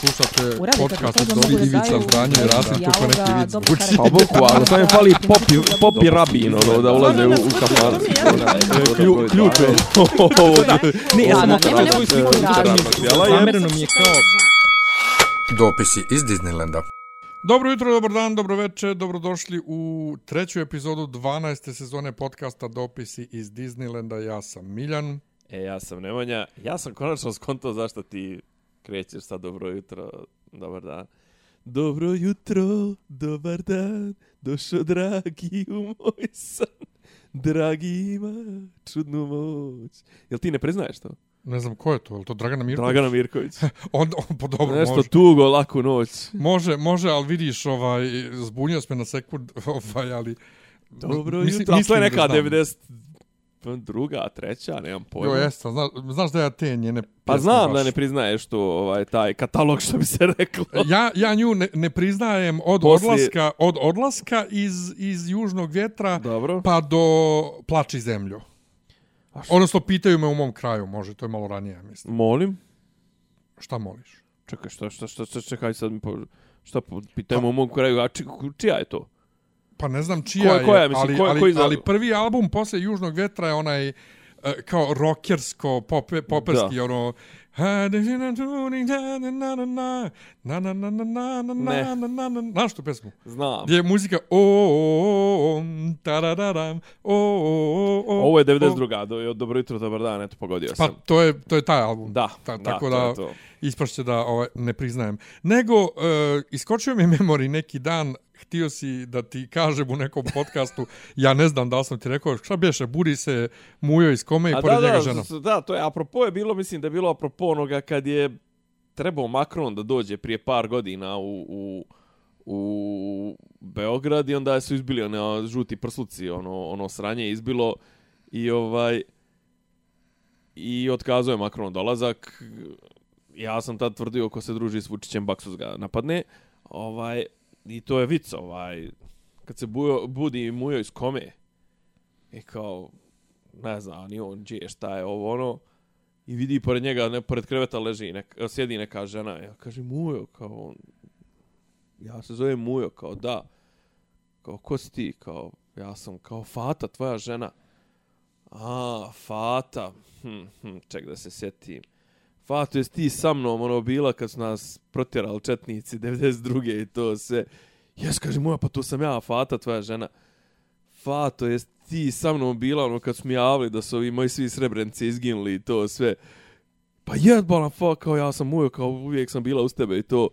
Slušate podcast od da Ivica Zdanje i Rasim kako neki vic dobro karakter. Pa bukvalno, samo je fali popi, popi rabin, ono, da ulaze u, u kafan. Klju- Ključ je. Ne, ja sam sliku Zamereno mi je kao... Dopisi iz Disneylanda. Dobro jutro, dobar dan, dobro večer, dobrodošli u treću epizodu 12. sezone podcasta Dopisi iz Disneylanda. Ja sam Miljan. E, ja sam Nemanja. Ja sam konačno skontao zašto ti krećeš sa dobro jutro, dobar dan. Dobro jutro, dobar dan, došao dragi u moj san. Dragi ima čudnu moć. Jel ti ne priznaješ to? Ne znam ko je to, je to Dragana Mirković? Dragana Mirković. On, on, po dobro, Nešto može. tugo, laku noć. Može, može, ali vidiš, ovaj, zbunio sam na sekund, ovaj, ali... Dobro mislim- jutro, a to mislim je neka znam. 90 druga, treća, nemam pojma. Jo, jeste, zna, znaš da ja te njene Pa znam baš- da ne priznaješ to, ovaj, taj katalog što bi se reklo. Ja, ja nju ne, ne priznajem od Poslije- odlaska, od odlaska iz, iz južnog vjetra Dobro. pa do plači zemlju. A što- Odnosno, pitaju me u mom kraju, može, to je malo ranije, mislim. Molim. Šta moliš? Čekaj, što, što, što, što čekaj sad mi po... Šta pitajmo u mom kraju, a či, čija je to? Pa ne znam čija koja, je, koja, mislim, ali, koja, ali, koji za... ali prvi album posle Južnog vetra je onaj e, kao rockersko, pop, poperski, da. ono... Na na što pesmu? Znam. Gdje je muzika o tarararam o o Ovo je 92. Do, dobro jutro, dobar dan, eto pogodio pa sam. Pa to je, to je taj album. Da, Ta, tako da, to je to. Ispašće da ovaj, ne priznajem. Nego, uh, iskočio mi memori neki dan htio si da ti kažem u nekom podcastu, ja ne znam da li sam ti rekao, šta bješe, budi se mujo iz kome i A pored da, njega žena. da, to je, apropo je bilo, mislim da je bilo apropo onoga kad je trebao Macron da dođe prije par godina u, u, u Beograd i onda su izbili one žuti prsluci, ono, ono sranje je izbilo i ovaj i otkazao je Macron dolazak. Ja sam tad tvrdio ko se druži s Vučićem, Baksus ga napadne. Ovaj, I to je vic, ovaj, kad se bujo, budi mujo iz kome. I kao, ne znam, ni on gdje, šta je ovo, ono. I vidi pored njega, ne, pored kreveta leži, nek, e, sjedi neka žena. Ja kaže, Mujo, kao, on, ja se zovem Mujo, kao, da. Kao, ko si ti? Kao, ja sam, kao, Fata, tvoja žena. A, Fata. Hm, hm, ček da se sjetim. Fato, jesi ti sa mnom, ono, bila kad su nas protjerali četnici, 92. i to sve. Jes, kaže, moja, pa to sam ja, Fata, tvoja žena. Fato, jesi ti sa mnom bila, ono, kad su mi javili da su ovi moji svi srebrenci izginuli i to sve. Pa jebala, fa, kao ja sam mujo, kao uvijek sam bila uz tebe i to.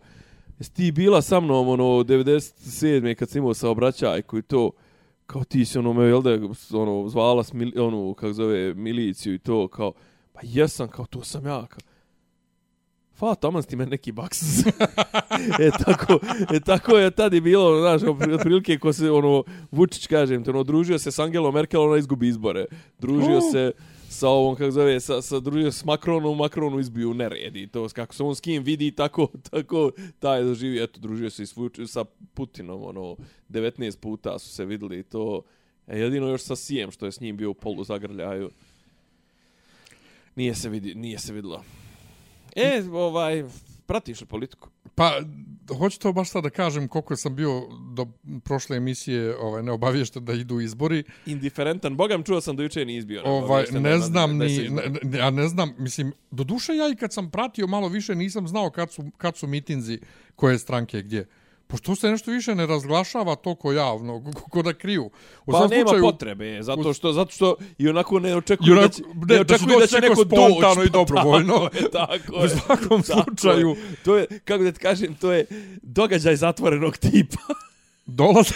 Jesi ti bila sa mnom, ono, 97. kad sam imao saobraćajku i to, kao ti si, ono, me, jel da, ono, zvala mili, ono, kako zove, miliciju i to, kao, pa jesam, kao, to sam ja, kao, Fa, taman ti me neki baks. e, tako, e, tako je tad i bilo, znaš, otprilike ko se, ono, Vučić, kažem te, ono, družio se s Angelom Merkel, ona izgubi izbore. Družio Uh. se sa ovom, kako zove, sa, sa, družio se s Macronom, Macronu izbiju neredi. To, kako se on s kim vidi, tako, tako, taj je doživio, eto, družio se i s sa Putinom, ono, 19 puta su se videli i to, e, jedino još sa Sijem, što je s njim bio u polu zagrljaju. Nije se, vidi, nije se videlo. E, ovaj, pratiš li politiku? Pa, hoću to baš sad da kažem koliko sam bio do prošle emisije ovaj, neobaviješten da idu izbori. Indiferentan. Bogam čuo sam da juče nije izbio. Ovaj, ne da- znam da ni, izbori. ne, ne, ja ne znam, mislim, do duše ja i kad sam pratio malo više nisam znao kad su, kad su mitinzi koje stranke gdje. Pošto se nešto više ne razglašava toliko javno, ko, ko da kriju. U Pa nema slučaju, potrebe, zato što, zato što i onako ne očekuju da će, ne, ne očekuju da će neko doći. spontano i pa dobrovoljno. Tako je, tako U je. svakom Tako je. slučaju. To je, kako da ti kažem, to je događaj zatvorenog tipa. Dolaze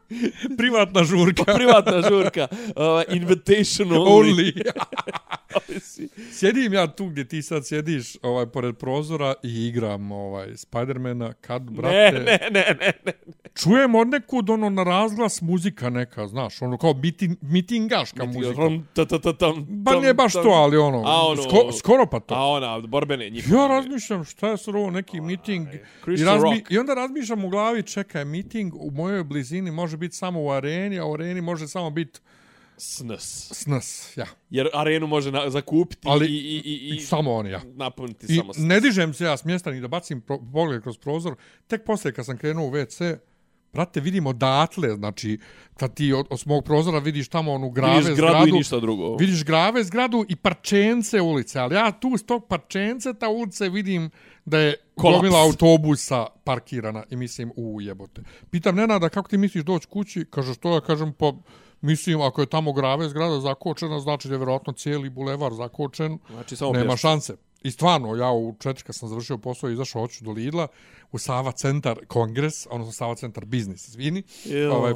privatna žurka. Privatna žurka. Uh, invitation only. Only. Sjedim ja tu gdje ti sad sjediš ovaj, pored prozora i igram ovaj, Spidermana. Kad, brate, ne, ne, ne, ne, ne. čujem od nekud ono na razglas muzika neka, znaš, ono kao miting, mitingaška muzika. Rom, ta, ta, ta, tam, Ba nije baš tam. to, ali ono, A ono- sko, skoro pa to. A ona, borbene njihove. Ja razmišljam šta je sad ovo neki miting i, Christian razmi, i onda razmišljam u glavi čekaj miting u mojoj blizini može biti samo u areni a u areni može samo biti SNS. SNS, ja. Jer arenu može na, zakupiti Ali- i, i, i, i, samo oni, ja. napuniti I samo SNS. ne dižem se ja s mjesta ni da bacim pro, pogled kroz prozor. Tek poslije kad sam krenuo u WC, brate, vidim odatle, znači, kad ti od, od mog prozora vidiš tamo onu grave Vidiš gradu, zgradu, i ništa drugo. vidiš grave zgradu i parčence ulice, ali ja tu s tog parčence ta ulice vidim da je Kolaps. gomila autobusa parkirana i mislim, u jebote. Pitam Nenada, kako ti misliš doći kući? Kaže, što ja kažem, pa mislim, ako je tamo grave zgrada zakočena, znači da je vjerojatno cijeli bulevar zakočen, Znači, samo nema pješke. šanse. I stvarno, ja u četiri kad sam završio posao i izašao hoću do Lidla, u Sava centar kongres, odnosno Sava centar biznis, izvini, ovaj,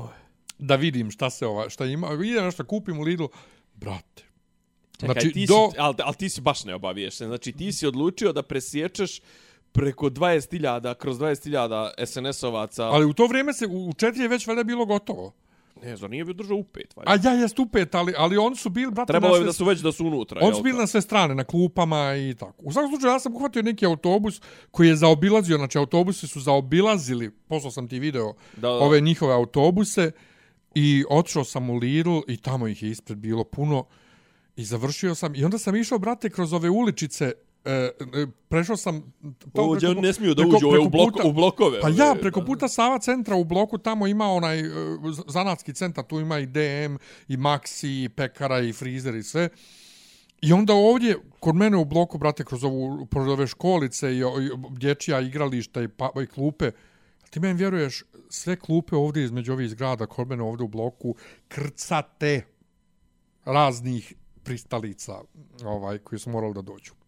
da vidim šta se ova, šta ima. Idem nešto kupim u Lidlu, brate. Čekaj, znači, ti do... si, ali, ali ti si baš neobaviješten. Znači, ti si odlučio da presječeš preko 20.000, kroz 20.000 SNS-ovaca. Ali u to vrijeme se, u u četiri je već valjda bilo gotovo. Ne, zar nije bio držao u pet, valjda? A ja jest upet, ali, ali oni su bili, brate, Trebalo je sve- da su već da su unutra. Oni su bili na sve strane, na klupama i tako. U svakom slučaju, ja sam uhvatio neki autobus koji je zaobilazio, znači autobusi su zaobilazili, poslao sam ti video, Da, da. ove njihove autobuse i otišao sam u Lidl i tamo ih je ispred bilo puno i završio sam. I onda sam išao, brate, kroz ove uličice, e, e, prešao sam... Ovdje preko- oni ne smiju da ove u, blok, puta- u blokove. Pa ja, preko puta Sava centra u bloku tamo ima onaj e, zanatski centar, tu ima i DM, i Maxi, i Pekara, i Frizer i sve. I onda ovdje, kod mene u bloku, brate, kroz, ovu, kroz ove školice i, i dječja igrališta i, pa, i klupe, ti meni vjeruješ, sve klupe ovdje između ovih zgrada, kod mene ovdje u bloku, krcate raznih pristalica ovaj, koji su morali da dođu.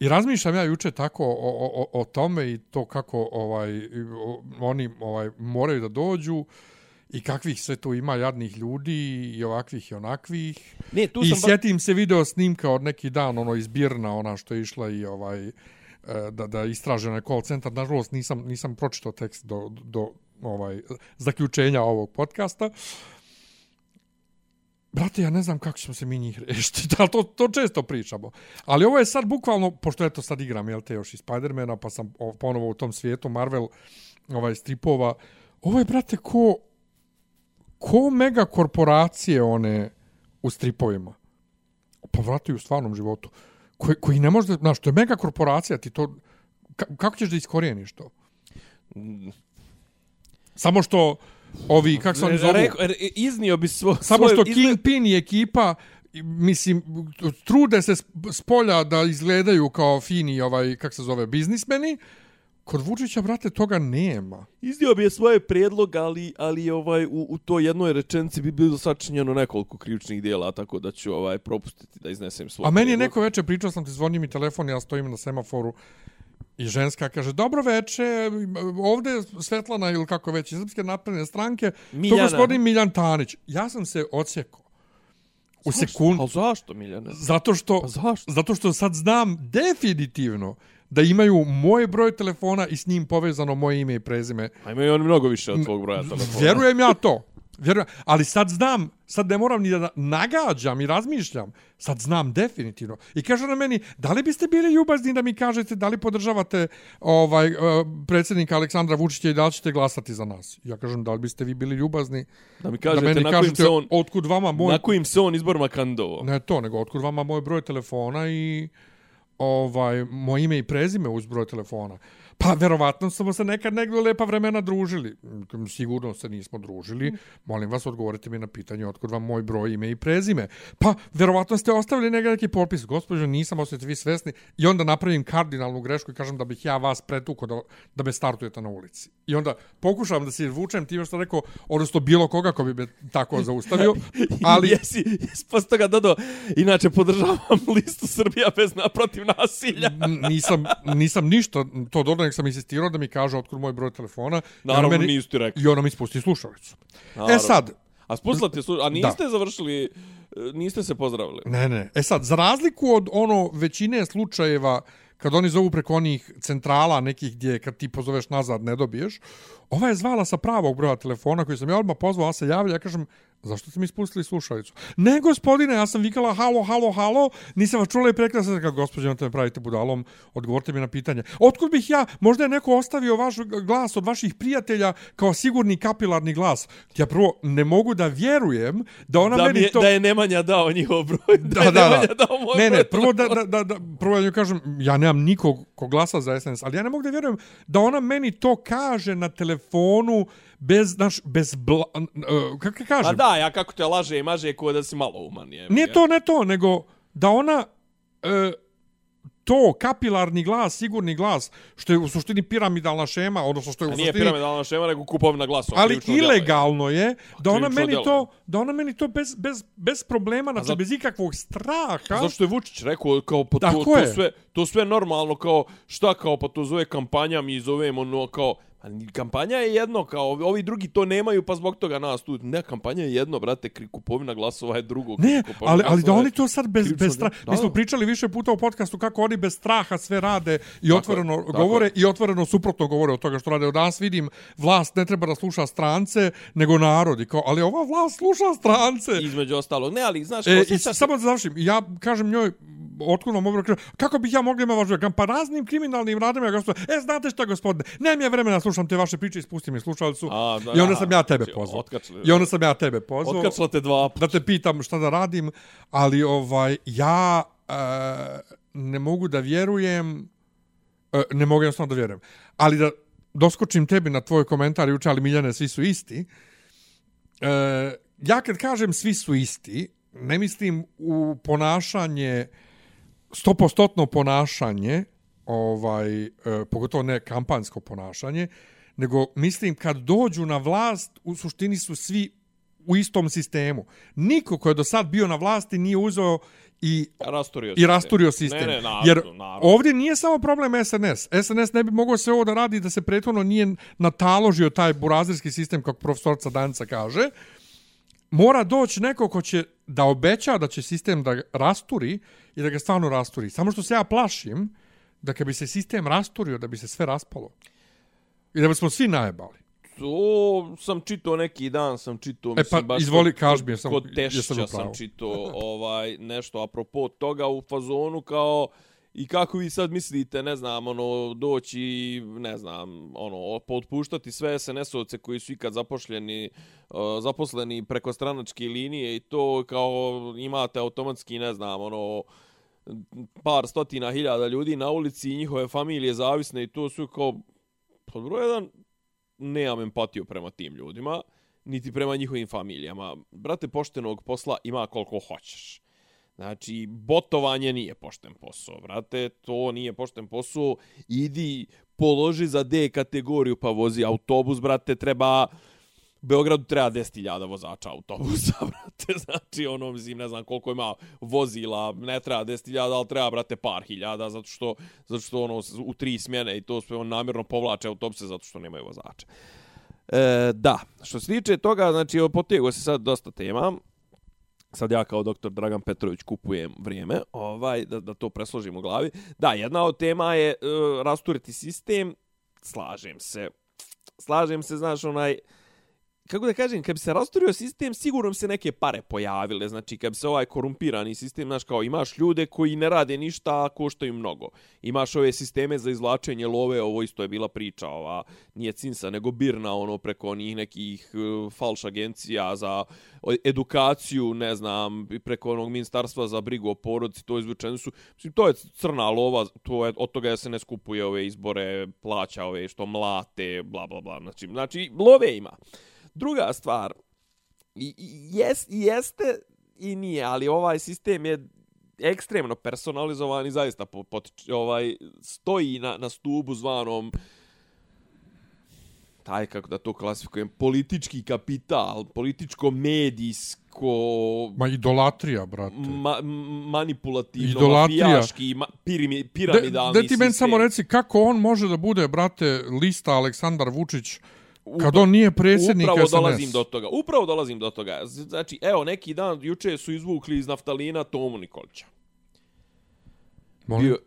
I razmišljam ja juče tako o, o, o, tome i to kako ovaj oni ovaj moraju da dođu i kakvih sve tu ima jadnih ljudi i ovakvih i onakvih. Ne, tu I sam... ba- sjetim se video snimka od neki dan, ono iz Birna, ona što je išla i ovaj e, da, da istraže na call centar. Nažalost, nisam, nisam pročitao tekst do, do ovaj zaključenja ovog podcasta. Brate, ja ne znam kako ćemo se mi njih rešiti, ali to, to često pričamo. Ali ovo je sad bukvalno, pošto eto sad igram, jel te, još i Spidermana, pa sam o, ponovo u tom svijetu Marvel ovaj stripova. Ovo je, brate, ko, ko mega korporacije one u stripovima. Pa vrati u stvarnom životu. Koji, koji ne može, da- znaš, to je mega korporacija, ti to, ka, kako ćeš da iskorijeniš to? Samo što ovi, kako se oni zovu? Reko, er, iznio bi svo, Samo što izne- Kingpin i ekipa mislim, trude se sp- s polja da izgledaju kao fini, ovaj, kak se zove, biznismeni, kod Vučića, brate, toga nema. Iznio bi je svoje prijedlog, ali, ali ovaj, u, u toj jednoj rečenci bi bilo sačinjeno nekoliko krivičnih dijela, tako da ću ovaj propustiti da iznesem svoj A meni je neko večer pričao sam ti, zvoni mi telefon, ja stojim na semaforu i ženska kaže, dobro veče, ovde je Svetlana ili kako već, iz Srpske napredne stranke, to Miljana. gospodin Miljan Tanić. Ja sam se odsjekao. U sekundu. Ali zašto, Miljane? Zato što, Pa zašto? zato što sad znam definitivno da imaju moj broj telefona i s njim povezano moje ime i prezime. A imaju oni mnogo više od tvog broja telefona. Vjerujem ja to. Vjerujem, ali sad znam, sad ne moram ni da nagađam i razmišljam, sad znam definitivno. I kaže na meni, da li biste bili ljubazni da mi kažete da li podržavate ovaj uh, predsjednika Aleksandra Vučića i da li ćete glasati za nas? Ja kažem, da li biste vi bili ljubazni Da mi da kažete meni na kažete se on, otkud vama moj na kojim se on izborima kandidovao. Ne to, nego otkud vama moj broj telefona i ovaj moje ime i prezime uz broj telefona. Pa verovatno smo se nekad negdje lepa vremena družili. Sigurno se nismo družili. Molim vas, odgovorite mi na pitanje otkud vam moj broj, ime i prezime. Pa verovatno ste ostavili negdje neki potpis. Gospođo, nisam, osjeti vi svesni. I onda napravim kardinalnu grešku i kažem da bih ja vas pretukao da, da me startujete na ulici. I onda pokušavam da se izvučem time što rekao, odnosno bilo koga ko bi me tako zaustavio. Ali, jesi, jesi posle toga dodao, inače podržavam listu Srbija bez naprotiv nasilja. Nisam, nisam ništa to dodao, nek sam insistirao da mi kaže otkud moj broj telefona. Naravno, meni- nisu ti rekli. I ona mi spusti slušalicu. Naravno. E sad, A spustila ti a niste završili, e, niste se pozdravili. ne, ne, e sad, za razliku od ono većine slučajeva kad oni zovu preko onih centrala nekih gdje kad ti pozoveš nazad ne dobiješ, ova je zvala sa pravog broja telefona koji sam ja odmah pozvao, a se javlja, ja kažem, Zašto ste mi spustili slušalicu? Ne, gospodine, ja sam vikala halo, halo, halo, nisam vas čula i prekla sam kako gospođe, na me pravite budalom, odgovorite mi na pitanje. Otkud bih ja, možda je neko ostavio vaš glas od vaših prijatelja kao sigurni kapilarni glas. Ja prvo ne mogu da vjerujem da ona da meni je, to... Da je Nemanja dao njihov broj. Da, Da, da, da. dao moj Ne, ne, prvo da, da, da, da prvo da njoj kažem, ja nemam nikog ko glasa za SNS, ali ja ne mogu da vjerujem da ona meni to kaže na telefonu bez, znaš, bez bla, uh, kako Pa kažem? da, ja kako te laže i maže ko da si malo uman. Je, Nije to, ne to, nego da ona e, to, kapilarni glas, sigurni glas, što je u suštini piramidalna šema, odnosno što je u A nije suštini... piramidalna šema, nego kupovina glasova. Ali delo je. ilegalno je da ona meni to da ona meni to bez, bez, bez problema, znači za- bez ikakvog straha. Zato što je Vučić rekao kao pa to, to sve to sve normalno kao šta kao pa to zove kampanja mi zovemo no kao kampanja je jedno kao ovi drugi to nemaju pa zbog toga nas tu ne kampanja je jedno brate kupovina glasova je drugo Ne, ali, ali da oni to sad bez, bez straha... Mi smo pričali više puta u podcastu kako oni bez straha sve rade i Tako otvoreno tako govore i otvoreno suprotno govore od toga što rade. Od danas vidim, vlast ne treba da sluša strance, nego narod. I kao, ali ova vlast sluša strance. između ostalog ne ali znaš E, i se- samo da završim, ja kažem njoj, otkud vam ovo kako bih ja mogla ima vaš Kažem, Pa raznim kriminalnim radima, gospodine. E, znate šta, gospodine, nemam ja vremena slušam te vaše priče, ispusti mi slušalicu. A, da, I onda da, sam ja tebe znači, pozvao. I onda sam ja tebe pozvao. otkačila te dva puta. Da te pitam šta da radim, ali ovaj, ja e, ne mogu da vjerujem, e, ne mogu jednostavno da vjerujem, ali da doskočim tebi na tvoj komentar juče, ali Miljane, svi su isti. E, ja kad kažem svi su isti, ne mislim u ponašanje, stopostotno ponašanje, ovaj, e, pogotovo ne kampansko ponašanje, nego mislim kad dođu na vlast, u suštini su svi u istom sistemu. Niko ko je do sad bio na vlasti nije uzeo i rasturio i rasturio sistem. Ne, ne, naravno, Jer naravno. ovdje nije samo problem SNS. SNS ne bi mogao sve ovo da radi da se prethodno nije nataložio taj burazirski sistem, kako profesorca Danica kaže. Mora doći neko ko će da obeća da će sistem da rasturi i da ga stvarno rasturi. Samo što se ja plašim da kad bi se sistem rasturio, da bi se sve raspalo. I da bismo svi najebali. To sam čitao neki dan, sam čitao, E, mislim, pa, baš izvoli, kod- kaži mi, jesam- kod jesam tešća sam pravu. čitao ovaj, nešto apropo toga u fazonu kao i kako vi sad mislite, ne znam, ono, doći, ne znam, ono, potpuštati sve SNS-ovce koji su ikad zapošljeni, e, zaposleni preko stranačke linije i to kao imate automatski, ne znam, ono, par stotina hiljada ljudi na ulici i njihove familije zavisne i to su kao, pod broj jedan, nemam empatiju prema tim ljudima, niti prema njihovim familijama. Brate, poštenog posla ima koliko hoćeš. Znači, botovanje nije pošten posao, brate, to nije pošten posao. Idi, položi za D kategoriju pa vozi autobus, brate, treba... Beogradu treba 10.000 vozača autobusa, brate, znači ono, mislim, ne znam koliko ima vozila, ne treba 10.000, ali treba, brate, par hiljada, zato što, zato što ono, u tri smjene i to sve on namjerno povlače autobuse zato što nemaju vozača. E, da, što se tiče toga, znači, potego se sad dosta tema, sad ja kao doktor Dragan Petrović kupujem vrijeme, ovaj, da, da to presložim u glavi. Da, jedna od tema je e, rasturiti sistem, slažem se. Slažem se, znaš, onaj, kako da kažem, kad bi se rasturio sistem, sigurno bi se neke pare pojavile. Znači, kad bi se ovaj korumpirani sistem, znaš, kao imaš ljude koji ne rade ništa, a koštaju mnogo. Imaš ove sisteme za izvlačenje love, ovo isto je bila priča, ova, nije Cinsa, nego Birna, ono, preko onih nekih uh, falš agencija za edukaciju, ne znam, i preko onog ministarstva za brigu o porodici, to izvučeni su. Mislim, to je crna lova, to je, od toga se ne skupuje ove izbore, plaća ove što mlate, bla, bla, bla. Znači, znači love ima. Druga stvar, i, i jes, jeste i nije, ali ovaj sistem je ekstremno personalizovan i zaista po, po, ovaj, stoji na, na stubu zvanom taj, kako da to klasifikujem, politički kapital, političko-medijsko, Ma idolatrija, brate. ma, manipulativno, Idolatrija. mafijaški, ma, pirimi, piramidalni Da ti meni sistem. samo reci kako on može da bude, brate, lista Aleksandar Vučić kad on nije predsjednik Upravo SNS. dolazim do toga. Upravo dolazim do toga. Znači, evo, neki dan, juče su izvukli iz naftalina Tomu Nikolića. Molim? Bio,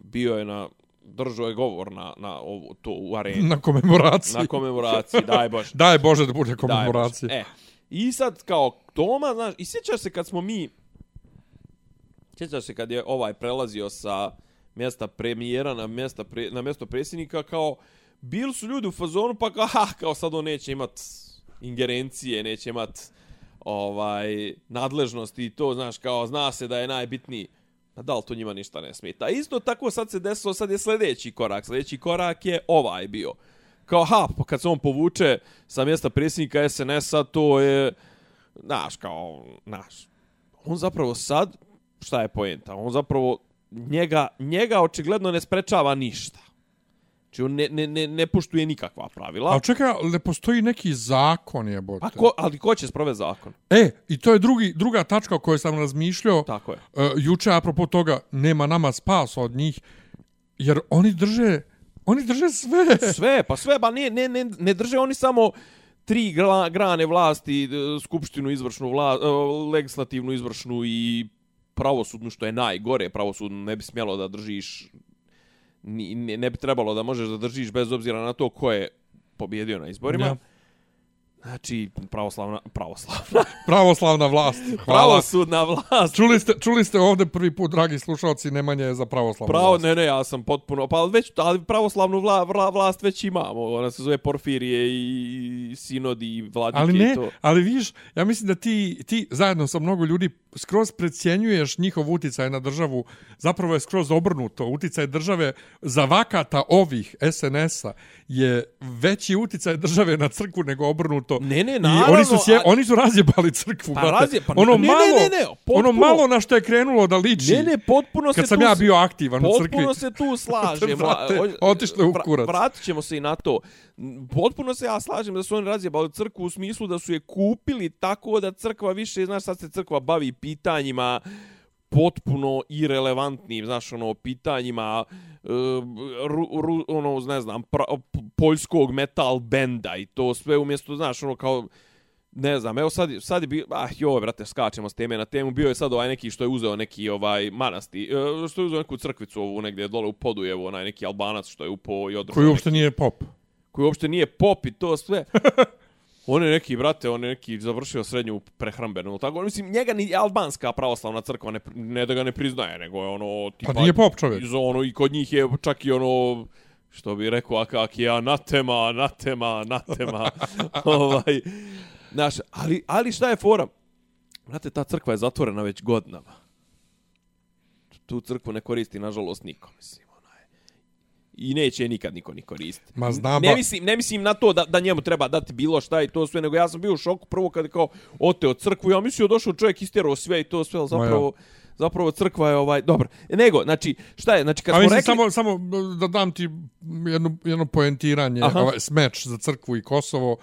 bio je na držao je govor na, na ovo, to u areni. Na komemoraciji. na komemoraciji, daj Bože. Daj Bože da bude komemoracija. E, i sad kao Toma, znaš, i sjećaš se kad smo mi, sjećaš se kad je ovaj prelazio sa mjesta premijera na, mjesta pre, na mjesto predsjednika, kao, bili su ljudi u fazonu, pa kao, ha, kao sad on neće imat ingerencije, neće imat ovaj nadležnosti i to, znaš, kao, zna se da je najbitniji. Pa da li to njima ništa ne smeta? Isto tako sad se desilo, sad je sljedeći korak. Sljedeći korak je ovaj bio. Kao, ha, pa kad se on povuče sa mjesta predsjednika SNS-a, to je, znaš, kao, znaš, on zapravo sad, šta je poenta? On zapravo, njega, njega očigledno ne sprečava ništa. Znači, on ne, ne, ne, ne poštuje nikakva pravila. Ali čekaj, ne postoji neki zakon jebote. Pa ko, ali ko će sprovesti zakon? E, i to je drugi, druga tačka o kojoj sam razmišljao. Tako je. Uh, juče, apropo toga, nema nama spas od njih, jer oni drže, oni drže sve. Sve, pa sve, ba ne, ne, ne, ne drže oni samo tri gra, grane vlasti, e, skupštinu izvršnu, vla, e, legislativnu izvršnu i pravosudnu, što je najgore, pravosudnu ne bi smjelo da držiš, ni, ne, ne bi trebalo da možeš da držiš bez obzira na to ko je pobjedio na izborima. Ja. Znači, pravoslavna, pravoslavna, Pravoslavna vlast. Hvala. pravosudna vlast. Čuli ste, čuli ste ovdje prvi put, dragi slušalci, Nemanja je za pravoslavnu Pravo, vlast. ne, ne, ja sam potpuno, pa već, ali pravoslavnu vla, vla, vlast već imamo, ona se zove Porfirije i Sinodi i Vladike Ali ne, i to. ali vidiš, ja mislim da ti, ti zajedno sa mnogo ljudi skroz predsjenjuješ njihov uticaj na državu. Zapravo je skroz obrnuto. Uticaj države za vakata ovih SNS-a je veći uticaj države na crkvu nego obrnuto. Ne, ne, I naravno, oni su, sje, a- oni su razjebali crkvu, Pa brate. razje- pa ono ne, ne, malo, ne, ne, potpuno- ono malo na što je krenulo da liči. Ne, ne, potpuno se Kad sam tu ja bio aktivan u crkvi. Potpuno se tu slažem. Brate, otišlo u kurac. Vratit ćemo se i na to. Potpuno se ja slažem da su oni razjebali crkvu u smislu da su je kupili tako da crkva više, znaš, sad se crkva bavi pitanjima potpuno irelevantnim, znaš, ono, pitanjima e, ru, ru, ono, ne znam, pra, poljskog metal benda i to sve umjesto, znaš, ono, kao, ne znam, evo sad, sad je bio, ah joj, brate, skačemo s teme na temu, bio je sad ovaj neki što je uzeo neki ovaj manasti, e, što je uzeo neku crkvicu ovu negdje dole u podu, evo onaj neki albanac što je upao i održao Koji neki- uopšte nije pop. koji uopšte nije pop i to sve. On je neki, brate, on je neki završio srednju prehrambenu, tako, mislim, njega ni albanska pravoslavna crkva ne, ne da ga ne priznaje, nego je ono, tipa... Pa nije pop čovjek. Iz ono, i kod njih je čak i ono, što bi rekao, a kak je anatema, anatema, anatema, ovaj, znaš, ali, ali šta je fora? Znate, ta crkva je zatvorena već godinama. Tu crkvu ne koristi, nažalost, niko, mislim. I neće je nikad niko ni koristiti. Ma znam, ne mislim, ne mislim na to da, da njemu treba dati bilo šta i to sve, nego ja sam bio u šoku prvo kad je kao oteo crkvu, ja mislio došao čovjek istjerao sve i to sve, ali Ma ja. zapravo, zapravo crkva je ovaj, dobro. Nego, znači, šta je, znači kad A smo rekli... samo, samo da dam ti jedno, jedno poentiranje, Aha. ovaj, smeč za crkvu i Kosovo.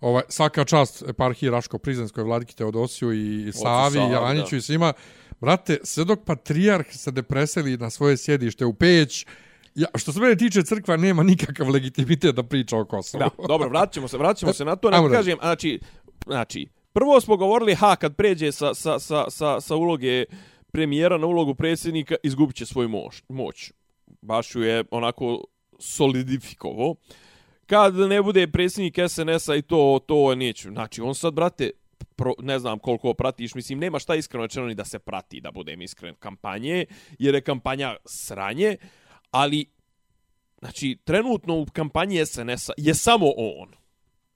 Ovaj, svaka čast eparhiji Raško-Prizrenskoj vladiki Teodosiju i Savi, i Jelaniću da. i svima. Brate, sve dok patrijarh se ne preseli na svoje sjedište u Peć, ja, što se mene tiče, crkva nema nikakav legitimitet da priča o Kosovu. Da, dobro, vratit ćemo se, vratit ćemo se na to. Ne kažem, znači, znači, prvo smo govorili, ha, kad pređe sa, sa, sa, sa, sa uloge premijera na ulogu predsjednika, izgubit će svoju moć. moć. Baš ju je onako solidifikovo. Kad ne bude predsjednik SNS-a i to, to neću. Znači, on sad, brate, pro, ne znam koliko pratiš, mislim, nema šta iskreno rečeno ni da se prati, da budem iskren, kampanje, jer je kampanja sranje, ali Znači, trenutno u kampanji SNS-a je samo on.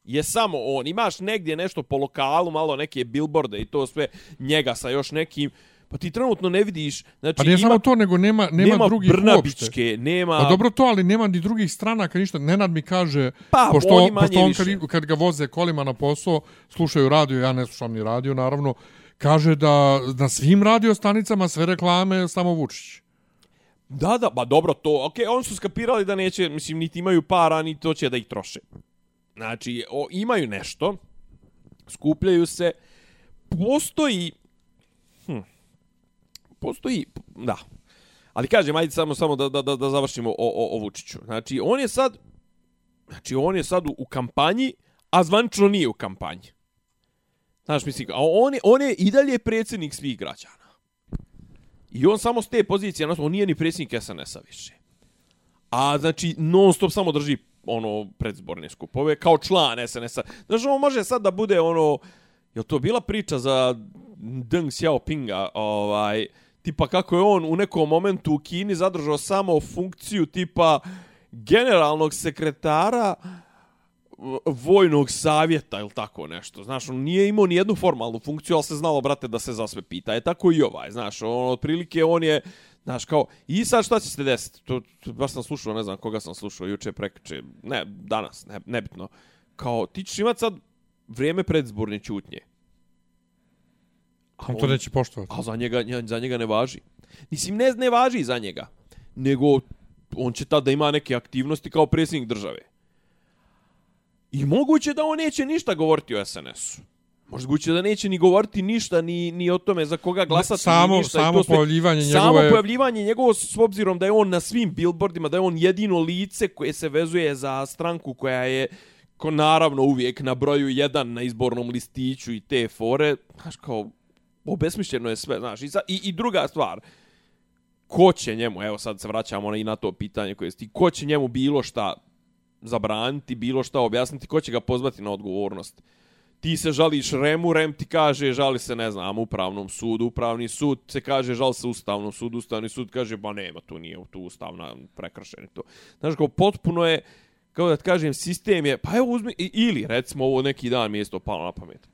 Je samo on. Imaš negdje nešto po lokalu, malo neke billboarde i to sve njega sa još nekim. Pa ti trenutno ne vidiš... Znači, Pa nije ima, samo to, nego nema, nema, nema drugih uopšte. Brnabićke, nema... Pa dobro to, ali nema ni drugih stranaka, ništa. Nenad mi kaže, Pa, pošto, on, pošto on više. kad, kad ga voze kolima na posao, slušaju radio, ja ne slušam ni radio, naravno, kaže da na svim radio stanicama sve reklame samo Vučić. Da, da, ba dobro to. Ok, oni su skapirali da neće, mislim, niti imaju para, ni to će da ih troše. Znači, o, imaju nešto, skupljaju se, postoji, hm, postoji, da, ali kažem, ajde samo, samo da, da, da, da završimo o, o, o Vučiću. Znači, on je sad, znači, on je sad u, u kampanji, a zvančno nije u kampanji. Znaš, mislim, a on je, on je i dalje predsjednik svih građana. I on samo s te pozicije, on nije ni predsjednik SNS-a više. A znači non stop samo drži ono predzborne skupove kao član SNS-a. Znači on može sad da bude ono je to bila priča za Deng Xiaopinga, ovaj tipa kako je on u nekom momentu u Kini zadržao samo funkciju tipa generalnog sekretara vojnog savjeta ili tako nešto. Znaš, on nije imao ni jednu formalnu funkciju, ali se znalo, brate, da se za sve pita. Je tako i ovaj, znaš, on, otprilike on je, znaš, kao, i sad šta će se desiti? To, to, baš sam slušao, ne znam koga sam slušao, juče, prekriče, ne, danas, ne, nebitno. Kao, ti ćeš imati sad vrijeme predzborne čutnje. A on to neće poštovati. A za njega, za njega ne važi. Mislim, ne, ne važi za njega, nego on će tada ima neke aktivnosti kao predsjednik države. I moguće da on neće ništa govoriti o SNS-u. Moguće da neće ni govoriti ništa ni, ni o tome za koga glasati. Samo, ni ništa, samo sve, pojavljivanje njegove... Samo pojavljivanje njegovo s obzirom da je on na svim billboardima, da je on jedino lice koje se vezuje za stranku koja je ko naravno uvijek na broju jedan na izbornom listiću i te fore. Znaš, kao, obesmišljeno je sve, znaš. I, za, i, i druga stvar, ko će njemu, evo sad se vraćamo i na to pitanje koje sti, ko će njemu bilo šta zabraniti, bilo šta objasniti, ko će ga pozvati na odgovornost. Ti se žališ Remu, Rem ti kaže žali se, ne znam, upravnom sudu, upravni sud se kaže žal se ustavnom sudu, ustavni sud kaže ba nema, tu nije tu ustavna prekršenje to. Znaš, kao potpuno je, kao da kažem, sistem je, pa evo uzmi, ili recimo ovo neki dan mi je isto palo na pamet.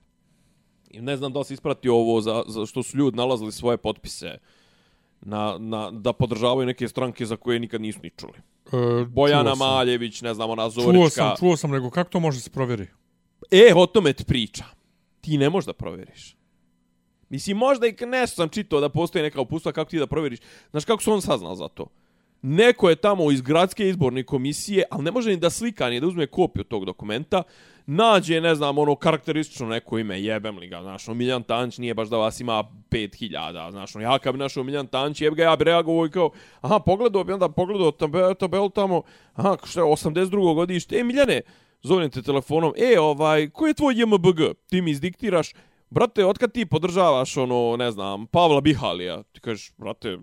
I ne znam da li si ispratio ovo za, za što su ljudi nalazili svoje potpise na, na, da podržavaju neke stranke za koje nikad nisu ni čuli. E, Bojana. Maljević, ne znam, ona Zorička. Čuo sam, čuo sam, nego kako to može se provjeri? E, o tome ti priča. Ti ne možeš da provjeriš. Mislim, možda i nešto sam čitao da postoji neka upustva kako ti da provjeriš. Znaš kako su on saznal za to? Neko je tamo iz gradske izborne komisije, ali ne može ni da slika, ni da uzme kopiju tog dokumenta, nađe, ne znam, ono karakteristično neko ime, jebem li ga, znaš, no, Miljan Tanć nije baš da vas ima 5000, znaš, no, ja kad bi našao Miljan Tanć, jeb ga, ja bi reagovao i kao, aha, pogledao bi onda, pogledao tabel, tabel tamo, aha, što je, 82. godište, e, Miljane, zovem te telefonom, e, ovaj, ko je tvoj JMBG? Ti mi izdiktiraš, brate, otkad ti podržavaš, ono, ne znam, Pavla Bihalija? Ti kažeš, brate,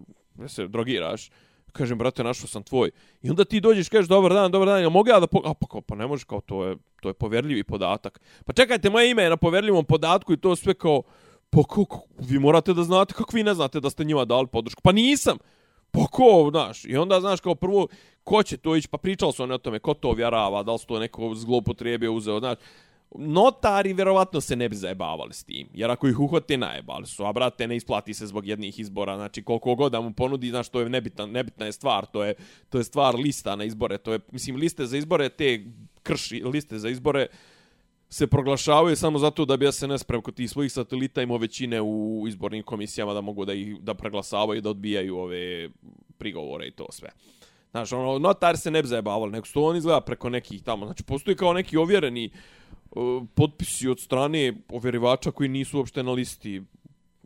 se drogiraš? Kažem, brate, našao sam tvoj. I onda ti dođeš, kažeš, dobar dan, dobar dan, ja mogu ja da... Po... A, pa, kao, pa ne može, kao, to je, to je poverljivi podatak. Pa čekajte, moje ime je na poverljivom podatku i to sve kao... Pa kako, vi morate da znate, kako vi ne znate da ste njima dali podršku? Pa nisam! Pa ko, znaš, i onda, znaš, kao prvo, ko će to ići, pa pričali su oni o tome, ko to vjerava, da li su to neko zglopotrijebio uzeo, znaš, notari vjerovatno se ne bi zajebavali s tim. Jer ako ih uhvate, najebali su. A brate, ne isplati se zbog jednih izbora. Znači, koliko god da mu ponudi, znaš, to je nebitna, nebitna je stvar. To je, to je stvar lista na izbore. To je, mislim, liste za izbore, te krši liste za izbore se proglašavaju samo zato da bi SNS preko tih svojih satelita imao većine u izbornim komisijama da mogu da ih da preglasavaju da odbijaju ove prigovore i to sve. Znaš, ono, notar se ne bi zajebavali, nego su on izgleda preko nekih tamo. Znači, postoji kao neki ovjereni potpisi od strane ovjerivača koji nisu uopšte na listi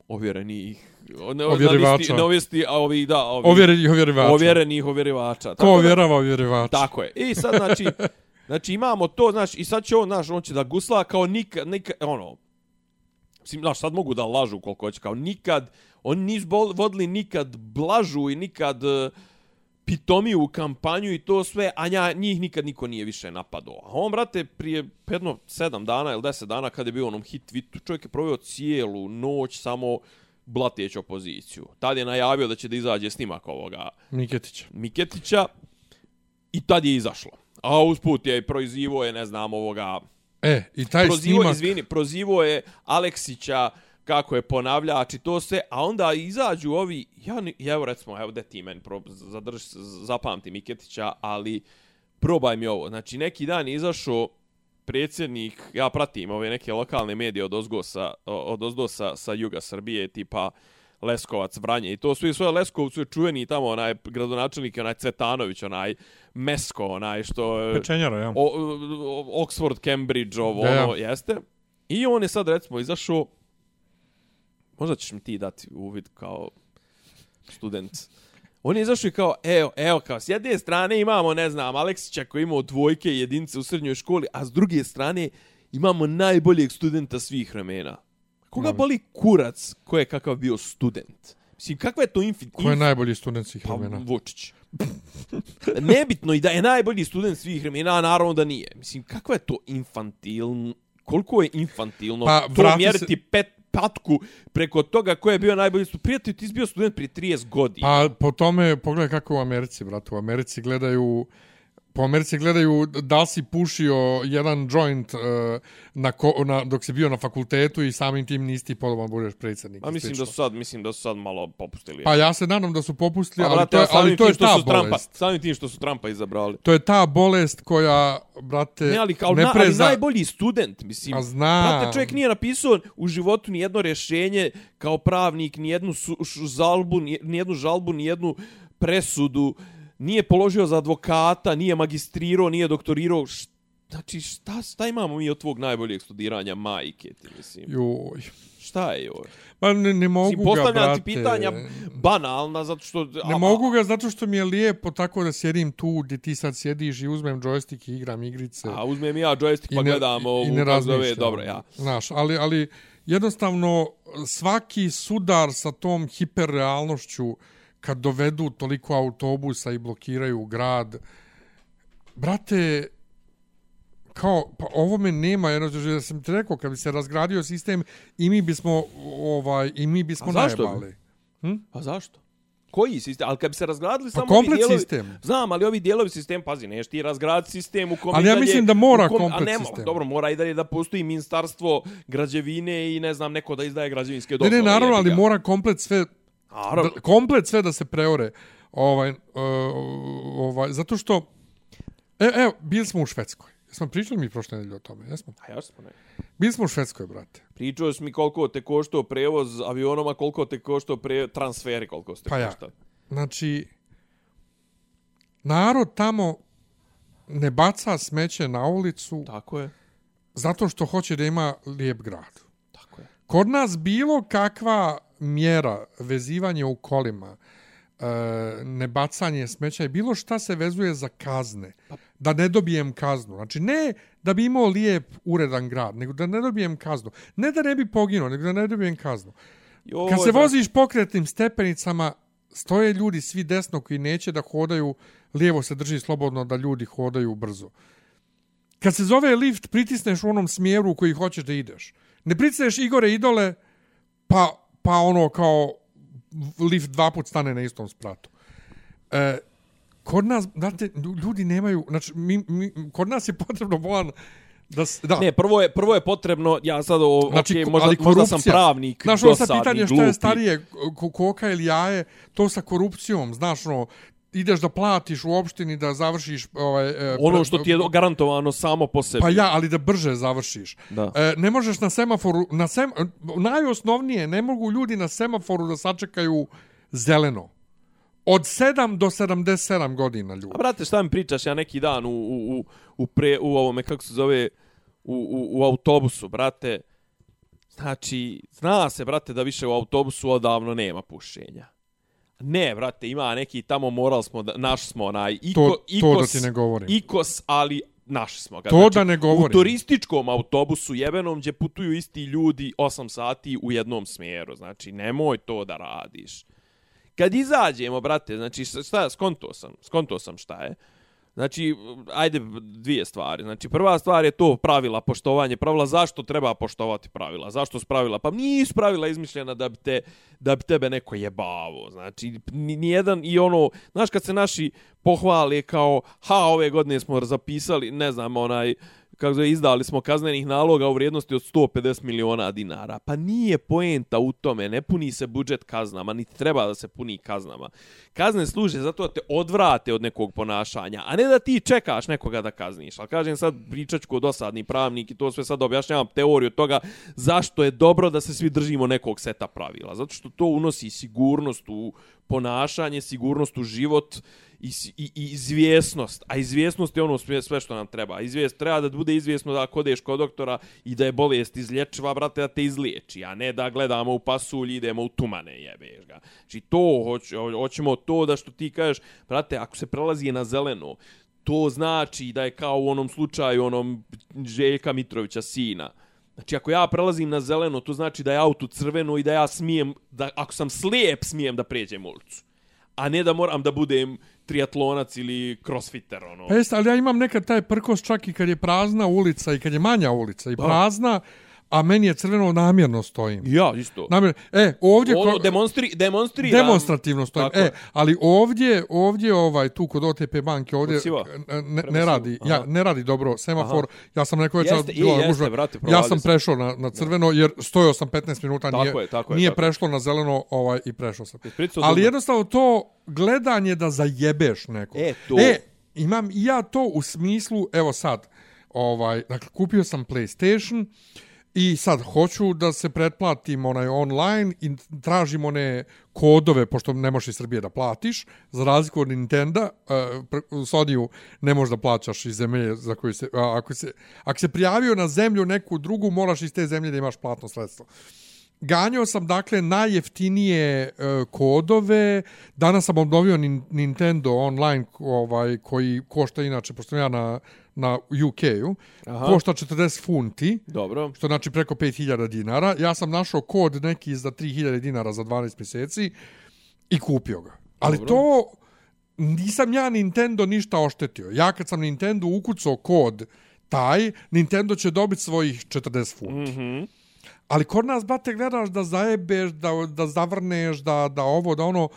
ovjerenih ne, ovjerivača. Na listi, na listi, a ovi, da, ovi, Ovjerenih ovjerivača. Ovjerenih ovjerivača. Ko ovjerava ovjerivača? Tako je. I sad, znači, znači imamo to, znači, i sad će on, znaš, on će da gusla kao nikad, nikad, ono, Mislim, znaš, sad mogu da lažu koliko hoće, kao nikad, oni nisu vodili nikad blažu i nikad uh, pitomiju kampanju i to sve, a nja, njih nikad niko nije više napadao. A on, brate, prije jedno sedam dana ili deset dana kada je bio onom hit tweetu, čovjek je proveo cijelu noć samo blatijeć opoziciju. Tad je najavio da će da izađe snimak ovoga Miketića. Miketića i tad je izašlo. A usput je proizivo je, ne znam, ovoga... E, i taj prozivo, snimak... Izvini, prozivo je Aleksića, kako je ponavljač i to sve, a onda izađu ovi, ja, ja evo recimo, evo da ti meni pro, zadrž, zapamti Miketića, ali probaj mi ovo. Znači, neki dan je izašao predsjednik, ja pratim ove neke lokalne medije od Ozgosa, od Ozgosa sa juga Srbije, tipa Leskovac, Vranje i to su i svoje Leskovcu je čuveni tamo onaj gradonačelnik, onaj Cvetanović, onaj Mesko, onaj što... Pečenjara, ja. O, o, Oxford, Cambridge, ovo, ja, ja. ono, jeste. I on je sad, recimo, izašao možda ćeš mi ti dati uvid kao student. On je izašao i kao, evo, evo, kao, s jedne strane imamo, ne znam, Aleksića koji imao dvojke i jedinice u srednjoj školi, a s druge strane imamo najboljeg studenta svih vremena. Koga boli kurac ko je kakav bio student? Mislim, kakva je to infi... Ko je najbolji student svih pa, vremena? Vučić. Nebitno i da je najbolji student svih vremena, naravno da nije. Mislim, kakva je to infantilno, koliko je infantilno Pa, to mjeriti se- pet, patku preko toga ko je bio najbolji student. Prijatelj, ti si bio student prije 30 godina. Pa po tome, pogledaj kako u Americi, brate. U Americi gledaju... Po Americi gledaju da li si pušio jedan joint uh, na ko, na, dok si bio na fakultetu i samim tim nisi ti podoban budeš predsjednik. A i mislim da su sad, mislim da su sad malo popustili. Pa ja se nadam da su popustili, Pa, ali, brate, to je, ali to je ta su Trumpa, bolest. samim tim što su Trumpa izabrali. To je ta bolest koja, brate, Ne, ali, kao, ne na, ali preza... najbolji student, mislim. A znam. Brate, čovjek nije napisao u životu ni jedno rješenje kao pravnik, ni jednu su, š, žalbu, ni, jednu žalbu, ni jednu presudu, nije položio za advokata, nije magistrirao, nije doktorirao. Znači, šta, šta imamo mi od tvog najboljeg studiranja, majke, ti mislim? Joj. Šta je ovo? Pa ne, ne mogu Mislim, ga, postavljam brate. ti pitanja banalna, zato što... Ne mogu ga zato što mi je lijepo tako da sjedim tu gdje ti sad sjediš i uzmem joystick i igram igrice. A uzmem ja joystick pa gledam ovu, i ne razmišljam. dobro, ja. Znaš, ali, ali jednostavno svaki sudar sa tom hiperrealnošću kad dovedu toliko autobusa i blokiraju grad, brate, kao, pa ovo me nema, jer da sam ti rekao, kad bi se razgradio sistem, i mi bismo, ovaj, i mi bismo A zašto bi? najebali. A zašto? Koji sistem? Ali kad bi se razgradili Pa samo komplet ovi dijelovi... sistem. Znam, ali ovi dijelovi sistem, pazi, neš ti razgrad sistem u kom Ali ja dalje- mislim da mora kom, komplet nema, sistem. Dobro, mora i dalje da postoji ministarstvo građevine i ne znam, neko da izdaje građevinske Ne, dozvole. ne, naravno, jebi ali mora komplet sve Naravno. da, komplet sve da se preore. Ovaj, uh, ovaj, zato što, e, evo, bili smo u Švedskoj. Jesmo pričali mi prošle nedelje o tome, jesmo? A ja sam ne. Bili smo u Švedskoj, brate. Pričao si mi koliko te koštao prevoz avionom, a koliko te koštao pre... transferi, koliko ste Pa ja. koštao. Znači, narod tamo ne baca smeće na ulicu Tako je. zato što hoće da ima lijep grad. Tako je. Kod nas bilo kakva mjera vezivanje u kolima, e, ne bacanje smeća i bilo šta se vezuje za kazne. Da ne dobijem kaznu. Znači ne da bi imao lijep, uredan grad, nego da ne dobijem kaznu. Ne da ne bi poginuo, nego da ne dobijem kaznu. Jo, Kad se voziš pokretnim stepenicama, stoje ljudi svi desno koji neće da hodaju, lijevo se drži slobodno da ljudi hodaju brzo. Kad se zove lift, pritisneš u onom smjeru u koji hoćeš da ideš. Ne pritisneš Igore idole, pa, pa ono kao lift dva put stane na istom spratu. E, kod nas, znate, ljudi nemaju, znači, mi, mi, kod nas je potrebno bolan da, da, Ne, prvo je, prvo je potrebno, ja sad, o, Znači, okay, možda, možda sam pravnik, Znaš, ono sad dosadni, pitanje šta glupi. je starije, ko- koka ili jaje, to sa korupcijom, znaš, ono, ideš da platiš u opštini da završiš... Ovaj, e, Ono što ti je garantovano samo po sebi. Pa ja, ali da brže završiš. Da. E, ne možeš na semaforu, na sem, najosnovnije, ne mogu ljudi na semaforu da sačekaju zeleno. Od 7 do 77 godina ljudi. A brate, šta mi pričaš ja neki dan u, u, u, u, pre, u ovome, kako se zove, u, u, u autobusu, brate. Znači, zna se, brate, da više u autobusu odavno nema pušenja. Ne, brate, ima neki tamo moral smo, da, naš smo onaj, iko, To- to ikos, da ti ne govorim. Ikos, ali naši smo ga. To znači, da ne govorim. U turističkom autobusu jebenom gdje putuju isti ljudi 8 sati u jednom smjeru. Znači, nemoj to da radiš. Kad izađemo, brate, znači, šta, skonto sam, skonto sam šta je. Znači, ajde dvije stvari. Znači, prva stvar je to pravila, poštovanje pravila. Zašto treba poštovati pravila? Zašto su pravila? Pa nisu pravila izmišljena da bi, te, da bi tebe neko jebavo. Znači, ni, nijedan i ono, znaš kad se naši pohvale kao, ha, ove godine smo zapisali, ne znam, onaj, kako zove, izdali smo kaznenih naloga u vrijednosti od 150 miliona dinara. Pa nije poenta u tome, ne puni se budžet kaznama, niti treba da se puni kaznama. Kazne služe zato da te odvrate od nekog ponašanja, a ne da ti čekaš nekoga da kazniš. Ali kažem sad, pričat ću kod dosadni pravnik i to sve sad objašnjavam teoriju toga zašto je dobro da se svi držimo nekog seta pravila. Zato što to unosi sigurnost u ponašanje, sigurnost u život i, i, i izvjesnost. A izvjesnost je ono sve, sve što nam treba. Izvijest, treba da bude izvjesno da ako odeš kod doktora i da je bolest izlječiva, brate, da te izliječi, a ne da gledamo u pasulj i idemo u tumane, jebeš ga. Znači to, hoć, hoćemo to da što ti kažeš, brate, ako se prelazi na zeleno, to znači da je kao u onom slučaju onom Željka Mitrovića sina. Znači, ako ja prelazim na zeleno, to znači da je auto crveno i da ja smijem, da ako sam slijep, smijem da pređem ulicu. A ne da moram da budem triatlonac ili crossfitter, ono. Pa jeste, ali ja imam nekad taj prkos čak i kad je prazna ulica i kad je manja ulica i Da. prazna, a meni je crveno namjerno stojim. Ja, isto. Namjerno, e, ovdje... Ono, demonstri, demonstriram. demonstrativno stojim. Tako E, ali ovdje, ovdje ovaj tu kod OTP banke ovdje ne, ne, radi. Ja Aha. ne radi dobro semafor. Ja sam rekao već Jeste, i bila jeste, gužva. brate, Ja sam prešao na, na crveno jer stojao sam 15 minuta, Tako nije, je, tako je, nije tako prešlo na zeleno ovaj i prešao sam. Ali jednostavno to gledanje da zajebeš neko. E, to. E, imam i ja to u smislu, evo sad, ovaj, dakle, kupio sam PlayStation i sad hoću da se pretplatim onaj online i tražim one kodove, pošto ne možeš iz Srbije da platiš, za razliku od Nintendo, uh, e, Sony-u ne možeš da plaćaš iz zemlje za koju se, uh, ako se, ako se prijavio na zemlju neku drugu, moraš iz te zemlje da imaš platno sredstvo. Ganjao sam dakle najjeftinije uh, kodove. Danas sam obnovio nin, Nintendo online ovaj koji košta inače pošto ja na na UK-u košta 40 funti. Dobro. Što znači preko 5000 dinara. Ja sam našao kod neki za 3000 dinara za 12 mjeseci i kupio ga. Ali Dobro. to nisam ja Nintendo ništa oštetio. Ja kad sam Nintendo ukucao kod taj, Nintendo će dobiti svojih 40 funti. Mm Ali kod nas, brate, gledaš da zajebeš, da, da zavrneš, da, da ovo, da ono...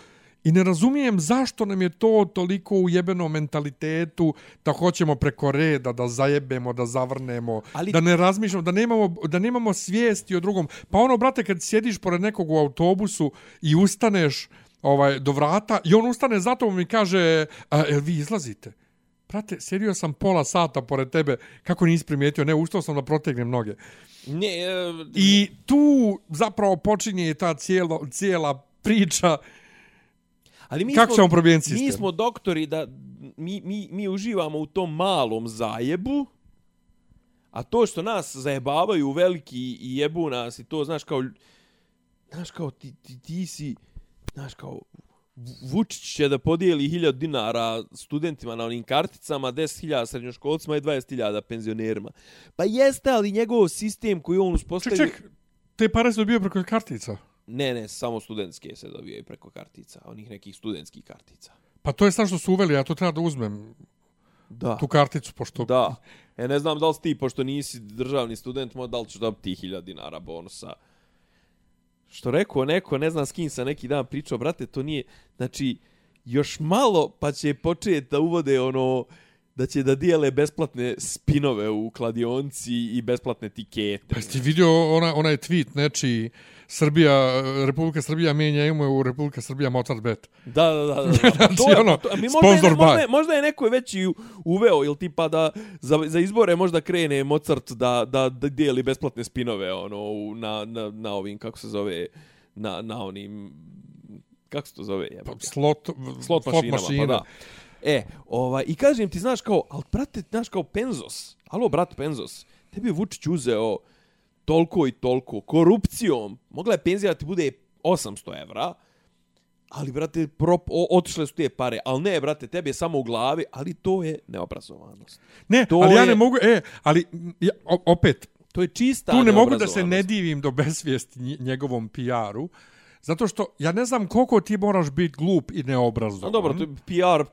I ne razumijem zašto nam je to toliko u jebenom mentalitetu da hoćemo preko reda, da zajebemo, da zavrnemo, Ali- da ne razmišljamo, da nemamo, da nemamo svijesti o drugom. Pa ono, brate, kad sjediš pored nekog u autobusu i ustaneš ovaj, do vrata i on ustane za tobom i kaže, a, jel vi izlazite? Brate, sjedio sam pola sata pored tebe, kako nisi primijetio? Ne, ustao sam da protegnem noge. Ne, e, I tu zapravo počinje ta cijelo, cijela priča ali mi kako smo, ćemo promijeniti sistem. Mi smo doktori da mi, mi, mi uživamo u tom malom zajebu, a to što nas zajebavaju veliki i jebu nas i to, znaš, kao, znaš, kao ti, ti, ti si, znaš, kao, Vučić će da podijeli 1000 dinara studentima na onim karticama, 10.000 srednjoškolcima i 20.000 penzionerima. Pa jeste, ali njegov sistem koji on Ček, uspostavio... ček, te pare su dobio preko kartica. Ne, ne, samo studentske se dobijaju preko kartica, onih nekih studentskih kartica. Pa to je sad što su uveli, ja to treba da uzmem, Da. tu karticu, pošto... Da. Ja ne znam da li si ti, pošto nisi državni student, mo da li ćeš dobiti ti 1000 dinara bonusa. Što rekao neko, ne znam s kim sam neki dan pričao, brate, to nije, znači, još malo pa će početi da uvode ono, da će da dijele besplatne spinove u kladionci i besplatne tikete. Pa jesi vidio ona, onaj tweet nečiji Srbija, Republika Srbija menja ime u Republika Srbija Mozart Bet. Da, da, da. da. Znači, to je, ono, to, mi možda, je, možda, je, možda je neko već i uveo, ili tipa da za, za izbore možda krene Mozart da, da, da dijeli besplatne spinove ono, na, na, na ovim, kako se zove, na, na onim, kako se to zove? Pa, jebote? slot, slot mašinama, pa da. E, ovaj, i kažem ti, znaš kao, ali brate, znaš kao Penzos, alo brat Penzos, tebi je Vučić uzeo toliko i toliko korupcijom, mogla je penzija da ti bude 800 evra, ali, brate, prop, o, otišle su te pare, ali ne, brate, tebi je samo u glavi, ali to je neobrazovanost. Ne, To ali ja je- ne mogu, e, ali ja, opet, To je čista tu ne mogu da se ne divim do besvijesti nje- njegovom PR-u, zato što ja ne znam koliko ti moraš biti glup i neobrazovan. No, dobro, to je PR,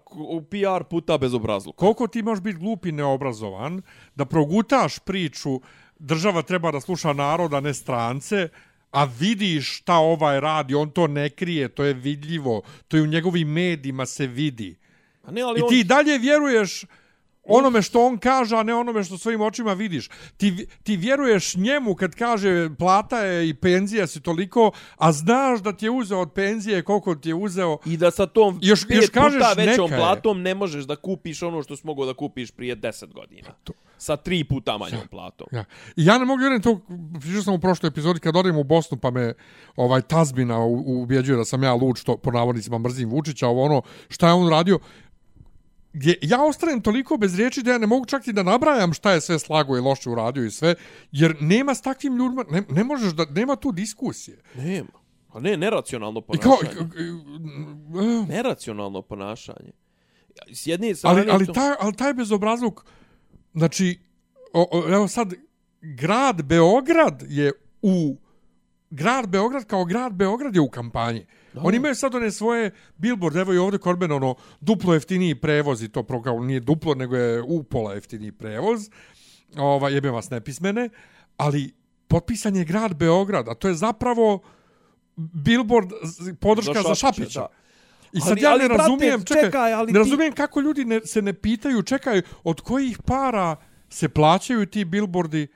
PR puta bez obrazluka. koliko ti možeš biti glup i neobrazovan, da progutaš priču država treba da sluša naroda, ne strance, a vidiš šta ovaj radi, on to ne krije, to je vidljivo, to je u njegovim medijima se vidi. A ne, ali I on... ti i dalje vjeruješ onome što on kaže, a ne onome što svojim očima vidiš. Ti, ti vjeruješ njemu kad kaže plata je i penzija si toliko, a znaš da ti je uzeo od penzije koliko ti je uzeo. I da sa tom Još- pet još kažeš puta većom platom ne možeš da kupiš ono što si mogao da kupiš prije 10 godina. Sa tri puta manjom platom. Ja. I ja ne mogu vjerujem to, pričao sam u prošloj epizodi kad odem u Bosnu pa me ovaj Tazbina u- ubjeđuje da sam ja lud što po navodnicima mrzim Vučića, ovo ono šta je on radio. Gdje ja ostajem toliko bez riječi da ja ne mogu čak i da nabrajam šta je sve slago i loše uradio i sve, jer nema s takvim ljudima, ne, ne možeš da, nema tu diskusije. Nema. A ne, neracionalno I kao, ponašanje. Neracionalno ponašanje. S jedne strane... ali, ali, to- taj, ali taj bezobrazluk, znači, o, o, evo sad, grad Beograd je u, grad Beograd kao grad Beograd je u kampanji. Oni imaju sad one svoje billboard, evo i ovdje kod mene, ono, duplo jeftiniji prevoz i to prokao nije duplo, nego je upola jeftiniji prevoz. Ova, jebe vas nepismene, ali potpisan je grad Beograd, a to je zapravo billboard podrška za Za Šapića. Šapića, da. I sad Ali- ja ali, ne brate, razumijem, čekaj, čekaj, ali ne ti- razumijem kako ljudi ne, se ne pitaju, čekaj, od kojih para se plaćaju ti billboardi,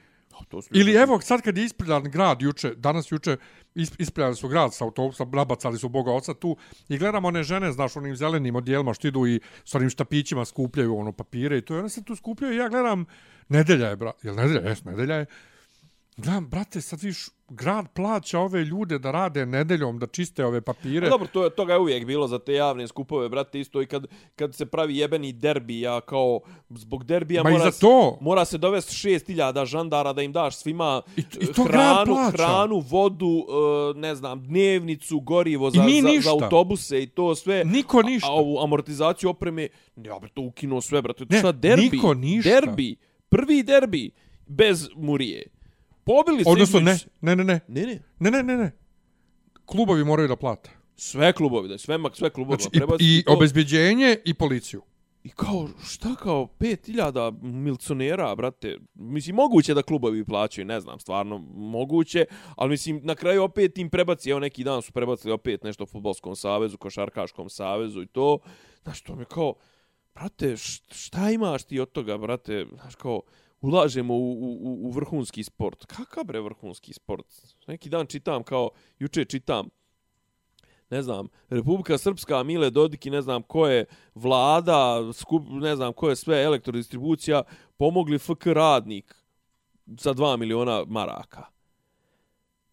To Ili evo, sad kad je ispreljan grad juče, danas juče is- ispreljali su grad sa autobusa, nabacali su Boga oca tu i gledamo one žene, znaš, onim zelenim odijelima što idu i s onim štapićima skupljaju ono papire i to, i one se tu skupljaju i ja gledam, nedelja je, bra, jel nedelja, jes, nedelja je, gledam, brate, sad viš, grad plaća ove ljude da rade nedeljom, da čiste ove papire. A dobro, to je toga je uvijek bilo za te javne skupove, brate, isto i kad kad se pravi jebeni derbi, ja kao zbog derbija Ma mora za to. mora se dovesti 6000 žandara da im daš svima I to- i to hranu, hranu, vodu, e, ne znam, dnevnicu, gorivo za, za, ništa. za autobuse i to sve. Niko ništa. A, a ovu amortizaciju opreme, ja bre to ukinuo sve, brate. Ne, Šta derbi? niko ništa. Derbi, prvi derbi bez Murije. Pobili se Odnosno, ne, ne, ne, ne, Ne, ne. ne, ne, ne, ne. Klubovi moraju da plate. Sve klubovi, da sve sve klubovi Znači, i, prebaciti i to. obezbjeđenje i policiju. I kao, šta kao, 5000 milcionera, brate, mislim, moguće da klubovi plaćaju, ne znam, stvarno, moguće, ali mislim, na kraju opet im prebaci, evo neki dan su prebacili opet nešto Futbolskom savezu, Košarkaškom savezu i to, znaš, to mi kao, brate, šta imaš ti od toga, brate, znaš, kao, ulažemo u, u, u vrhunski sport. Kakav bre vrhunski sport? Neki dan čitam, kao, juče čitam, ne znam, Republika Srpska, Mile Dodik i ne znam ko je vlada, skup, ne znam ko je sve elektrodistribucija, pomogli FK radnik za 2 miliona maraka.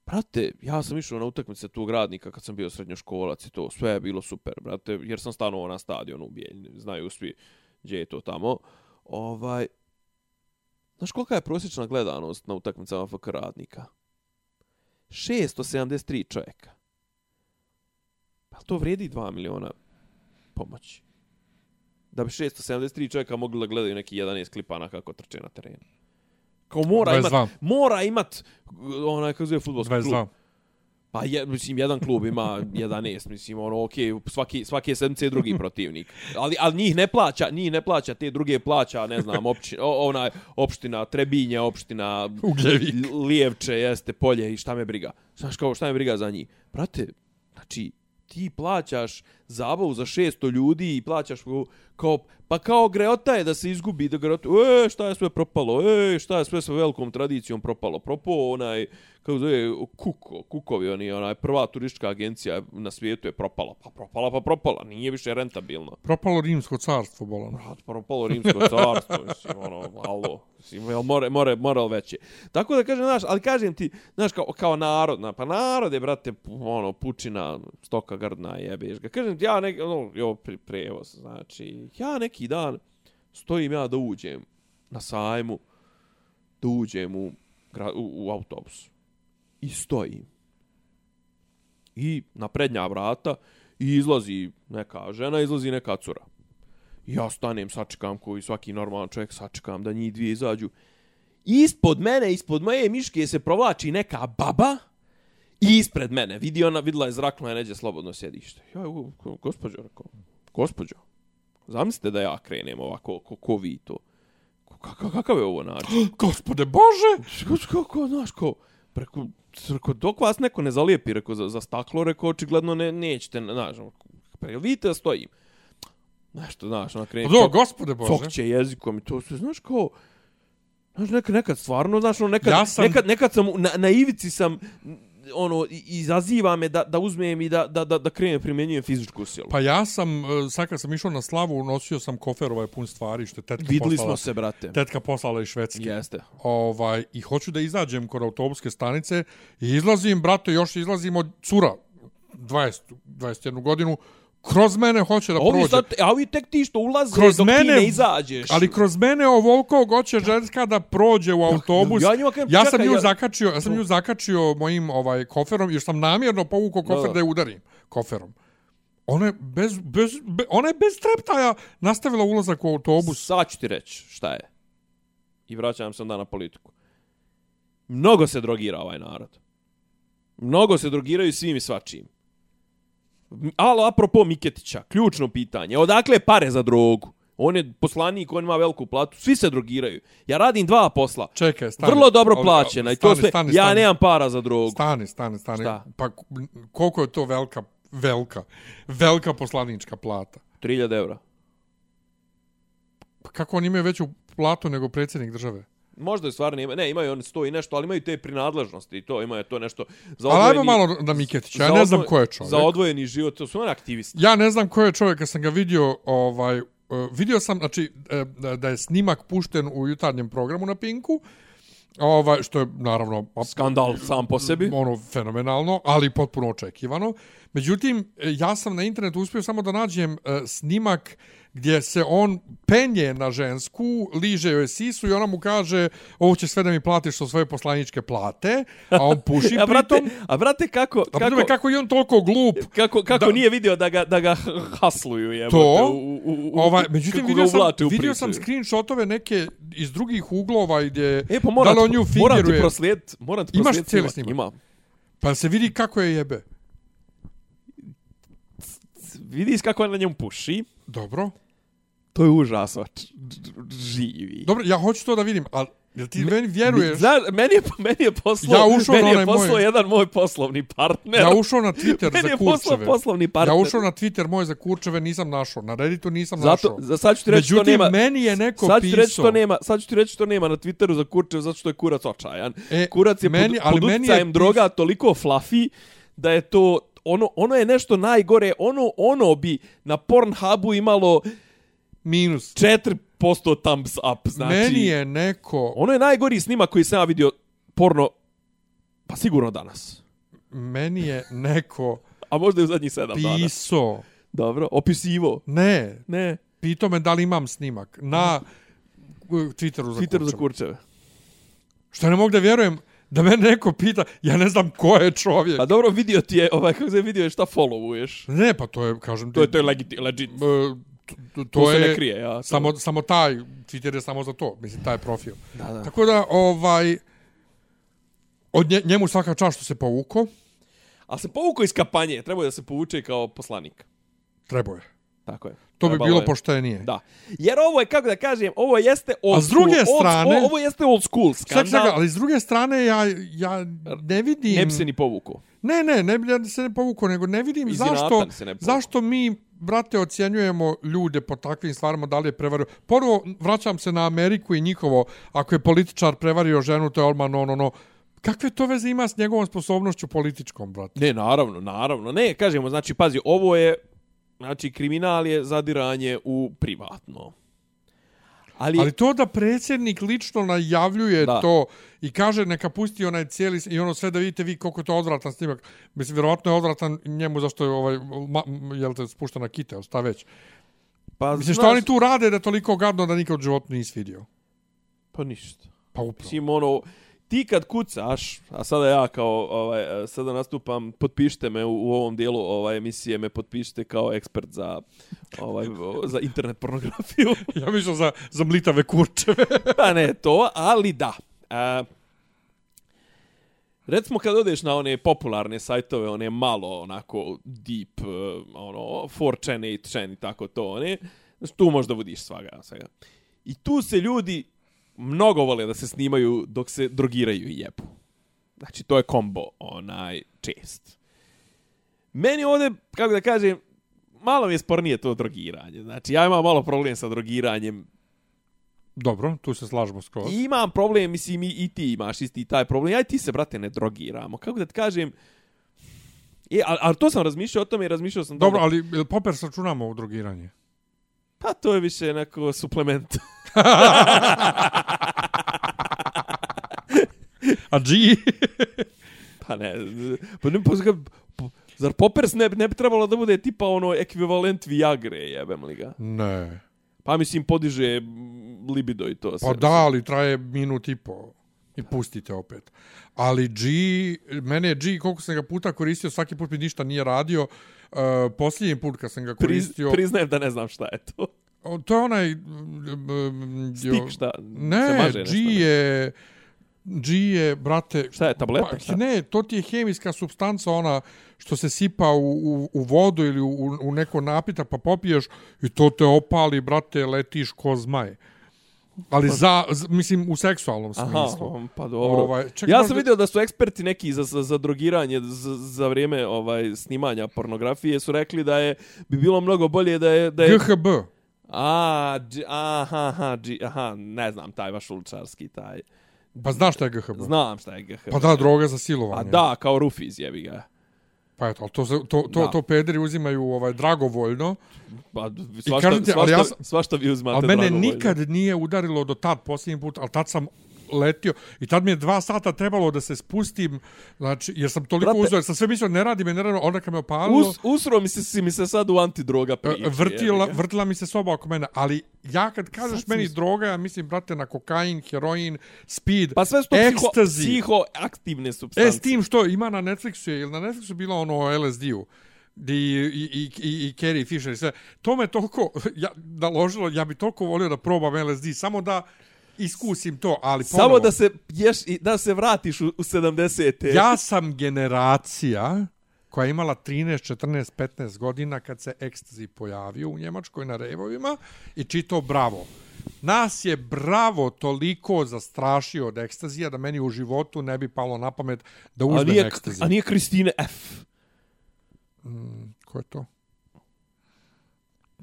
Brate, ja sam išao na utakmice tog radnika kad sam bio srednjoškolac i to, sve je bilo super, brate, jer sam stanovao na stadionu u Bijeljni, znaju svi gdje je to tamo. Ovaj, znaš kolika je prosječna gledanost na utakmicama FK radnika? 673 čovjeka. Pa to vrijedi 2 miliona pomoći. Da bi 673 čovjeka mogli da gledaju neki 11 klipana kako trče na terenu. Kao mora 22. imat, mora imat onaj kako zove fudbalski klub. 22. Pa je, mislim, jedan klub ima 11, mislim, ono, okay, svaki, svake sedmice je drugi protivnik. Ali, ali njih ne plaća, njih ne plaća, te druge plaća, ne znam, opći, o, onaj, opština Trebinje, opština Ugljevik. Lijevče, jeste, polje i šta me briga. Znaš kao, šta me briga za njih? Brate, znači, ti plaćaš zabavu za 600 ljudi i plaćaš kao, pa kao greota je da se izgubi, da greota, e, šta je sve propalo, e, šta je sve sa velikom tradicijom propalo, propao onaj, kako zove, Kuko, Kukovi, oni, onaj, prva turistička agencija na svijetu je propala, pa propala, pa propala, nije više rentabilno. Propalo rimsko carstvo, bolan. Brat, propalo rimsko carstvo, mislim, ono, alo, mislim, jel more, more, moral veće. Tako da kažem, znaš, ali kažem ti, znaš, kao, kao narod, na, pa narod je, brate, ono, pučina, stoka grdna, jebeš ga. Kažem ti, ja nek, ono, jo, pre, prevoz, znači, ja neki dan stojim ja da uđem na sajmu, da uđem u, u, u autobus. I stojim. I na prednja vrata i izlazi neka žena, izlazi neka cura. I ja stanem, sačekam koji svaki normalan čovjek, sačekam da njih dvije izađu. Ispod mene, ispod moje miške se provlači neka baba i ispred mene. Vidi ona, videla je zrakno je neđe slobodno sjedište. Ja, gospođo, rekao, gospođo, zamislite da ja krenem ovako, ko, ko vi to. Kakav, kakav je ovo način? Gospode Bože! Kako, kako, znaš, ko, preko, reko, dok vas neko ne zalijepi, reko, za, za staklo, reko, očigledno ne, nećete, znaš, ono, pre, jel vidite da stojim? Nešto, znaš, ona krene, Pa Do, gospode Bože. cokće jezikom i to sve, znaš, kao, znaš, nekad, nekad stvarno, znaš, ono, nekad, Ja sam- nekad, nekad sam, na, na ivici sam, ono, izaziva me da, da uzmem i da, da, da, da krenem primjenjujem fizičku silu. Pa ja sam, e, sad kad sam išao na slavu, nosio sam kofer ovaj pun stvari, što je tetka Videli poslala. smo se, brate. Tetka poslala iz Švedske. Jeste. Ovaj, I hoću da izađem kod autobuske stanice i izlazim, brate, još izlazim od cura, 20, 21 godinu, kroz mene hoće da Ovi prođe. sad, a ovi tek ti što ulaze Kroz dok mene- ti ne izađeš. Ali kroz mene ovoliko hoće ženska da prođe u autobus. ja njima kažem, ja sam čekaj, nju ja- zakačio, ja sam nju zakačio mojim ovaj koferom, jer sam namjerno povukao kofer Da. da je udarim koferom. Ona je bez, bez, be, ona je bez treptaja nastavila ulazak u autobus. Sad ću ti reći šta je. I vraćam se onda na politiku. Mnogo se drogira ovaj narod. Mnogo se drogiraju svim i svačim. Alo, apropo Miketića, ključno pitanje. Odakle pare za drogu? On je poslanik, on ima veliku platu, svi se drogiraju. Ja radim dva posla. Čekaj, stani. Vrlo dobro plaćena i to sve. stani, ja stani. nemam para za drogu. Stani, stani, stani. Šta? Pa koliko je to velika, velika, velika poslanička plata? 3000 evra. Pa kako oni imaju veću platu nego predsjednik države? Možda je stvarno ima, ne, imaju oni sto i nešto, ali imaju te prinadležnosti i to, imaju to nešto za Ali ajmo odvojeni- malo na Miketića, ja ne znam ko je čovjek. Za odvojeni život, to su oni aktivisti. Ja ne znam ko je čovjek, kad sam ga vidio, ovaj, uh, vidio sam, znači, e, da- da je snimak pušten u jutarnjem programu na Pinku, ovaj, što je, naravno, Skandal sam po sebi. ono, fenomenalno, ali potpuno očekivano. Međutim, e, ja sam na internetu uspio samo da nađem e, snimak gdje se on penje na žensku, liže joj sisu i ona mu kaže ovo će sve da mi platiš od svoje poslaničke plate, a on puši A brate, pritom. a brate kako, A kako, je kako je on toliko glup. kako, kako Da- nije vidio da ga, da ga hasluju, jebote, To, u, u, u, Ovaj, međutim, vidio sam, vidio sam screenshotove neke iz drugih uglova gdje E, pa moram, da li on nju moram ti proslijedit, moram ti Imaš cijeli snimak. Imam. Pa se vidi kako je jebe. Vidiš kako on na njemu puši. Dobro. To je užasno. Živi. Dobro, ja hoću to da vidim, ali jel ti meni vjeruješ? Znaš, meni je, meni je poslao, Ja ušao meni je poslao moj- jedan moj poslovni partner. Ja ušao na Twitter meni za je poslao kurčeve. poslovni partner. Ja ušao na Twitter moj za kurčeve, nisam našao. Na Redditu nisam Zato, našao. za sad ću ti reći što Međutim, nema... meni je neko sad ti reći pisao. što nema, sad ću ti reći što nema na Twitteru za kurčev zato što je kurac očajan. E, kurac je meni- pod, ali pod meni je utjecajem pis- droga toliko fluffy da je to ono ono je nešto najgore, ono ono bi na Pornhubu imalo Minus. 4% thumbs up, znači. Meni je neko... Ono je najgori snimak koji sam ja vidio porno pa sigurno danas. Meni je neko A možda i u zadnjih 7 dana. pisao. Dobro, opisivo. Ne, Ne, pitao me da li imam snimak. Na Twitteru za Twitter za kurčeve. kurčeve. Što ne mogu da vjerujem da me neko pita, ja ne znam ko je čovjek. Pa dobro, vidio ti je, ovaj, kako se vidio je šta followuješ. Ne, pa to je, kažem ti... To je, to je legit, legit. e, to, to, To, se je ne krije, ja. To... samo, samo taj, Twitter je samo za to, mislim, taj profil. Da, da. Tako da, ovaj, od nje, njemu svaka čast što se povuko, A se povukao iz kampanje, trebao je da se povuče kao poslanik. trebao je. Tako je. To bi bilo je. poštenije. Da. Jer ovo je, kako da kažem, ovo jeste old A s druge school, strane- Old, ovo jeste old school skandal. čak, ali s druge strane, ja, ja ne vidim... Ne bi se ni povukao. Ne, ne, ne bi ja se ne povukao, nego ne vidim Iz zašto, ne zašto mi, brate, ocjenjujemo ljude po takvim stvarima, da li je prevario. Prvo, vraćam se na Ameriku i njihovo, ako je političar prevario ženu, to je odmah no, no, no. Kakve to veze ima s njegovom sposobnošću političkom, brate? Ne, naravno, naravno. Ne, kažemo, znači, pazi, ovo je, znači, kriminal je zadiranje u privatno. Ali, Ali to da predsjednik lično najavljuje Da. to i kaže neka pusti onaj cijeli i ono sve da vidite vi koliko je to odvratan snimak. Mislim, vjerovatno je odvratan njemu zašto je ovaj, ma, jel te, spušta na kite, šta već. pa, Mislim, što znaš- oni tu rade da toliko gadno da nikad u životu nisi vidio. Pa ništa. Pa upravo. Mislim, ono, ti kad kucaš, a sada ja kao, ovaj, sada nastupam, potpišite me u, u ovom dijelu ovaj, emisije, me potpišite kao ekspert za, ovaj, za internet pornografiju. Ja mislim za, za mlitave kurčeve. pa ne to, ali da. A, recimo kad odeš na one popularne sajtove, one malo onako deep, eh, ono, 4chan, 8chan i tako to, one, tu možda vodiš svaga, svega. I tu se ljudi mnogo vole da se snimaju dok se drogiraju i jebu. Znači, to je kombo, onaj, čest. Meni ovdje, kako da kažem, malo mi je spornije to drogiranje. Znači, ja imam malo problem sa drogiranjem Dobro, tu se slažemo skroz. I imam problem, mislim, i, i ti imaš isti taj problem. Ja i ti se, brate, ne drogiramo. Kako da ti kažem... E, ali, ali to sam razmišljao o tome i razmišljao sam... Dobro, da- ali jel Poppers računamo u drogiranje? Pa to je više neko suplement. A G? pa ne... Pa ne pa, pa, zar Poppers ne, ne bi trebalo da bude tipa ono ekvivalent Viagre, jebem li ga? ne. Pa mislim, podiže libido i to. Pa da, ali traje minut i po. I pustite opet. Ali G, mene je G, koliko sam ga puta koristio, svaki put mi ništa nije radio. Uh, posljednji put kad sam ga Priz, koristio... priznajem da ne znam šta je to. O, to je onaj... Stik šta? se Ne, maže G je... G je, brate... Šta je, tableta? Pa, ne, to ti je hemijska substanca, ona što se sipa u, u, u vodu ili u, u neko napitak pa popiješ i to te opali, brate, letiš ko zmaj. Ali za, z- mislim, u seksualnom smislu. Aha, pa dobro. Ovaj, čekaj, ja sam možda- vidio da su eksperti neki za, za, za drogiranje za, za vrijeme ovaj snimanja pornografije su rekli da je bi bilo mnogo bolje da je da je GHB. A dž, aha aha dž, aha ne znam taj vaš uličarski taj Pa znaš šta je GHB? znam šta je GHB Pa da, droga za a silovanje. da kao Rufiz jebi ga Pa eto, to, to, to, to pederi uzimaju ovaj, dragovoljno. pa svašta, ali svašta, ja svašta vi uzmate Ali mene dragovoljno. nikad nije udarilo do tad posljednji put, ali tad sam letio i tad mi je dva sata trebalo da se spustim, znači, jer sam toliko Brate- uzeo, jer sam sve mislio, ne radi me, ne radi, onda kad me opalilo, Us, usro mi se si mi se sad u antidroga priče. e, vrtila, jebi ga. vrtila mi se soba oko mene, ali ja kad kažeš Sad meni is- droga, ja mislim, brate, na kokain, heroin, speed, Pa sve su to psiho, ekstazi. psihoaktivne substance. E, s tim što ima na Netflixu, je, ili na Netflixu bilo ono LSD-u, di i, i, i, i Carrie Fisher i sve. To me toliko ja, naložilo, ja bi toliko volio da probam LSD, samo da iskusim to, ali ponovo, Samo da se ješ da se vratiš u, u 70-te. ja sam generacija koja je imala 13, 14, 15 godina kad se ekstazi pojavio u Njemačkoj na revovima i čitao Bravo. Nas je Bravo toliko zastrašio od ekstazija da meni u životu ne bi palo na pamet da uzmem ekstazi. a nije Kristine F. Ko je to?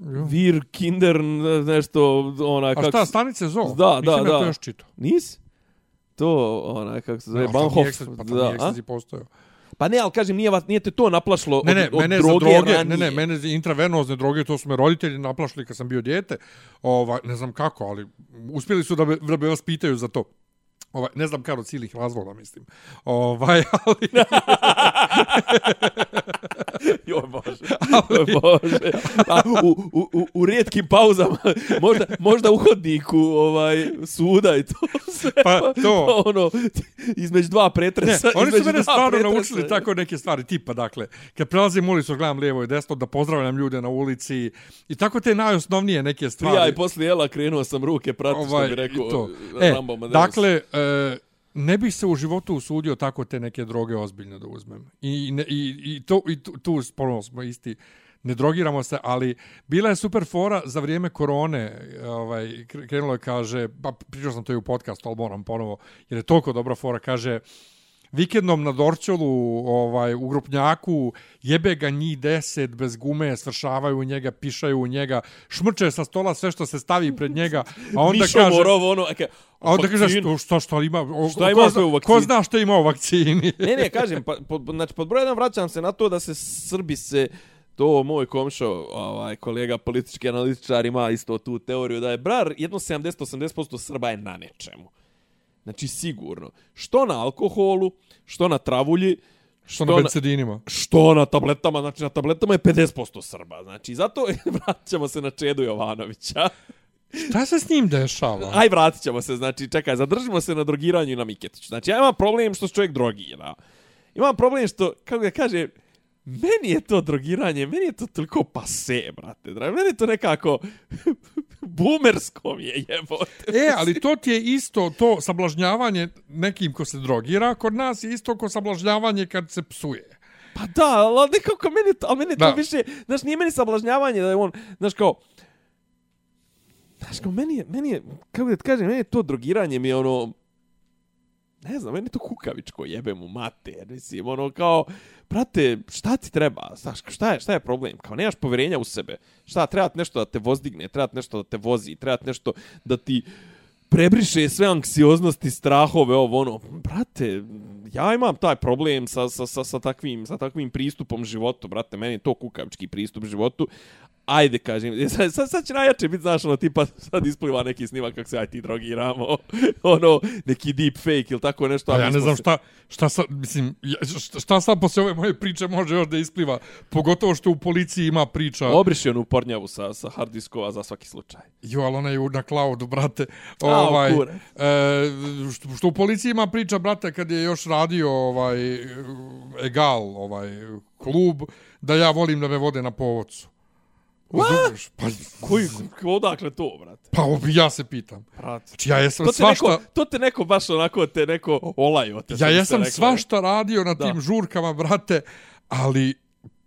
Vir, Kinder, ne- nešto, ona, A kako... šta, stanice Zoo? Da, Mislim da, to da. još čito. Nis? To, ona, kako se zove, No, Banhof. Pa to da, a? ekstazi postojao. Pa ne, ali kažem, nije, vas, nije te to naplašlo Ne, ne, od, od mene droge, za droge, ranije. ne, ne, mene za intravenozne droge, to su me roditelji naplašili kad sam bio dijete. Ovaj, ne znam kako, ali uspjeli su da me, da me vas pitaju za to. Ovaj, ne znam kako od ciljih razvoda, mislim. Ovaj, ali... Joj Bože, joj Bože. A, u, u, u, u rijetkim pauzama, možda, možda u hodniku ovaj, suda i to sve. Pa, to. ono, između dva Ne, pretresa. oni su mene stvarno pretresa. naučili tako neke stvari, tipa, dakle, kad prelazim ulicu, gledam lijevo i desno, da pozdravljam ljude na ulici i tako te najosnovnije neke stvari. Prija i poslije jela krenuo sam ruke prati što bi rekao to. e, Rambo dakle, e, ne bih se u životu usudio tako te neke droge ozbiljno da uzmem. I, ne, i, i, to, i tu, tu ponovno smo isti, ne drogiramo se, ali bila je super fora za vrijeme korone, ovaj, krenulo je, kaže, pa pričao sam to i u podcastu, ali moram ponovo, jer je toliko dobra fora, kaže, vikendom na Dorćolu, ovaj, u Grupnjaku, jebe ga njih deset bez gume, svršavaju u njega, pišaju u njega, šmrče sa stola sve što se stavi pred njega, a onda Mišo kaže... Morov, ono, eke, A onda kažeš što, što, što ima, o, Šta ko, ima zna, sve u ko zna što ima u vakcini? Ne, ne, kažem, pa, pod, znači, pod broj jedan vraćam se na to da se Srbi se, to moj komšo, ovaj, kolega politički analitičar ima isto tu teoriju da je brar, jedno 70-80% Srba je na nečemu. Znači, sigurno. Što na alkoholu, što na travulji, što na benzedinima. što na tabletama, znači na tabletama je 50% Srba. Znači, zato vraćamo se na Čedu Jovanovića. Šta se s njim dešava? Aj, vratit ćemo se, znači, čekaj, zadržimo se na drogiranju i na Miketiću. Znači, ja imam problem što se čovjek drogira. Imam problem što, kako ga kaže, meni je to drogiranje, meni je to toliko pase, brate. Dragi. Meni je to nekako boomersko mi je jebote. E, ali to ti je isto to sablažnjavanje nekim ko se drogira, kod nas je isto ko sablažnjavanje kad se psuje. Pa da, ali nekako meni, to- ali meni to Da. više, znaš, nije meni sablažnjavanje da je on, znaš kao, znaš kao, meni je, meni je, kako da ti kažem, meni je to drogiranje mi je ono, ne znam, meni to kukavičko, jebe mu mater, mislim, ono kao, brate, šta ti treba, znaš, šta je, šta je problem, kao nemaš povjerenja u sebe, šta, treba nešto da te vozdigne, treba nešto da te vozi, treba nešto da ti prebriše sve anksioznosti, strahove, ovo ono, brate, ja imam taj problem sa, sa, sa, sa, takvim, sa takvim pristupom životu, brate, meni je to kukavički pristup životu, ajde kažem, sad, sad, sad će najjače biti, znaš, ono, tipa, sad ispliva neki snimak kako se aj ti drogiramo, ono, neki deep fake ili tako nešto. A Pa ja ne znam se- šta, šta sa, mislim, šta, šta sad posle ove moje priče može još da ispliva? Pogotovo što u policiji ima priča. Obriši onu pornjavu sa, sa hard diskova za svaki slučaj. Jo, ali ona je na cloudu, brate. A, Ovaj, kurac. e, što, što u policiji ima priča, brate, kad je još radio ovaj, Egal, ovaj, klub, da ja volim da me vode na povodcu. Razumiješ? Pa, Koji, odakle to, brate? pa ja se pitam. Brate. Znači, ja jesam To svašta... neko, to te neko baš onako te neko olajo. Te Ja jesam reklo. svašta radio na Da. tim žurkama, brate, ali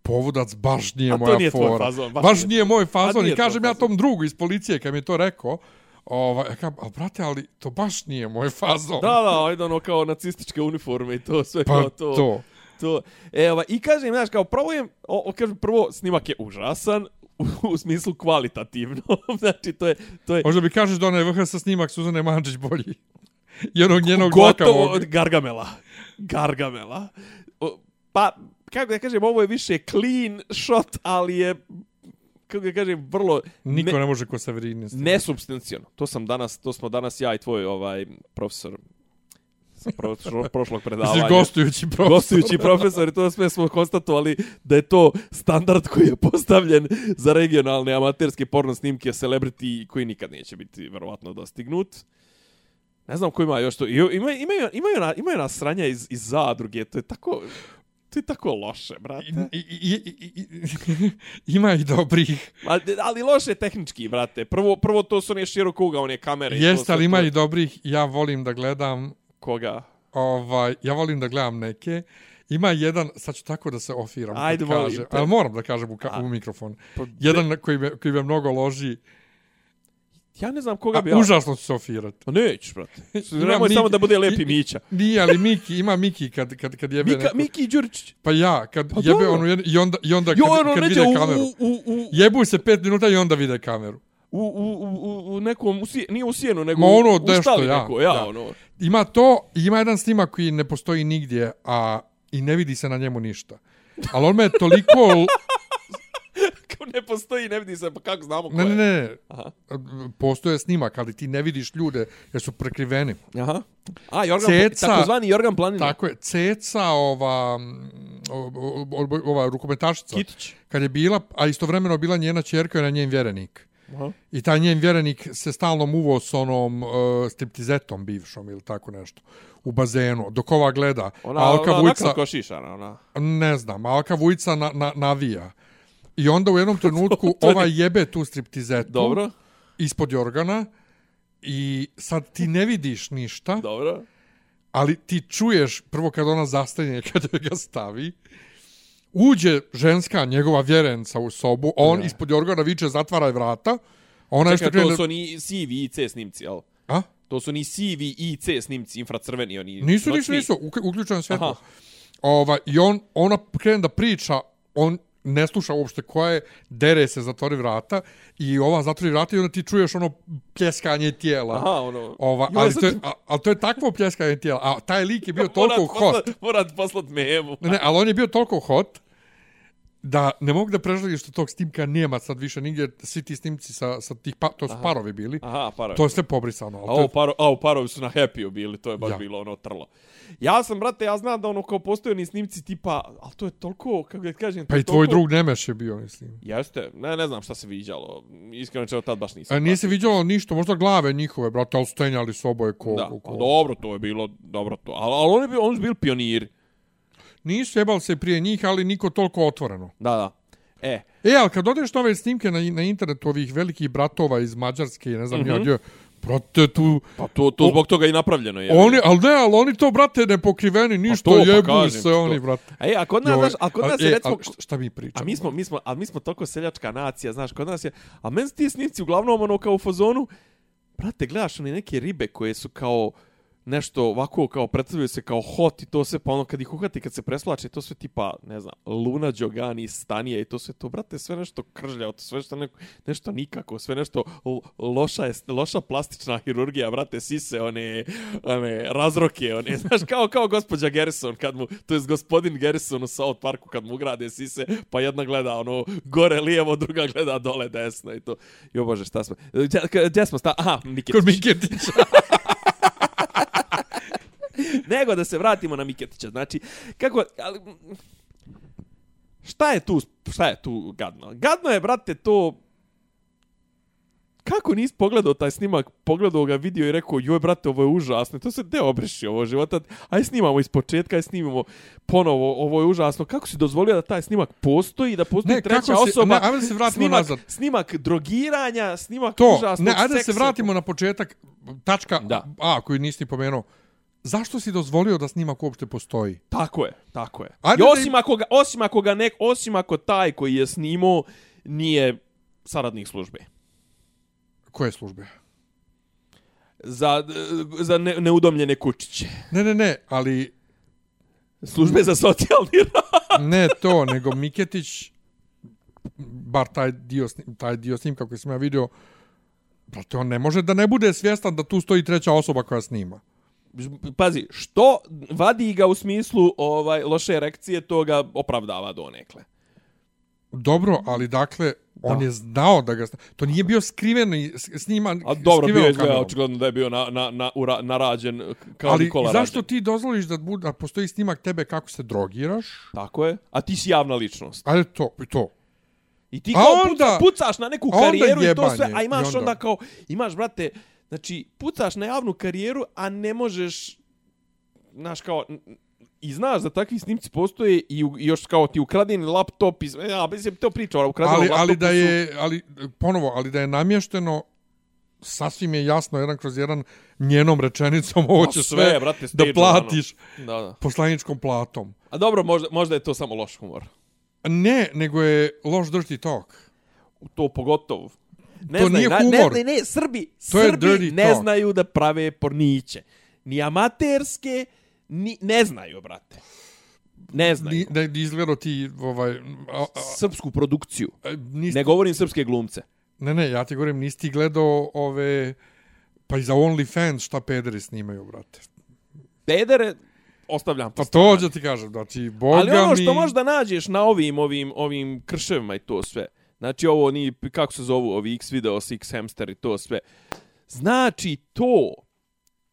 povodac baš nije A moja nije tvoj fora. fazon, baš baš, nije. nije moj fazon. nije I kažem ja tom drugu iz policije kad mi je to rekao, ovaj, ja kažem, ali brate, ali to baš nije moj fazon. Da, da, ajde ono kao nacističke uniforme i to sve pa kao to. to. to. E, ova, I kažem, znaš, kao prvo je, o, o, kažem, prvo snimak je užasan, u, u smislu kvalitativno. znači, to je, to je Možda bi kažeš da onaj VHS snimak Suzane Mančić bolji. Jednog njenog dlaka gotovo ovog. od Gargamela. Gargamela. O, pa, kako da kažem, ovo je više clean shot, ali je, kako da kažem, vrlo Niko ne, ne može ko Severini. nesubstancijalno. To sam danas, to smo danas ja i tvoj ovaj profesor sa pro, prošlog predavanja. Mislim, gostujući profesor. Gostujući profesor, i to sve smo konstatovali da je to standard koji je postavljen za regionalne amaterske porno snimke celebrity koji nikad neće biti verovatno dostignut. Ne znam ko ima još to. Ima, imaju, imaju, na, imaju na sranja iz, iz zadruge. To je tako... To je tako loše, brate. I, i, i, i, i, ima i dobrih. Ali, ali loše tehnički, brate. Prvo, prvo to su one širokouga, one kamere. Jeste, ali ima to- i dobrih. Ja volim da gledam Koga? ovaj, ja volim da gledam neke. Ima jedan, sad ću tako da se ofiram. Ajde, molim kažem, te. Ali moram da kažem u, ka, u mikrofon. Pa, Jedan koji me, koji me mnogo loži. Ja ne znam koga A, bi ja... užasno ću se ofirat. Pa nećeš, brate. Nemoj samo da bude lepi Mića. Nije, ali Miki, ima Miki kad, kad, kad jebe Mika, neko. Miki Đuričić. Pa ja, kad Pa jebe jednu, i onda, i onda kad, Jo, ono kad vide u, kameru. u, u, u, Jebu se pet minuta i onda vide kameru. u, u, u, u nekom, u sije, nije u sjenu, nego Ma ono u, nešto, štali ja, neko, ja, ja. ono. Ima to, ima jedan snimak koji ne postoji nigdje, a i ne vidi se na njemu ništa. Ali on me je toliko... Kao ne postoji, ne vidi se, pa kako znamo ko Ne, ne, je. ne, Aha. postoje snimak, ali ti ne vidiš ljude jer su prekriveni. Aha. A, Jorgan, Ceca- takozvani Jorgan Planina. Tako je, Ceca, ova, mm, o- o- o- ova rukometašica, Kitić. kad je bila, a istovremeno bila njena čerka i na njen vjerenik. Aha. I taj njen vjerenik se stalno muvo s onom uh, striptizetom bivšom ili tako nešto u bazenu, dok ova gleda. Ona, Alka ona, nakon košišana, ona. ne znam, Alka Vujica na, na, navija. I onda u jednom trenutku To je- ova jebe tu striptizetu Dobro, ispod jorgana i sad ti ne vidiš ništa, dobro. ali ti čuješ prvo kad ona zastanje, kad joj ga stavi, uđe ženska, njegova vjerenca u sobu, on Ja. ispod jorgana viče zatvaraj vrata, ona Čekaj, to krene... su ni CV i C snimci, jel? A? To su ni CV i C snimci, infracrveni, oni... Nisu, nisu, noćni. nisu, uk- uključeno svjetlo. Aha. Ova, I on, ona krene da priča, on ne sluša uopšte koja je, dere se, zatvori vrata i ova zatvori vrata i onda ti čuješ ono pljeskanje tijela. Aha, ono... Ova, ali, to je, a, ali to je takvo pljeskanje tijela. A taj lik je bio toliko Morat hot. poslat- Morat poslat memu. Ne, ne, ali on je bio toliko hot da ne mogu da preželim što tog snimka nema sad više nigdje. Svi ti snimci sa, sa tih, pa, to su Aha. parovi bili. Aha, parovi. To je sve pobrisano. A ovo paro, a ovo parovi su na happy bili, to je baš Ja. bilo ono trlo. Ja sam, brate, ja znam da ono kao postoje ni snimci tipa, ali to je toliko, kako da kažem, to pa i tvoj drug Nemeš je bio, mislim. Jeste, ne, ne znam šta se viđalo. Iskreno čeo tad baš nisam. A nije se viđalo ništa, možda glave njihove, brate, ali stenjali s oboje ko... Da, ko, ko. dobro, to je bilo, dobro to. Ali, ali oni, bi, oni su bili pioniri. Nisu jebali se prije njih, ali niko toliko otvoreno. Da, da. E, E, ali kad odeš na ove snimke na, na internetu ovih velikih bratova iz Mađarske, ne znam, mm Mhm. -hmm. brate, tu... pa to, to zbog toga i napravljeno je. Oni, ali ne, ali oni to, brate, ne pokriveni, ništa, to, pa jebu kažem se to. oni, brate. E, a kod nas, znaš, a kod nas je e, recimo... a šta, mi pričamo? A mi smo, mi smo, a mi smo toliko seljačka nacija, znaš, kod nas je, a meni su ti snimci uglavnom ono kao u fazonu, brate, gledaš one neke ribe koje su kao nešto ovako kao predstavljaju se kao hot i to sve, pa ono kad ih uhvati, kad se presplače, to sve tipa, ne znam, Luna Đogani, Stanija i to sve to, brate, sve nešto kržljao, to sve što neko, nešto nikako, sve nešto loša, je, loša plastična hirurgija, brate, sise, one, one razroke, one, znaš, kao, kao gospođa Garrison, kad mu, to je gospodin Garrison u South Parku, kad mu ugrade sise, pa jedna gleda, ono, gore lijevo, druga gleda dole desno i to. Jo bože, šta smo, gdje, gdje smo sta, aha, Nikitić. Kod Miketića. Nego da se vratimo na Miketića. Znači, kako... Ali, šta je tu, šta je tu gadno? Gadno je, brate, to... kako nisi pogledao taj snimak, pogledao ga, vidio i rekao, joj brate, ovo je užasno, to se ne obriši ovo života, aj snimamo iz početka, aj snimamo ponovo, ovo je užasno. Kako si dozvolio da taj snimak postoji, da postoji Ne, treća si- osoba, ne, ajde da se vratimo snimak, nazad. snimak drogiranja, snimak To, užasnog ne, ajde da se seksa. vratimo na početak, tačka Da. A, koju nisi ni pomenuo. Zašto si dozvolio da snimak uopšte postoji? Tako je, tako je. Ajde I da osim, ako ga, osim, ako ga nek, osim ako taj koji je snimao nije saradnik službe. Koje službe? Za, za ne, neudomljene kučiće. Ne, ne, ne, ali Službe za socijalni rad. ne to, nego Miketić, bar taj dio, sni- taj dio snimka koji sam ja vidio, brate, on ne može da ne bude svjestan da tu stoji treća osoba koja snima. Pazi, što vadi ga u smislu ovaj loše erekcije, to ga opravdava donekle. Dobro, ali dakle, on Da. je znao da ga... To nije bio skriveni, s- sniman, A dobro, bio skriveno je kamerom. očigledno da je bio na, na, na, ura, narađen kao Ali Nikola zašto rađen. ti dozvoliš da, da postoji snimak tebe kako se drogiraš? Tako je. A ti si javna ličnost. Ajde to, i to. I ti A kao onda- puca, pucaš na neku karijeru i to sve, a imaš onda- onda... kao, imaš, brate, znači, pucaš na javnu karijeru, a ne možeš, znaš, kao, i znaš da takvi snimci postoje i, u, i još kao ti ukradeni laptop, i, sve, ja, mislim, to priča, o ukradenom Ali, laptopu ali da je, ali ponovo, ali da je namješteno sasvim je jasno jedan kroz jedan njenom rečenicom ovo će sve, sve, brate, da stage-ovano. platiš Da, da. poslaničkom platom. A dobro, možda, možda je to samo loš humor. Ne, nego je loš dirty talk. To pogotovo. Ne To znaju, nije humor. Ne, ne, ne, Srbi, To Srbi ne talk. znaju da prave porniće. Ni amaterske, ni, ne znaju, brate. Ne znaju. Ni, da je izgledao ti ovaj... A, a, Srpsku produkciju. a, nisi, Ne govorim srpske glumce. ne, ne, ja ti govorim, nisi ti gledao ove... Pa i za OnlyFans šta pederi snimaju, brate. Pedere, ostavljam po Pa to ću ti kažem, znači, boga Ali ono što mi... možda nađeš na ovim, ovim, ovim krševima i to sve. Znači ovo ni, kako se zovu, ovi X videos, X hamster i to sve. Znači to,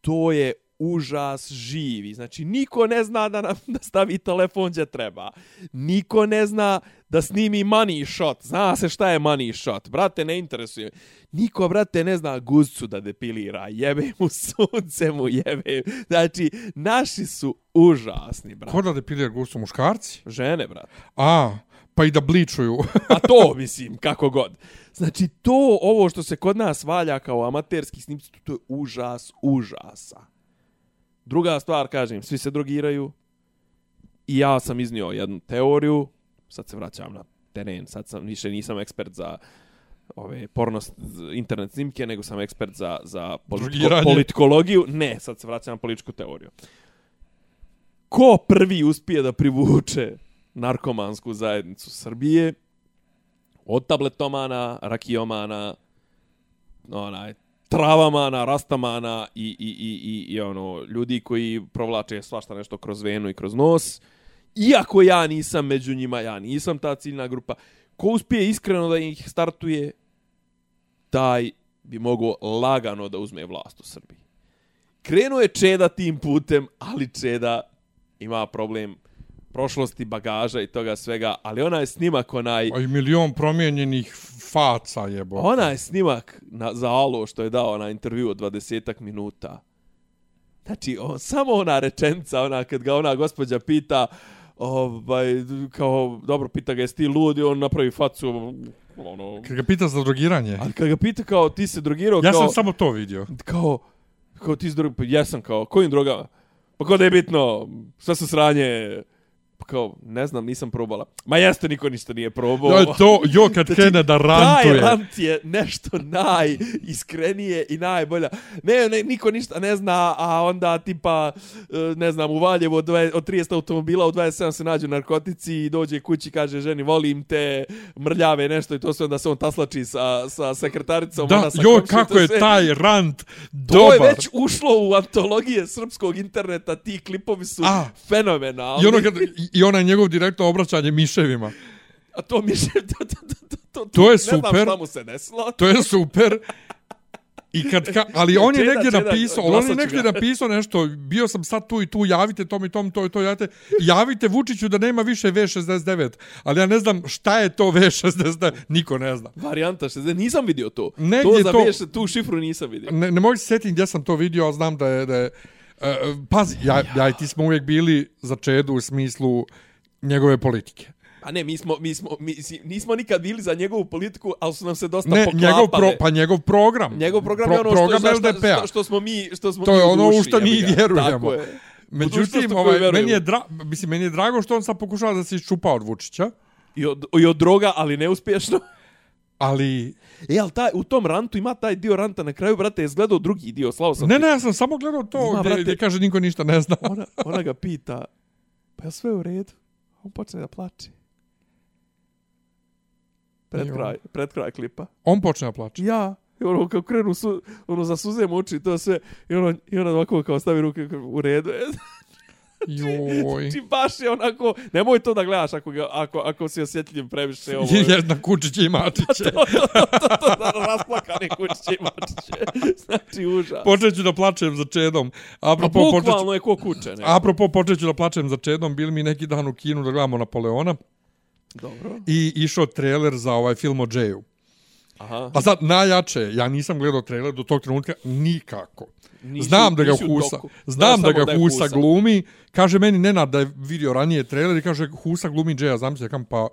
to je užas živi. Znači niko ne zna da nam da stavi telefon gdje treba. Niko ne zna da snimi money shot. Zna se šta je money shot. Brate, ne interesuje. Niko, brate, ne zna guzcu da depilira. Jebe mu sunce mu jebe. Znači, naši su užasni, brate. Ko da depilira gusto muškarci? Žene, brate. A, pa i da bličuju. A to, mislim, kako god. Znači, to, ovo što se kod nas valja kao amaterski snimci, to je užas užasa. Druga stvar, kažem, svi se drogiraju. I ja sam iznio jednu teoriju, sad se vraćam na teren, sad sam, više nisam ekspert za ove porno internet snimke, nego sam ekspert za, za politiko, politikologiju. Ne, sad se vraćam na političku teoriju. Ko prvi uspije da privuče narkomansku zajednicu Srbije od tabletomana, rakijomana, onaj, travamana, rastamana i, i, i, i, i ono, ljudi koji provlače svašta nešto kroz venu i kroz nos. Iako ja nisam među njima, ja nisam ta ciljna grupa, ko uspije iskreno da ih startuje, taj bi mogao lagano da uzme vlast u Srbiji. Krenuo je Čeda tim putem, ali Čeda ima problem prošlosti, bagaža i toga svega, ali onaj snimak, onaj, A i milion promijenjenih faca jebo. onaj snimak na, za Alo što je dao na intervju od 20 minuta. Znači, on, samo ona rečenca, ona, kad ga ona gospođa pita, ovaj, kao, dobro, pita ga, jesi ti lud, i on napravi facu, ono, Kad ga pita za drogiranje, ali kad ga pita kao, ti se drogirao, ja kao, sam samo to vidio. kao, kao ti se drogirao, pa jesam, kao, kojim drogama? Pa kao da je bitno, sve su sranje, kao, ne znam, nisam probala. Ma jeste, niko ništa nije probao. Ja, to, jo, kad krene da Taj rantuje. rant je nešto najiskrenije i najbolja. Ne, ne, niko ništa ne zna, a onda tipa, e, ne znam, u Valjevu od, dve- od 30 automobila u 27 se nađu narkotici i dođe kući kaže ženi volim te, mrljave nešto i to sve onda se on taslači sa, sa sekretaricom. Da, ona sa jo, komšijom, kako to je sve. taj rant To dobar. je već ušlo u antologije srpskog interneta, ti klipovi su A. fenomenalni. I, ono kad, i- I onaj njegov direktno obraćanje miševima. A to mi je... To, to, to, to, To je Ne super. znam šta mu se desilo. To je super. I kad, ka, ali on je Čeda, negdje Čeda, napisao, on je negdje ga. napisao nešto, bio sam sad tu i tu, javite tom i tom, to i to, javite, javite Vučiću da nema više V69, ali ja ne znam šta je to V69, niko ne zna. Varijanta 60, nisam vidio to. Negdje to za to- veš, tu šifru nisam vidio. Ne, ne mogu se sjetiti gdje sam to vidio, ali znam da je, da je uh, pazi, ja, ja i ti smo uvijek bili za Čedu u smislu njegove politike. A ne, mi smo, mi smo, mi, nismo nikad bili za njegovu politiku, ali su nam se dosta Ne, poklapale. njegov, pro, pa njegov program. Njegov program Pro- je ono program što, što, LDP-a. što, što, smo mi, što smo To mi je ono u što mi vjerujemo. Tako je. Međutim, ovaj, meni je, dra, mislim, meni je drago što on sad pokušava da se iščupa od Vučića, I od, I od droga, ali neuspješno. ali... E, ali taj, u tom rantu ima taj dio ranta na kraju, brate, je izgledao drugi dio, slavo sam Ne, ti. ne, ja sam samo gledao to Ima, gdje, brate. gdje kaže niko ništa ne zna. Ona, ona ga pita, pa je sve u redu? On počne da plače. Pred Jo. kraj, pred kraj klipa. On počne da plače. Ja, i ono kao krenu su, ono za suze muči i to sve, i ono, i ono ovako kao stavi ruke u redu. Joj. Znači baš je onako, nemoj to da gledaš ako, ga, ako, ako si osjetljiv previše ovo. Jedna kučiće i mačiće. to, to, to, to, to, to, rasplakane kućiće i mačiće. Znači užas. Počet ću da plačem za Čedom. A Apropo, ću, bukvalno je ko kuće. Ne? apropo, počet ću da plačem za Čedom. Bili mi neki dan u kinu da gledamo Napoleona. Dobro. I išao trailer za ovaj film o Jayu. Aha. A sad, najjače, ja nisam gledao trailer do tog trenutka nikako. Nisi- Znam da ga Husa, znam da ga je Husa glumi. Kaže meni Nenad da je vidio ranije trailer i kaže Husa glumi Jaya, zamisli, kam pa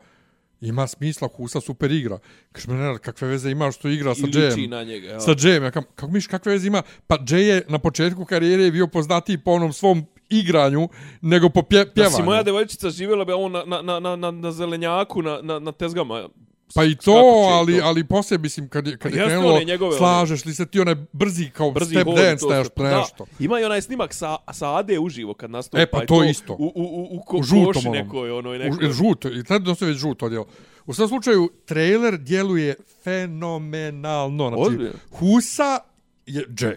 ima smisla, Husa super igra. Kaže me Nenad, kakve veze ima što igra sa Jayem? na njega. Ja. Sa Jayem, ja kam, kako miš, kakve veze ima? Pa Jay je na početku karijere bio poznatiji po onom svom igranju nego po pje, Da pjevanju. si moja devojčica živjela bi on na, na, na, na, na zelenjaku, na, na, na tezgama. Pa i to, ali, to? ali poslije, mislim, kad je, kad je Jeste krenulo, njegove, one- slažeš li se ti onaj brzi kao Brzi step hod dance, to nešto. Pa nešto. Da, ima i onaj snimak sa, sa Ade uživo kad nastupa. E, pa i to isto. U, u, u, u, ko, U žutom nekoj, onoj U, nekoj. žuto, i tada dosta već žuto odjelo. U svom slučaju, trailer djeluje fenomenalno. Znači, Ozbiljno? Husa je Dže.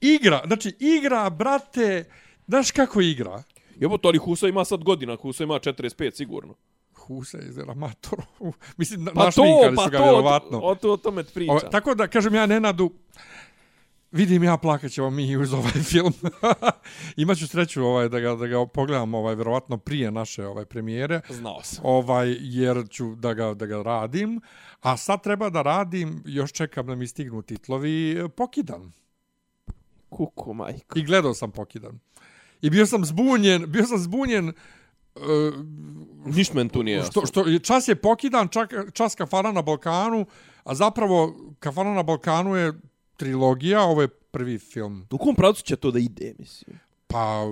Igra, znači igra, brate, znaš kako igra? Jebo, to ali Husa ima sad godina, Husa ima 45 sigurno. Husa je izgleda mator. Mislim, Pa to, našminkali pa su ga to, vjerovatno. o, to, o tome ti priča. Ove, tako da, kažem ja Nenadu, vidim ja plakat ćemo mi uz ovaj film. Imaću sreću ovaj, da, ga, da ga pogledam ovaj, vjerovatno prije naše ovaj premijere. Znao sam. ovaj jer ću da ga da ga radim, a sad treba da radim, još čekam da mi stignu titlovi e, Pokidan. Kuku, majko. I gledao sam Pokidan. I bio sam zbunjen, bio sam zbunjen uh, Niš men tu nije što, jasno. što je- čas je Pokidan, čak, čas Kafana na Balkanu, a zapravo Kafana na Balkanu je trilogija, ovo je prvi film. U kom pravcu će to da ide, mislim? Pa,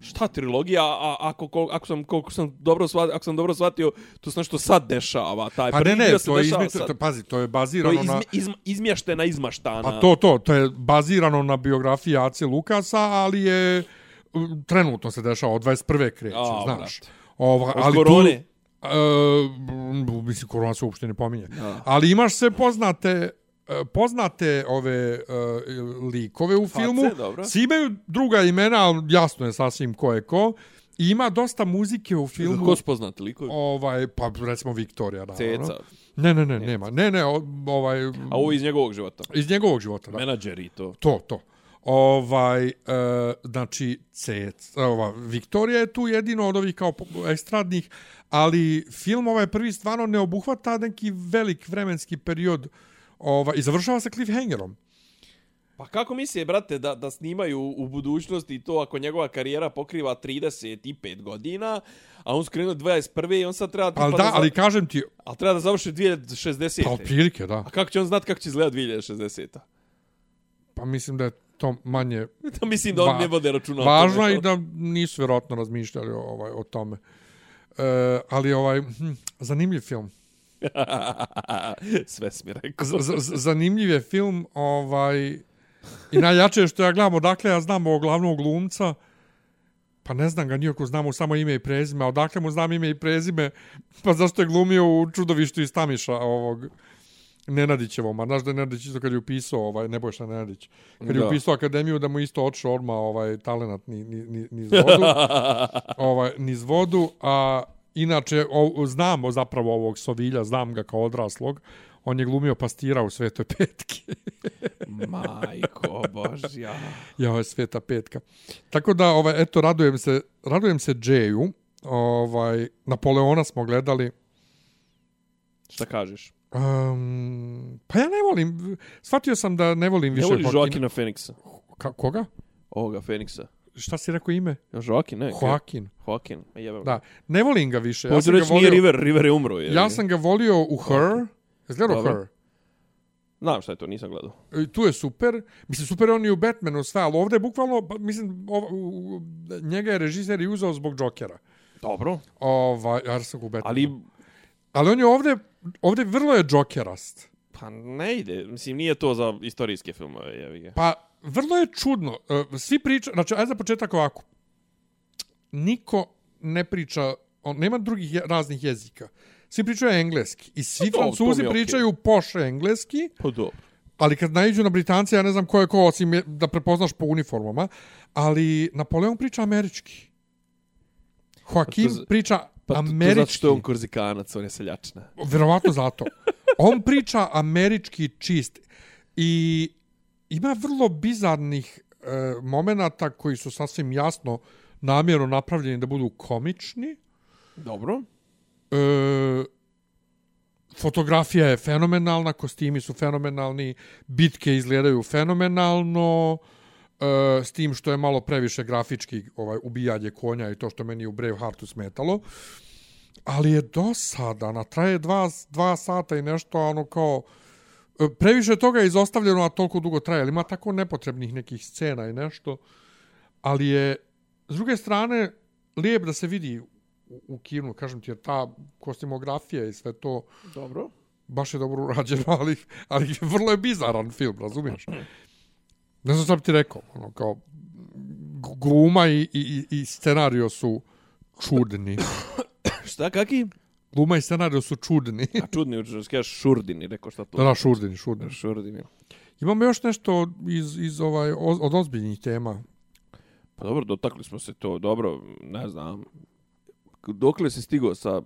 Šta trilogija, a ako, kol- ako sam koliko sam dobro shvatio, ako sam dobro shvatio, to se nešto sad dešava, taj pa ne, prvi ne, to je, izmi, sad. to, pazi, to je To bazirano je na... izmi, izm, izmještena, izmaštana. Pa to, to, to je bazirano na biografiji Ace Lukasa, ali je trenutno se dešava, od 21. kreće, A, znaš. Ova, Od ali korone. Tu, uh, mislim, korona se uopšte ne pominje. Da. Ali imaš sve poznate e, poznate ove uh, likove u Face, filmu. dobro. Svi imaju druga imena, ali jasno je sasvim ko je ko. I ima dosta muzike u filmu. Ko su poznati likovi? Ovaj, pa recimo Viktorija, naravno. Ceca. Ne, ne, ne, nema. Ne, ne, ovaj, A ovo iz njegovog života. iz njegovog života, da. Menadžeri i to. To, to. Ovaj, e, znači, Cec, ova, Viktorija je tu jedino od ovih kao estradnih, ali film ovaj prvi stvarno ne obuhvata neki velik vremenski period ovaj, i završava se cliffhangerom. Pa kako misle, brate, da, da snimaju u budućnosti to ako njegova karijera pokriva 35 godina, a on skrenuo 21. i on sad treba... Ali da, za- ali kažem ti, ali treba da završi 2060. pa otprilike, da. A kako će on znat kako će izgledati 2060. Pa mislim da je to manje da mislim da on Va- ne vode računa važno tome. i da nisu vjerojatno razmišljali o, ovaj, o tome. E, ali ovaj, hm, zanimljiv film. Sve si mi rekao. Z- z- zanimljiv je film, ovaj, i najjače je što ja gledam odakle ja znam ovog glavnog glumca, pa ne znam ga nijako, znam mu samo ime i prezime, a odakle mu znam ime i prezime, pa zašto je glumio u čudovištu iz Tamiša ovog Nenadićevom, a znaš da je Nenadić isto kad je upisao, ovaj, Nebojša Nenadić, kad je Da. upisao akademiju da mu isto otišao odmah ovaj, talenat ni, ni, ni, niz vodu, ovaj, niz vodu, a inače o, znamo zapravo ovog Sovilja, znam ga kao odraslog, On je glumio pastira u Svetoj petki. Majko božja. ja, ovo je Sveta petka. Tako da, ovaj, eto, radujem se, radujem se Džeju. Ovaj, Napoleona smo gledali. Šta kažeš? Um, pa ja ne volim, shvatio sam da ne volim Ne više voliš Joaquina- Joakina Feniksa? Ka, koga? Ovoga Feniksa. Šta si rekao ime? Ja, Joakin, ne? Joaquin. Joakin. Ma jebem. Da, ne volim ga više. Ja sam, ga reći nije volio, River, River je umro. Je. ja sam ga volio u Her. Izgledao Dobro. Her. Znam šta je to, nisam gledao. I tu je super. Mislim, super je on i u Batmanu sve, ali ovdje je bukvalno, mislim, ova, u, njega je režiser i uzeo zbog Jokera. Dobro. Ovaj, ja sam u Batmanu. Ali, ali on je ovdje, ovdje vrlo je Jokerast. pa ne ide. Mislim, nije to za istorijske filmove, jevi ga. Pa, vrlo je čudno. E, Svi priča, znači, ajde za početak ovako. Niko ne priča, on nema drugih je, raznih jezika. Svi pričaju engleski. I svi Pa to francuzi okej. pričaju poše engleski. Pa dobro. Ali kad naiđu na Britance, ja ne znam ko je ko, osim je, da prepoznaš po uniformama. Ali Napoleon priča američki. Joaquin to- priča Pa to, to američki. zato što je on korzikanac, on je seljačina. Verovatno zato. On priča američki čist. I ima vrlo bizarnih e, momenata koji su sasvim jasno namjerno napravljeni da budu komični. Dobro. E, fotografija je fenomenalna, kostimi su fenomenalni, bitke izgledaju fenomenalno, e, s tim što je malo previše grafički ovaj ubijanje konja i to što meni u Braveheartu smetalo. Ali je dosadana, traje dva, dva sata i nešto, ono kao, e, previše toga je izostavljeno, a toliko dugo traje. Ali ima tako nepotrebnih nekih scena i nešto. Ali je, s druge strane, lijep da se vidi u, u kinu, kažem ti, jer ta kostimografija i sve to Dobro. baš je dobro urađeno, ali, ali vrlo je bizaran film, razumiješ? Ne znam šta bi ti rekao, ono, kao, gluma i, i, i scenario su čudni. Šta, kaki? Gluma i scenario su čudni. A čudni, učeš kažeš šurdini, rekao šta to. Da, da, šurdini, šurdini. Šurdini. Imamo još nešto iz, iz ovaj, od ozbiljnih tema. Pa dobro, dotakli smo se to. Dobro, ne znam. Dokle se stigao sa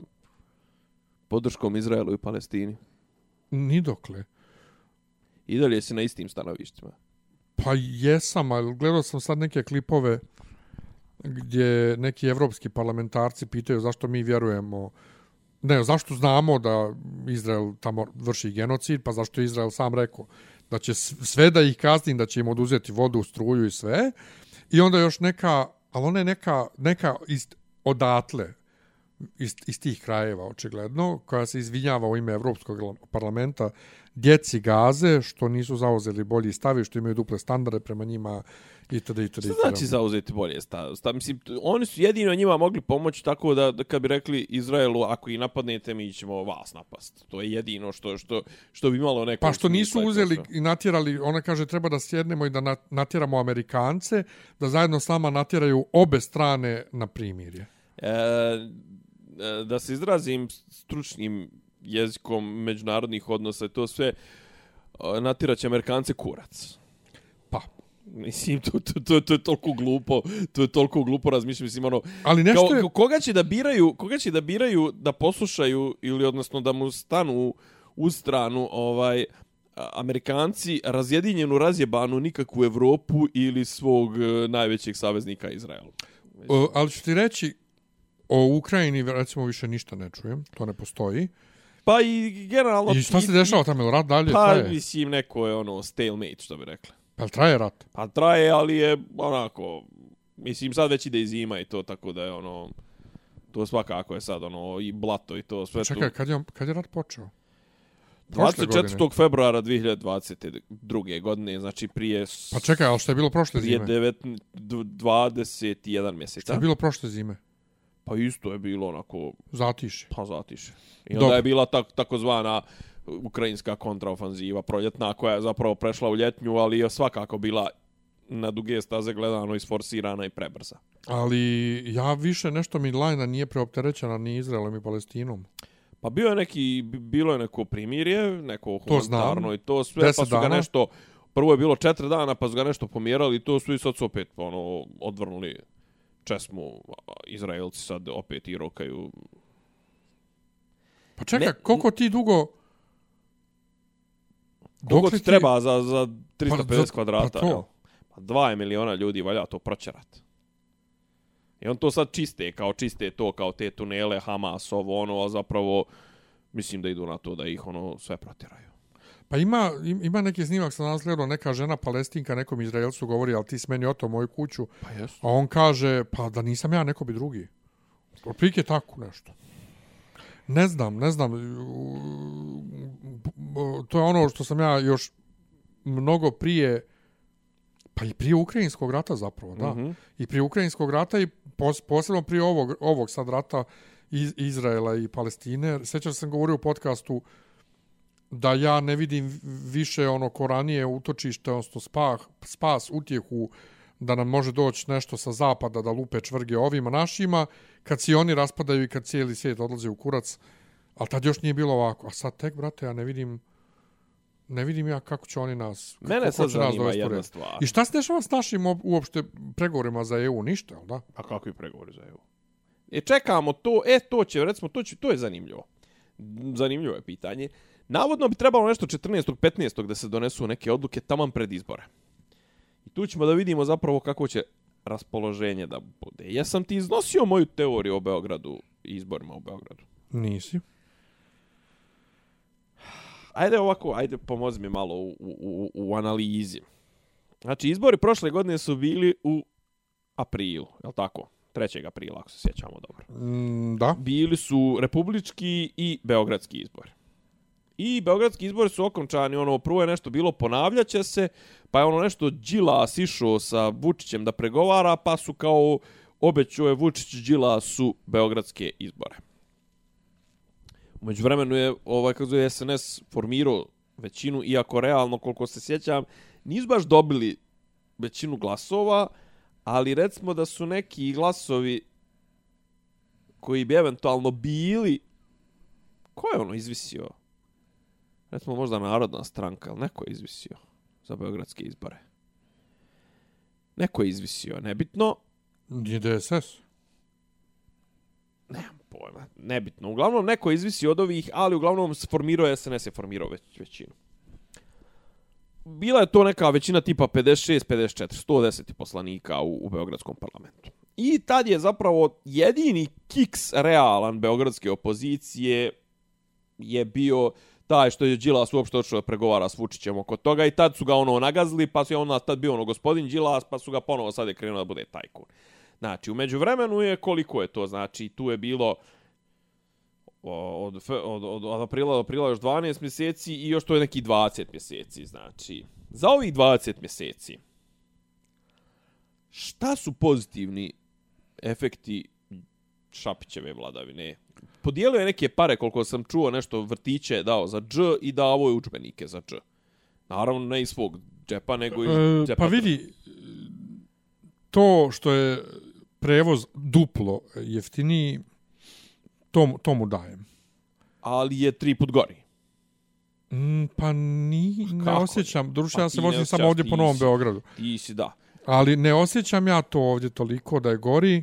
podrškom Izraelu i Palestini? Ni dokle. I dalje si na istim stanovištima. Pa jesam, ali gledao sam sad neke klipove gdje neki evropski parlamentarci pitaju zašto mi vjerujemo ne, zašto znamo da Izrael tamo vrši genocid, pa zašto je Izrael sam rekao da će sve da ih kazni, da će im oduzeti vodu, struju i sve. I onda još neka, ali ona je neka, neka iz, odatle, iz, iz tih krajeva, očigledno, koja se izvinjava u ime Evropskog parlamenta djeci gaze, što nisu zauzeli bolji stavi, što imaju duple standarde prema njima, itd. itd. Šta znači zauzeti bolje stav? stav? Mislim, oni su jedino njima mogli pomoći tako da, da kad bi rekli Izraelu, ako i napadnete, mi ćemo vas napast. To je jedino što, što, što bi imalo neko... Pa što nisu i uzeli sve. i natjerali, ona kaže treba da sjednemo i da na- natjeramo Amerikance, da zajedno s nama natjeraju obe strane na primirje. E, e, da se izrazim stručnim jezikom međunarodnih odnosa i to sve, e, natiraće Amerikance kurac. Pa. Mislim, to, to, to, to je toliko glupo, to je toliko glupo razmišljam, mislim, ono, Ali nešto kao, je... koga će da biraju, koga će da biraju da poslušaju ili odnosno da mu stanu u stranu ovaj Amerikanci razjedinjenu, razjebanu nikakvu Evropu ili svog e, najvećeg saveznika Izraela. O, ali ću ti reći, o Ukrajini recimo više ništa ne čujem, to ne postoji. Pa i generalno... I šta se dešava tamo, rat dalje Pa, traje? mislim, neko je ono stalemate, što bi rekli. Pa traje rat? Pa traje, ali je onako... Mislim, sad već ide i zima i to, tako da je ono... To svakako je sad ono i blato i to sve Čekaj, tu. kad je, kad je rat počeo? Prošle 24. godine. februara 2022. godine, znači prije... s- Pa čekaj, ali šta je bilo prošle prije zime? 9, 21 mjeseca. Šta je bilo prošle zime? Pa isto je bilo onako, Zatiše. pa zatiše. I onda Dobro. je bila tak, takozvana ukrajinska kontraofanziva proljetna koja je zapravo prešla u ljetnju, ali je svakako bila na duge staze gledano isforsirana i prebrza. Ali ja više nešto mi lajna nije preopterećena ni Izraelom i Palestinom. Pa bio je neki, bi- bilo je neko primirje, neko To humanitarno i to sve, Deset pa su ga dana. nešto, prvo je bilo četiri dana, pa su ga nešto pomjerali i to su i sad su opet ono, odvrnuli česmu, Izraelci sad opet i rokaju. Pa čekaj, Ne- koliko ti dugo Koliko Dokle ti treba za, za 350 za- kvadrata? pa to. jel? Pa dva je miliona ljudi, valja to proćerat. I on to sad čiste, kao čiste to, kao te tunele, Hamas, ovo, ono, a zapravo mislim da idu na to da ih ono sve protjeraju. Pa ima, im- ima neki snimak sa nas neka žena palestinka nekom Izraelcu govori, ali ti smeni oto moju kuću. Pa jesu. A on kaže, pa da nisam ja, neko bi drugi. Otprilike tako nešto. Ne znam, ne znam. To je ono što sam ja još mnogo prije, pa i prije Ukrajinskog rata zapravo, da. Mhm. I prije Ukrajinskog rata i pos, posebno prije ovog, ovog sad rata iz Izraela i Palestine. Sjećam se sam govorio u podcastu da ja ne vidim više ono koranije utočište, odnosno spah, spas, utjehu da nam može doći nešto sa zapada da lupe čvrge ovima našima, kad se i oni raspadaju i kad cijeli svijet odlazi u kurac. Ali tad još nije bilo ovako. A sad tek, brate, ja ne vidim ne vidim ja kako će oni nas kako Mene sad će nas zanima dovesti u jedna red. stvar. I šta se dešava s našim op- uopšte pregovorima za EU? Ništa, jel da? A kakvi pregovori za EU? E, čekamo to, e, to će, recimo, to, će, to je zanimljivo. Zanimljivo je pitanje. Navodno bi trebalo nešto 14. 15. da se donesu neke odluke taman pred izbore. I tu ćemo da vidimo zapravo kako će raspoloženje da bude. Jesam ti iznosio moju teoriju o Beogradu i izborima u Beogradu? Nisi. Ajde ovako, ajde pomozi mi malo u, u, u, u analizi. Znači, izbori prošle godine su bili u aprilu, je li tako? 3. aprila, ako se sjećamo dobro. Mm, da. bili su republički i beogradski izbori. I beogradski izbori su okončani, ono, prvo je nešto bilo ponavljaće se, pa je ono nešto Đilas išao sa Vučićem da pregovara, pa su kao obećao je Vučić Đilasu beogradske izbore. Umeđu vremenu je, ovaj, kako je SNS formirao većinu, iako realno, koliko se sjećam, nisu baš dobili većinu glasova, ali recimo da su neki glasovi koji bi eventualno bili ko je ono izvisio recimo možda narodna stranka ali neko je izvisio za beogradske izbore? Neko je izvisio nebitno. Nije DSS. nemam pojma nebitno. Uglavnom neko je izvisio od ovih ali uglavnom formirao je SNS je formirao već, većinu. Bila je to neka većina tipa 56 54 110 poslanika u, u beogradskom parlamentu. I tad je zapravo jedini kiks realan beogradske opozicije je bio taj što je Đilas uopšte očeo pregovara s Vučićem oko toga i tad su ga ono nagazili, pa su je onda tad bio ono gospodin Đilas, pa su ga ponovo sad je krenuo da bude tajkun. Znači, umeđu vremenu je koliko je to, znači, tu je bilo od, od, od, od aprila do aprila još 12 mjeseci i još to je neki 20 mjeseci, znači. Za ovih 20 mjeseci, šta su pozitivni efekti Šapićeve vladavine? Podijelio je neke pare, koliko sam čuo, nešto vrtiće je dao za dž i davo je učbenike za dž. Naravno, ne iz svog džepa, nego iz E, džepa. pa vidi, to što je prevoz duplo jeftiniji, to, to mu dajem. Ali je tri put gori. Mm, pa ni, ne Kako? osjećam. Doduše, Pa ja se vozim samo ovdje po Novom si- Beogradu. Ti si, da. Ali ne osjećam ja to ovdje toliko da je gori.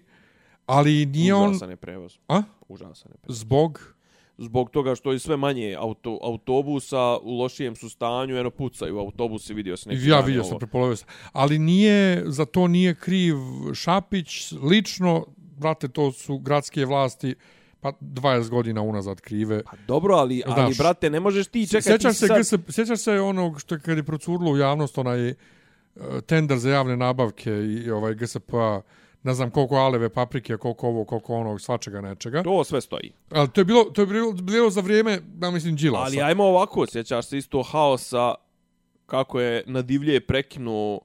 Ali nije on... Užasan je prevoz. A? Užasan je prevoz. Zbog... Zbog toga što je sve manje auto, autobusa u lošijem su stanju, eno pucaju autobusi, vidio se neki Ja vidio sam, prepolovio sam. Ali nije, za to nije kriv Šapić. Lično, brate, to su gradske vlasti, pa 20 godina unazad krive. Pa dobro, ali, ali Znaš, brate, ne možeš ti čekati Sjećaš se, sad... GS, sjećaš se onog što je kad je procurilo u javnost onaj e, tender za javne nabavke i ovaj GSP ne znam koliko aleve paprike, koliko ovo, koliko onog, svačega nečega. To sve stoji. Ali to je bilo, to je bilo, bilo za vrijeme, ja mislim, Đilasa. Ali ajmo ovako, sjećaš se isto haosa kako je na divlje prekinuo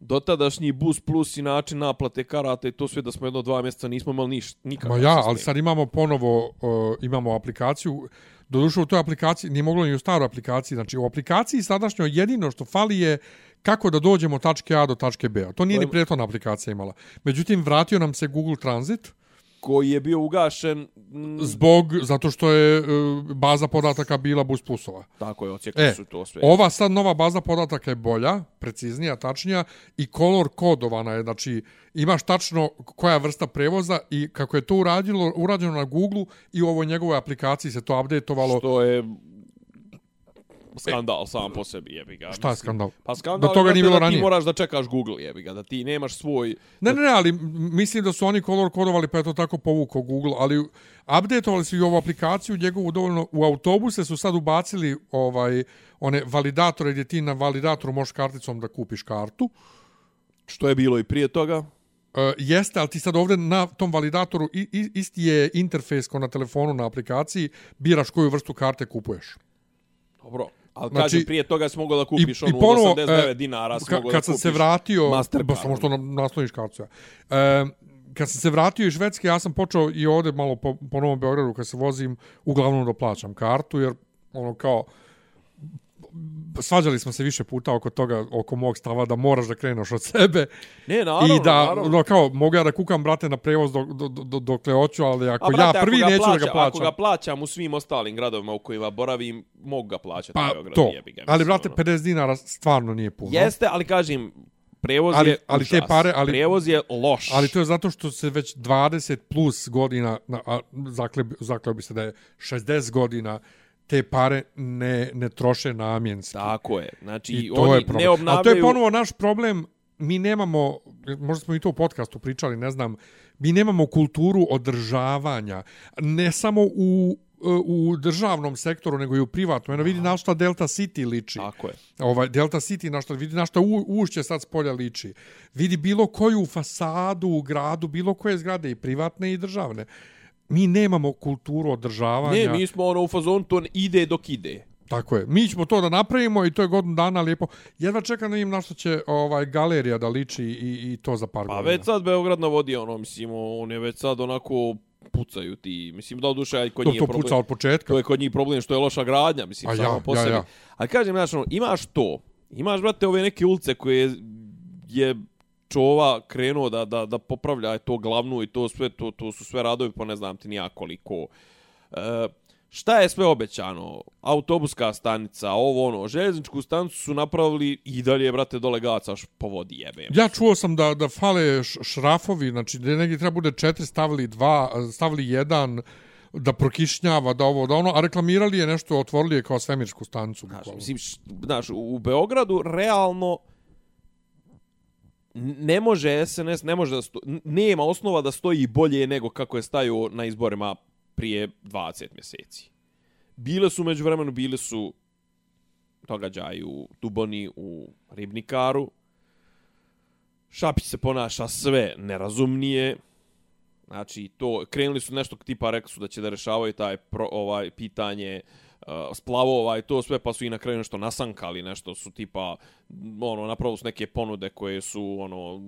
dotadašnji bus plus i način naplate karata i to sve da smo jedno dva mjeseca nismo imali niš, nikakav Ma ja, ali sad imamo ponovo, uh, imamo aplikaciju, doduše u toj aplikaciji, nije moglo ni u staroj aplikaciji, znači u aplikaciji sadašnjoj jedino što fali je kako da dođemo od tačke A do tačke B. To nije To je- ni prethodna aplikacija imala. Međutim, vratio nam se Google Transit, koji je bio ugašen, m, zbog, zato što je uh, baza podataka bila bus plusova. tako je, ocijekli E, su to sve. ova sad nova baza podataka je bolja, preciznija, tačnija i kolor kodovana je, znači imaš tačno koja vrsta prevoza i kako je to uradilo, urađeno na Google i u ovoj njegovoj aplikaciji se to updateovalo. Što je skandal sam po sebi, jebi ga. Šta je skandal? Pa skandal Da toga je nije da bilo ti ranije. moraš da čekaš Google, jebi ga, da ti nemaš svoj... Ne, ne, ne, ali mislim da su oni color kodovali pa je to tako povukao Google, ali updateovali su i ovu aplikaciju njegovu dovoljno u autobuse su sad ubacili ovaj one validatore gdje ti na validatoru možeš karticom da kupiš kartu. Što je bilo i prije toga. E, jeste, ali ti sad ovdje na tom validatoru i, i, isti je interfejs kao na telefonu na aplikaciji, biraš koju vrstu karte kupuješ. Dobro. Ali Znači, kažem, prije toga si mogao da kupiš onu ponovo, 89 e, dinara, si ka, mogao kad sam se vratio, Mastercard. ba samo što na- nasloniš kartu. Ja. E, kad sam se vratio iz Švedske, ja sam počeo i ovdje malo po, po Novom Beogradu kad se vozim, uglavnom da plaćam kartu, jer ono kao, svađali smo se više puta oko toga, oko mog stava da moraš da kreneš od sebe Ne, naravno, i da, naravno. no, kao, mogu ja da kukam, brate, na prevoz do, do, do, dokle hoću, ali ako A, brate, ja prvi ako neću plaća, da ga plaćam. Ako ga plaćam u svim ostalim gradovima u kojima boravim, mogu ga plaćati. pa u Beogradu, to, jebi ga, ali mislim, brate, ono. 50 dinara stvarno nije puno. Jeste, ali kažem, prevoz Ali- je ali te užas. pare- ali- Prevoz je loš. Ali to je zato što se već 20 plus godina, na, a zakleo bi se da je 60 godina, te pare ne, ne troše namjenski. Tako je. Znači, I to oni je problem. ne obnavljaju... Ali to je ponovo naš problem, mi nemamo, možda smo i to u podcastu pričali, ne znam, mi nemamo kulturu održavanja, ne samo u u državnom sektoru, nego i u privatnom. Eno vidi na šta Delta City liči. Tako je. Ovaj, Delta City, na šta, vidi na šta u, ušće sad s polja liči. Vidi bilo koju fasadu u gradu, bilo koje zgrade, i privatne i državne. Mi nemamo kulturu održavanja. Ne, mi smo ono u fazonu, to ide dok ide. Tako je. Mi ćemo to da napravimo i to je godinu dana lijepo. Jedva čekam da im na što će ovaj galerija da liči i, i to za par Pa godina. već sad Beograd navodi ono, mislim, on je već sad onako pucaju ti. Mislim, da duše, aj kod to, njih to je problem. puca od početka. To je kod njih problem što je loša gradnja, mislim, A samo ja, po ja, sebi. ja. Ali kažem, znaš, ono, imaš to. Imaš, brate, ove neke ulice koje je čova krenuo da, da, da popravlja to glavnu i to sve, to, to su sve radovi, pa ne znam ti nija koliko. E, šta je sve obećano? Autobuska stanica, ovo ono, željezničku stanicu su napravili i dalje, brate, dole gacaš po vodi jebe. Ja čuo sam da da fale šrafovi, znači da negdje treba bude četiri, stavili dva, stavili jedan, da prokišnjava, da ovo, da ono, a reklamirali je nešto, otvorili je kao svemirsku stanicu. Znaš, mislim, znaš, u Beogradu realno ne može SNS, ne može da sto, nema osnova da stoji bolje nego kako je stajao na izborima prije 20 mjeseci. Bile su među vremenu, bile su događaj u Duboni, u Ribnikaru. Šapić se ponaša sve nerazumnije. Znači, to, krenuli su nešto tipa, rekli su da će da rešavaju taj pro, ovaj pitanje uh, splavova i to sve, pa su i na kraju nešto nasankali, nešto su tipa, ono, napravili su neke ponude koje su, ono,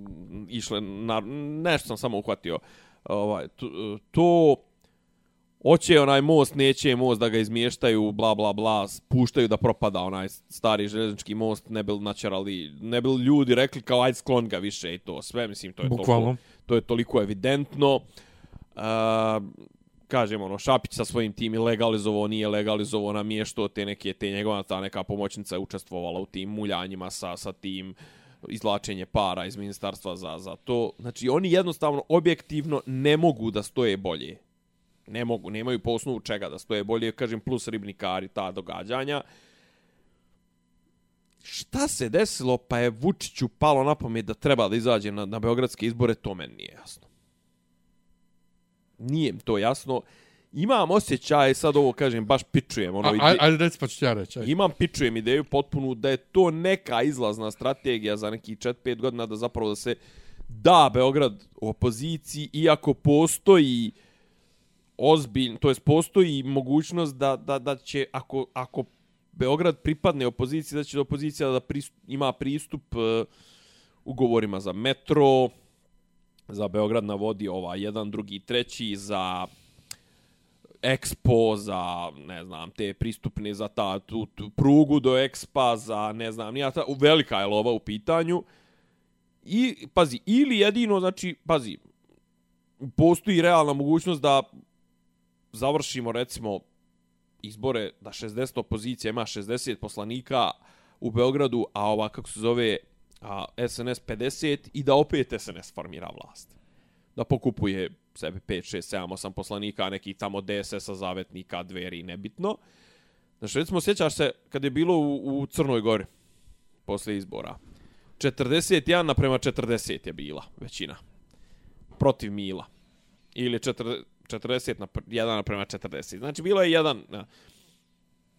išle na, nešto sam samo uhvatio, ovaj, to, to Oće onaj most, neće most da ga izmještaju, bla, bla, bla, puštaju da propada onaj stari željeznički most, ne bi načerali, ne bi ljudi rekli kao ajde sklon ga više i to sve, mislim, to je Bukvalno. toliko, to je toliko evidentno. Uh, kažem, ono, Šapić sa svojim tim legalizovao, nije legalizovao, namještao te neke, te njegova ta neka pomoćnica je učestvovala u tim muljanjima sa, sa tim izvlačenje para iz ministarstva za, za to. Znači, oni jednostavno, objektivno, ne mogu da stoje bolje. Ne mogu, nemaju po osnovu čega da stoje bolje, kažem, plus ribnikari, ta događanja. Šta se desilo, pa je Vučiću palo na pamet da treba da izađe na, na beogradske izbore, to meni nije jasno. Nije to jasno. Imam osjećaj, sad ovo kažem, baš pičujem. Ono, A, ajde, reci pa ću ti ja reći. ajde. Imam pičujem ideju potpunu da je to neka izlazna strategija za neki 4-5 godina da zapravo da se da Beograd u opoziciji iako postoji ozbiljno, to jest postoji mogućnost da, da, da će ako, ako Beograd pripadne opoziciji, da će opozicija da pristup, ima pristup uh, ugovorima za metro, za Beograd na vodi ova jedan, drugi, treći, za Expo za, ne znam, te pristupne za ta tu, tu prugu do Expa, za, ne znam, nija ta, velika je lova u pitanju. I, pazi, ili jedino, znači, pazi, postoji realna mogućnost da završimo, recimo, izbore da 60 opozicija ima 60 poslanika u Beogradu, a ova, kako se zove, a, SNS 50 i da opet SNS formira vlast. Da pokupuje sebe 5, 6, 7, 8 poslanika, neki tamo DSS-a, zavetnika, dveri, nebitno. Znači, recimo, sjećaš se kad je bilo u, u Crnoj Gori, posle izbora. 41 naprema 40 je bila većina. Protiv Mila. Ili 40, 40 na 1 naprema 40. Znači, bilo je jedan...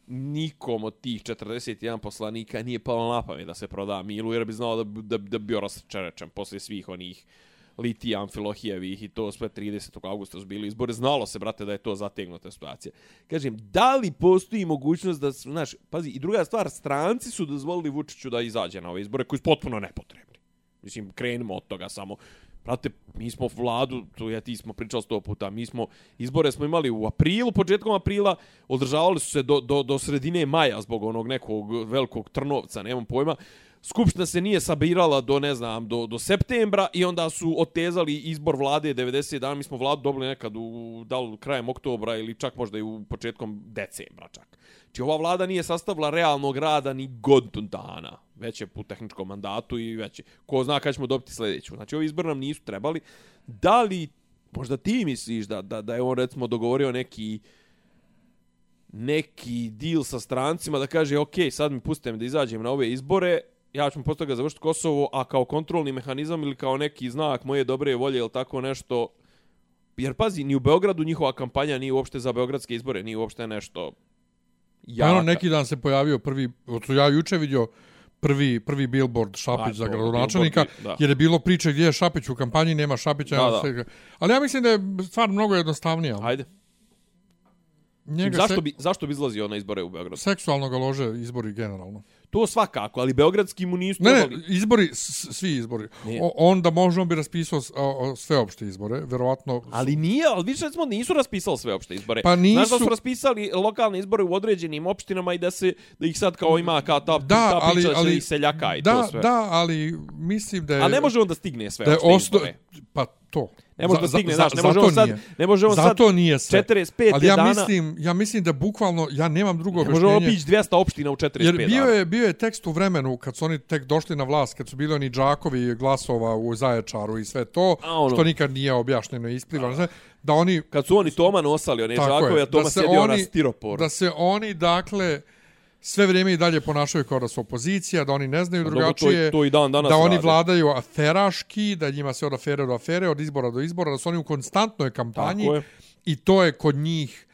Nikom od tih 41 poslanika nije palo na pamet da se proda Milu, jer bi znao da, da, da bio rasčerečen posle svih onih Litija, Amfilohijevih i to sve 30. augusta su bili izbore. Znalo se, brate, da je to zategnuta situacija. Kažem, da li postoji mogućnost da, znaš, pazi, i druga stvar, stranci su dozvolili Vučiću da izađe na ove izbore koji su potpuno nepotrebni. Mislim, krenimo od toga samo. Prate, mi smo vladu, to ja ti smo pričali sto puta, mi smo, izbore smo imali u aprilu, početkom aprila, održavali su se do, do, do sredine maja zbog onog nekog velikog trnovca, nemam pojma. Skupština se nije sabirala do, ne znam, do, do septembra i onda su otezali izbor vlade 90 dana. Mi smo vladu dobili nekad u, da li krajem oktobra ili čak možda i u početkom decembra čak. Či ova vlada nije sastavila realnog rada ni godinu dana. Već je u tehničkom mandatu i već je. Ko zna kada ćemo dobiti sljedeću. Znači, ovi izbor nam nisu trebali. Da li, možda ti misliš da, da, da je on, recimo, dogovorio neki neki deal sa strancima da kaže, ok, sad mi pustite da izađem na ove izbore, ja ću posle toga završiti Kosovo, a kao kontrolni mehanizam ili kao neki znak moje dobre volje ili tako nešto, jer pazi, ni u Beogradu njihova kampanja nije uopšte za beogradske izbore, nije uopšte nešto jaka. Ono, neki dan se pojavio prvi, od ja juče vidio prvi prvi billboard Šapić za gradonačelnika jer je bilo priče gdje je Šapić u kampanji nema Šapića da, da. ali ja mislim da je stvar mnogo jednostavnija. Ajde Njega zašto se... bi zašto bi izlazio na izbore u Beogradu? Seksualno ga lože izbori generalno To svakako, ali beogradski mu nisu ne. Ne, izbori, svi izbori. O, on da možemo bi raspisao sveopšte izbore, verovatno... Ali nije, ali više smo nisu raspisali sveopšte izbore. Pa nisu... Znaš da su raspisali lokalne izbore u određenim opštinama i da se da ih sad kao ima kao ta, da, ta ali, priča ali, seljaka i da, to sve. Da, ali mislim da je... A ne može on da stigne sve da osto... izbore. Pa to. Ne može da stigne, znaš, ne može on sad, ne može on sad nije sve. 45 Ali ja dana... mislim, ja mislim da bukvalno, ja nemam drugo objašnjenje. Može on obići 200 opština u 45 Jer bio je, bio je tekst u vremenu, kad su oni tek došli na vlast, kad su bili oni džakovi glasova u Zaječaru i sve to, ono, što nikad nije objašnjeno i isplivano, da oni... Kad su oni Toma nosali, oni džakovi, a Toma sjedio na stiroporu. Da se oni, dakle, sve vrijeme i dalje ponašaju kao da su opozicija, da oni ne znaju drugačije, to, to i dan danas da oni rade. vladaju aferaški, da njima se od afere do afere, od izbora do izbora, da su oni u konstantnoj kampanji i to je kod njih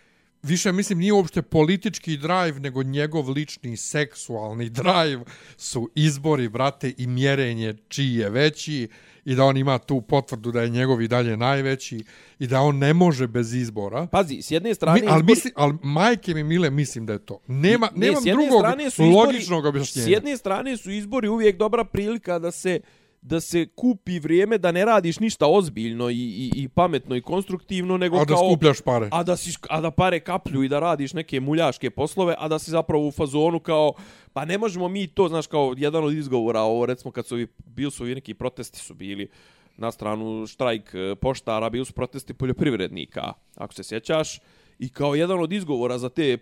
više mislim nije uopšte politički drive nego njegov lični seksualni drive su izbori brate i mjerenje čiji je veći i da on ima tu potvrdu da je njegov i dalje najveći i da on ne može bez izbora. Pazi, s jedne strane... Mi, ali, izbori... misli, ali majke mi mile mislim da je to. Nema, ne, nemam drugog izbori, logičnog objašnjenja. S jedne strane su izbori uvijek dobra prilika da se da se kupi vrijeme da ne radiš ništa ozbiljno i, i, i pametno i konstruktivno nego a da kao, skupljaš pare. A da si a da pare kaplju i da radiš neke muljaške poslove a da si zapravo u fazonu kao pa ne možemo mi to znaš kao jedan od izgovora ovo recimo kad su bili su neki protesti su bili na stranu štrajk e, poštara bili su protesti poljoprivrednika ako se sjećaš I kao jedan od izgovora za te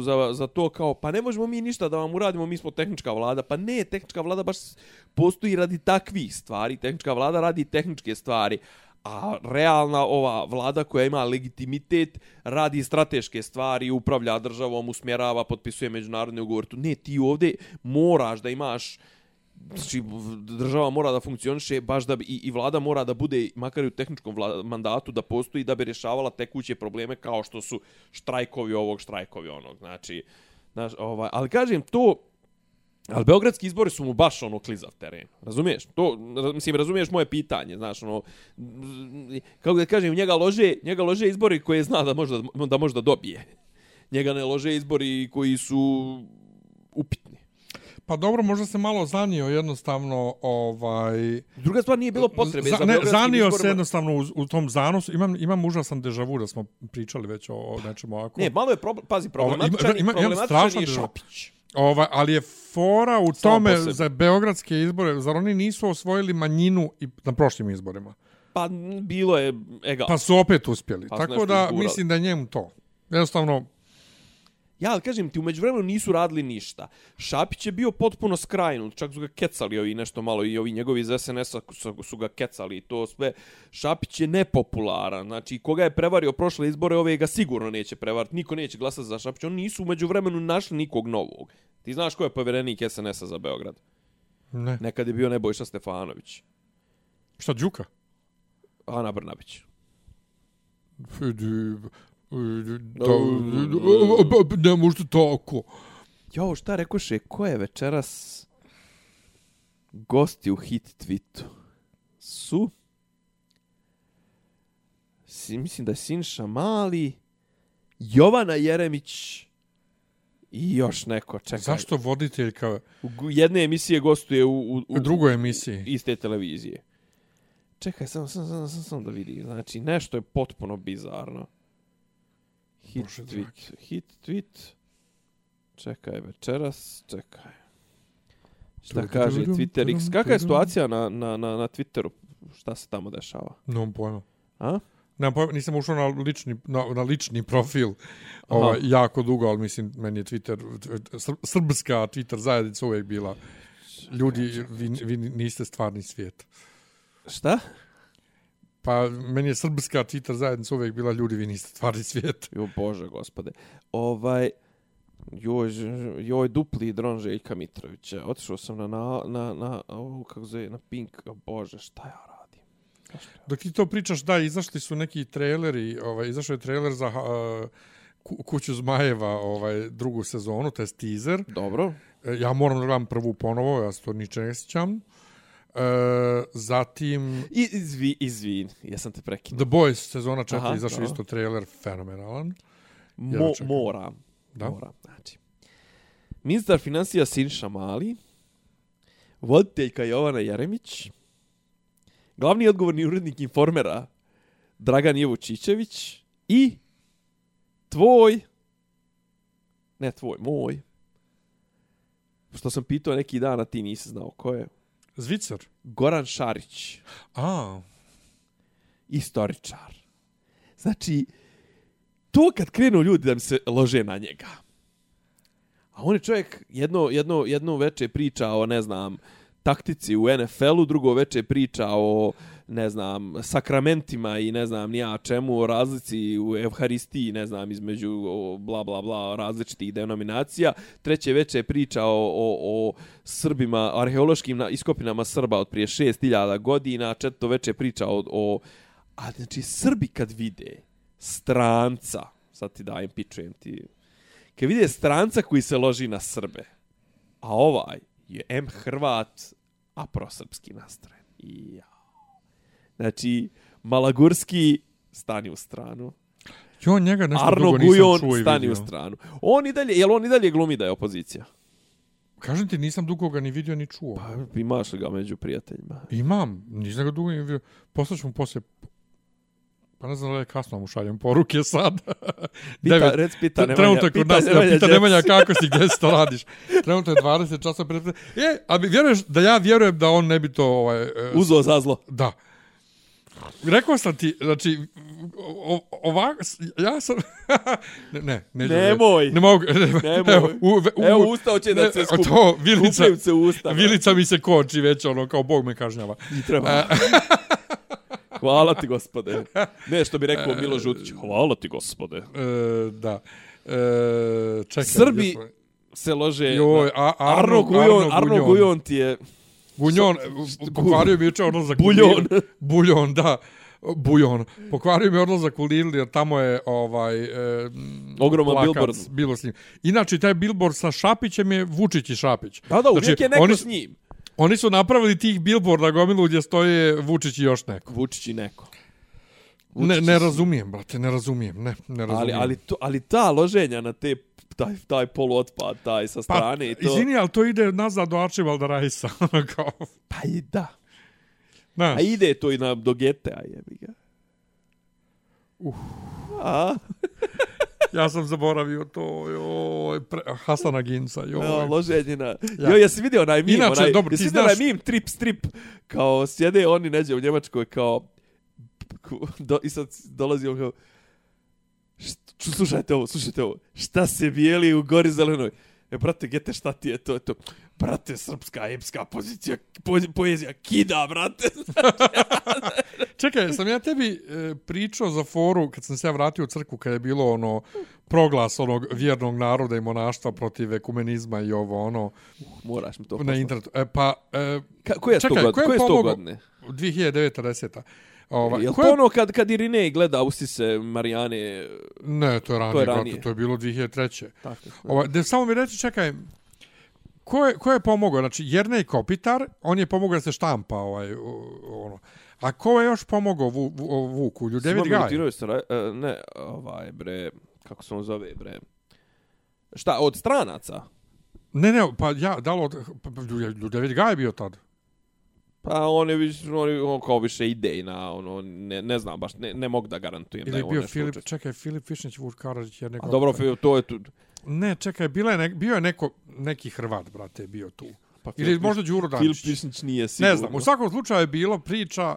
za, za to kao pa ne možemo mi ništa da vam uradimo, mi smo tehnička vlada. Pa ne, tehnička vlada baš postoji radi takvih stvari. Tehnička vlada radi tehničke stvari. A realna ova vlada koja ima legitimitet radi strateške stvari, upravlja državom, usmjerava, potpisuje međunarodne ugovore. Ne, ti ovdje moraš da imaš znači država mora da funkcioniše baš da bi, i, i vlada mora da bude makar i u tehničkom vlada, mandatu da postoji da bi rješavala tekuće probleme kao što su štrajkovi ovog štrajkovi onog znači znaš, ovaj ali kažem to Ali beogradski izbori su mu baš ono klizav teren. Razumiješ? To mislim razumiješ moje pitanje, znaš, ono kako da kažem, njega lože, njega lože izbori koje zna da možda da možda dobije. Njega ne lože izbori koji su upitni. Pa dobro, možda se malo zanio jednostavno ovaj Druga stvar nije bilo potrebe za, za ne, zanio izborima. se jednostavno u, u tom zanosu. Imam imam užasan dežavu da smo pričali već o, o nečemu ovako. Ne, malo je problem, pazi, problematičan, ovaj, ima, ima, problematičan je Šapić. Ovaj, ali je fora u Samo tome za beogradske izbore, zar oni nisu osvojili manjinu i na prošlim izborima? Pa bilo je egal. Pa su opet uspjeli. Pa Tako da mislim da njemu to. Jednostavno Ja, ali kažem ti, umeđu vremenu nisu radili ništa. Šapić je bio potpuno skrajnut, čak su ga kecali ovi nešto malo i ovi njegovi iz SNS-a su, su ga kecali i to sve. Šapić je nepopularan, znači koga je prevario prošle izbore, ove ga sigurno neće prevariti, niko neće glasati za Šapić, oni nisu umeđu vremenu našli nikog novog. Ti znaš ko je povjerenik SNS-a za Beograd? Ne. Nekad je bio Nebojša Stefanović. Šta, Đuka? Ana Brnabić. Idi, da, ne možete tako. Jo, šta rekoše, ko je večeras gosti u hit tweetu? Su? Si, mislim da je Sinša Mali, Jovana Jeremić i još neko. Čekaj. Zašto voditeljka U jedne emisije gostuje u, u, u, u drugoj emisiji? iste televizije. Čekaj, sam, sam, sam, sam, sam da vidim. Znači, nešto je potpuno bizarno. Hit Bože tweet. dragi. Hit tweet. Čekaj, večeras, čekaj. Šta kaže Twitter X? Kakva je situacija na, na, na, na Twitteru? Šta se tamo dešava? Nemam pojma. A? Nemam pojma, nisam ušao na lični, na, na lični profil ovaj, jako dugo, ali mislim, meni je Twitter, sr- srpska Twitter zajednica uvijek bila. Ljudi, vi, vi niste stvarni svijet. Šta? Pa, meni je srpska Twitter zajednica uvijek bila ljudi, vi niste stvarni svijet. Jo, bože, gospode. Ovaj... Joj, joj, dupli dron Željka Mitrovića. Otišao sam na, na, na, na, ovu, kako zove, na Pink. O, bože, šta ja radim? Dok ti to pričaš, da, izašli su neki traileri, ovaj, izašao je trailer za uh, Ku- Kuću Zmajeva ovaj, drugu sezonu, to je teaser. Dobro. E, Ja moram da gledam prvu ponovo, ja se to niče ne sjećam. E, zatim I, izvi, izvin, ja sam te prekinuo. The Boys sezona 4 Aha, izašao isto trailer fenomenalan. Mo, moram. Da. Moram, znači. Ministar financija Sinša Mali, voditeljka Jovana Jeremić, glavni odgovorni urednik informera Dragan Jevučićević i tvoj, ne tvoj, moj, što sam pitao neki dan, a ti nisi znao ko je, Zvicer. Goran Šarić. A, istoričar. Znači, to kad krenu ljudi da mi se lože na njega. A on je čovjek jedno, jedno, jedno veče priča o, ne znam, taktici u NFL-u, drugo veče priča o, ne znam, sakramentima i ne znam nija čemu, o razlici u Evharistiji, ne znam, između o, bla, bla, bla, različitih denominacija. Treće veče priča o, o, o Srbima, arheološkim iskopinama Srba od prije 6000 godina. Četvrto veče priča o, o A znači, Srbi kad vide stranca, sad ti dajem, pičujem ti, kad vide stranca koji se loži na Srbe, a ovaj je M Hrvat, a prosrpski nastrojen. I jao. Znači, Malagurski stani u stranu. jo, njega nešto Arno dugo nisam Gujon čuo i stani vidio. u stranu. On i dalje, jel on i dalje glumi da je opozicija? Kažem ti, nisam dugo ga ni vidio ni čuo. Pa imaš li ga među prijateljima? Imam, nisam ga dugo ni vidio. Poslaću mu poslije Pa ne znam da li je kasno mu šaljem poruke sad. Pita, rec, pita, Nemanja, Trenutno je kod pita, nas, Nemanja, pita. Nemanja kako si, gdje si to radiš. Trenutno je 20 časa pred... E, a mi vjeruješ da ja vjerujem da on ne bi to... Ovaj, e, Uzo za zlo. Da. Rekao sam ti, znači, ovako, ja sam... ne, ne, neću Nemoj. Ne mogu. Nemoj. Evo, u, u, Evo, ustao će da se skupi. To, vilica, se usta. vilica mi se koči već, ono, kao Bog me kažnjava. I treba. Hvala ti, gospode. Ne, što bi rekao Milo Žutić. Hvala ti, gospode. E, da. E, čekaj. Srbi smo? se lože... Joj, a, Arno, Gujon, Arno Gujon ti je... Gunjon, pokvario mi juče odlazak Buljon. u Lidl. Buljon, da. Buljon. Pokvario mi odlazak u Lidl jer tamo je ovaj e, Ogroman billboard. Bilo s njim. Inače, taj billboard sa Šapićem je Vučić i Šapić. Da, da, uvijek Znači, je neko oni, s njim. Oni su napravili tih billboarda gomilu gdje stoje Vučić i još neko. Vučić i neko. Ne, Vučić ne i- razumijem, brate, ne razumijem. Ne, ne razumijem. Ali, ali, to, ali ta loženja na te taj, taj poluotpad, taj sa strane i to... Pa, izvini, ali to ide nazad do Archibalda Rajsa. ono kao, Pa i da. znaš, A ide to i na do Getea, jebi ga. Uh. A, ja sam zaboravio to, joj, pre, Hasana Ginca, joj. no, loženje na... Ja. Ja. Jo, jesi vidio onaj mim? Inače, onaj, dobro, jesi vidio znaš- onaj mim, trip, strip, kao sjede oni neđe u Njemačkoj, kao... Do, I sad dolazi on kao... Št, slušajte ovo, slušajte ovo. Šta se bijeli u gori zelenoj? E, brate, gete, šta ti je to? to? Brate, srpska, epska pozicija, po, poezija, kida, brate. Čekaj, sam ja tebi e, pričao za foru kad sam se ja vratio u crku kad je bilo ono proglas onog vjernog naroda i monaštva protiv ekumenizma i ovo ono Moraš mi to na poslati. internetu. E, pa, e, Ka, koje je čekaj, to ko je godine? Koje je to godine? 2009-10. Ovaj, Jel ko to je- ono kad, kad Irinej gleda Usise, Marijane, Ne, to je ranije, To je brate, ranije. to je bilo 2003. tako? Ovaj, da samo mi reći, čekaj, ko je, ko je pomogao? Znači, Jernej Kopitar, on je pomogao da se štampa, ovaj, ono. A ko je još pomogao Vu, Vu, Vuku? Sima Gaj? Milutinović Sara- e, ne, ovaj, bre, kako se on zove, bre. Šta, od stranaca? Ne, ne, pa ja, da li od... Pa, pa, David Gaj je bio tad. Pa on je više, on, je- on kao više idejna, ono, ne, ne znam baš, ne, ne mogu da garantujem da Ili je je on bio Filip, čekaj, Filip Višnić, Vuk Karadžić, Jernej A dobro, to je tu. Ne, čekaj, bila je ne, bio je neko, neki Hrvat, brate, je bio tu. Pa Ili Filip možda Đuro Filip Daničić. Višnić nije sigurno. Ne znam, u svakom slučaju je bilo priča...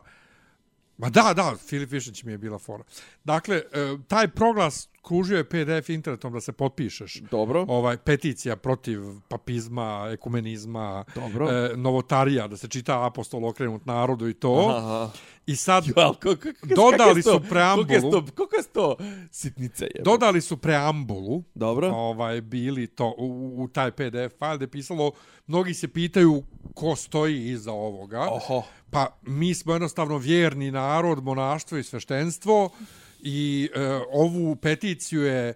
Ma da, da, Filip Višnić mi je bila fora. Dakle, e, taj proglas kružio je PDF internetom da se potpišeš. Dobro, Ovaj peticija protiv papizma, ekumenizma, dobro. e, novotarija, da se čita apostol okrenut narodu i to. Aha. I sad Jel, ko, ko, Dodali kako su preambulu. Koliko je to, koliko je to sitnice je? dodali su preambulu Dobro. ovaj bili to u, u taj PDF file gdje je pisalo mnogi se pitaju ko stoji iza ovoga. Oho. Pa mi smo jednostavno vjerni narod, monaštvo i sveštenstvo i e, ovu peticiju je e,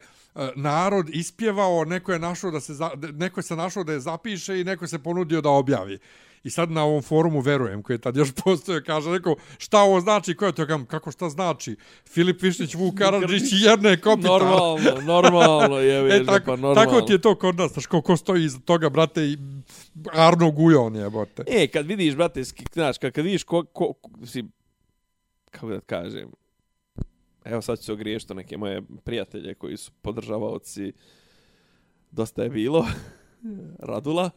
narod ispjevao, neko je našao da se za, neko se našao da je zapiše i neko se ponudio da objavi. I sad na ovom forumu verujem, koji je tad još postoje, kaže neko, šta ovo znači, ko je to, Kam, kako šta znači? Filip Višnić, Vuk Karadžić i Jerne Kopitar. Normalno, normalno je, E, tako, pa normalno. tako ti je to kod nas, znaš, ko, ko stoji iza toga, brate, i Arno Gujon je, bote. E, kad vidiš, brate, znaš, kad, kad vidiš ko, ko, ko si, kako da kažem, evo sad ću se ogriješiti neke moje prijatelje koji su podržavaoci, dosta je bilo, Radula,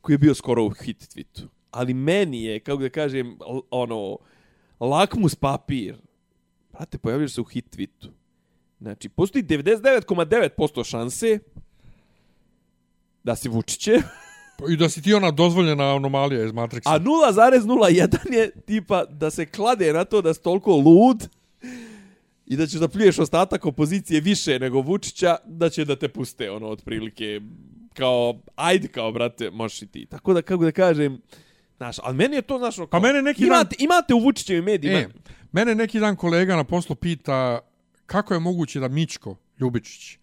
koji je bio skoro u hit tweetu. Ali meni je, kako da kažem, ono, lakmus papir, brate, pojavljaš se u hit tweetu. Znači, postoji 99,9% šanse da si Vučiće, I da si ti ona dozvoljena anomalija iz Matrixa. A 0,01 je tipa da se klade na to da si toliko lud i da ćeš da pljuješ ostatak opozicije više nego Vučića, da će da te puste, ono, otprilike, kao, ajde kao, brate, možeš i ti. Tako da, kako da kažem, znaš, ali meni je to, znaš, ono, Pa kao, mene neki imate, imate u Vučićevim medijima, E, mene neki dan kolega na poslu pita kako je moguće da Mičko Ljubičić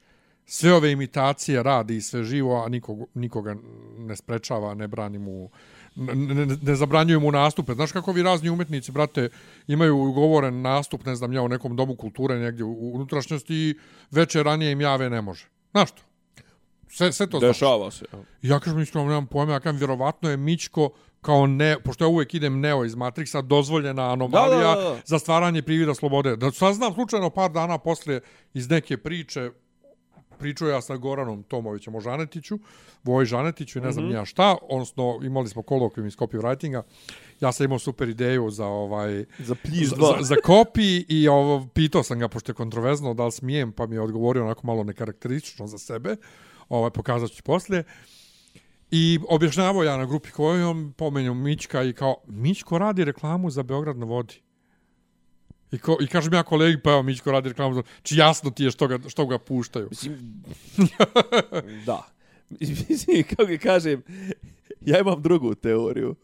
sve ove imitacije radi i sve živo, a nikog, nikoga ne sprečava, ne brani mu, ne, ne, zabranjuju mu nastupe. Znaš kako vi razni umetnici, brate, imaju ugovoren nastup, ne znam ja, u nekom domu kulture negdje u, unutrašnjosti i večer ranije im jave ne može. Znaš to? Sve, sve to znaš. dešava se. Ja kažem iskreno, nemam pojma, ja kažem, vjerovatno je Mičko kao ne, pošto ja uvijek idem neo iz Matrixa, dozvoljena anomalija Da, da, da. za stvaranje privida slobode. Da saznam slučajno par dana poslije iz neke priče, pričao ja sa Goranom Tomovićem o Žanetiću, Voj Žanetiću i ne znam mm -hmm. ja šta, odnosno imali smo kolokvijum iz copywritinga, ja sam imao super ideju za ovaj Za pljiž za, dva. za, za kopi i ovo, pitao sam ga, pošto je kontroverzno, da li smijem, pa mi je odgovorio onako malo nekarakteristično za sebe, ovaj, pokazat ću poslije. I objašnjavao ja na grupi kojom pomenju Mićka i kao, Mićko radi reklamu za Beograd na vodi. I, ko, I kažem ja kolegi, pa evo Mićko radi reklamu. Či jasno ti je što ga, što ga puštaju. Mislim, da. Mislim, kako ga kažem, ja imam drugu teoriju.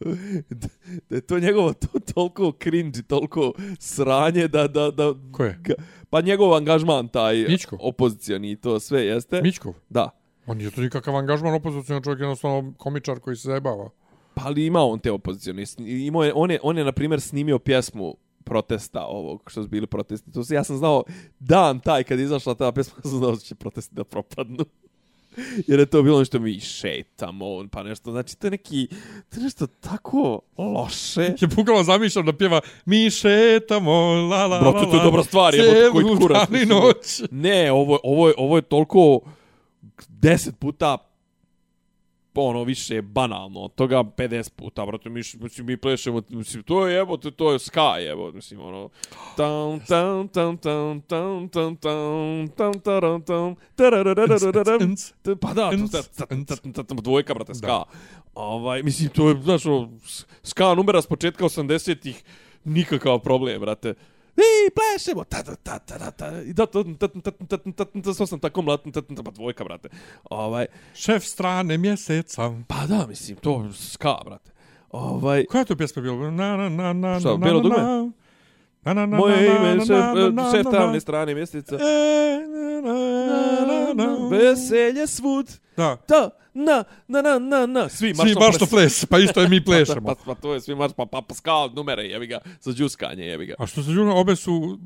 Da, da je to njegovo to toliko cringe, toliko sranje da... da, da Ko je? ga- pa njegov angažman taj Mićko? opozicijani i to sve jeste. Mićkov? Da. On nije to nikakav angažman opozicijan čovjek, jednostavno komičar koji se zajebava. Pa ali ima on te opozicijani. Imao je, on je, on je, na primjer, snimio pjesmu protesta ovog, što su bili protesti. To se, ja sam znao, dan taj kad je izašla ta pjesma, sam znao da će protesti da propadnu. Jer je to bilo nešto mi šetamo, on pa nešto, znači to je neki, to je nešto tako loše. Je bukvalno zamišljam da pjeva Mi šetamo, la la Brate, la, to je la, dobra stvar, cijelu koji kurac, noć. Ne, ovo, ovo, je, ovo je toliko deset puta ono više banalno od toga 50 puta brate mi mislim mi plešemo mislim to je jebote to je ska evo mislim ono tam tam tam tam tam tam tam tam taram tam tarararararam pa da to dvojka brate ska ovaj mislim to je znaš ska numera s početka 80-ih nikakav problem brate i plešemo, ta ta ta ta ta ta i da ta ta ta ta ta ta ta sam tako mladan, ta ta pa dvojka, brate. Ovaj, Šef strane mjeseca. pa da, mislim, to ska, brate. Ovaj, Koja je to pjesma bila? Na, na, na, na, Šta, na, na, na. Na, na, na, moje na, ime, na, šef, na, na, šef na, tamne na. strane mjeseca. E, na, na, na, na. Veselje svud. Da. Da, na, na, na, na, na. Svi Svi maršno ples, pa isto je mi plešemo. Pa, pa, to je svi marš, pa, pa, pa ska numere, jebi ga, za džuskanje, jebi ga. A što se džuna, obe su...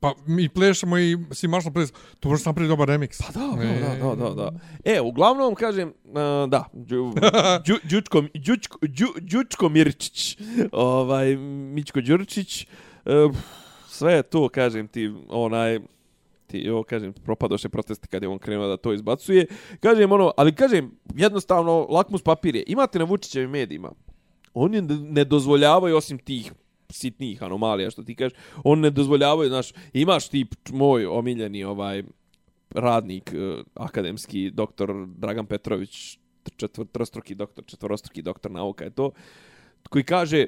Pa mi plešemo i svi maršno ples. To možeš napraviti dobar remix. Pa da, da, da, da, da. E, uglavnom, kažem, uh, da, Đu, Đu, Đučko, Đučko, Đu, Đučko Mirčić, ovaj, Mičko Đurčić, uh, sve to, kažem ti, onaj, ti, evo, kažem, propadoše protesti kad je on krenuo da to izbacuje. Kažem, ono, ali kažem, jednostavno, lakmus papir je, imate na Vučićevim medijima, oni ne- ne dozvoljavaju osim tih sitnih anomalija što ti kažeš, on ne dozvoljavaju, znaš, imaš ti moj omiljeni ovaj radnik eh, akademski doktor Dragan Petrović četvrostruki doktor, četvorostruki doktor nauka je to, koji kaže,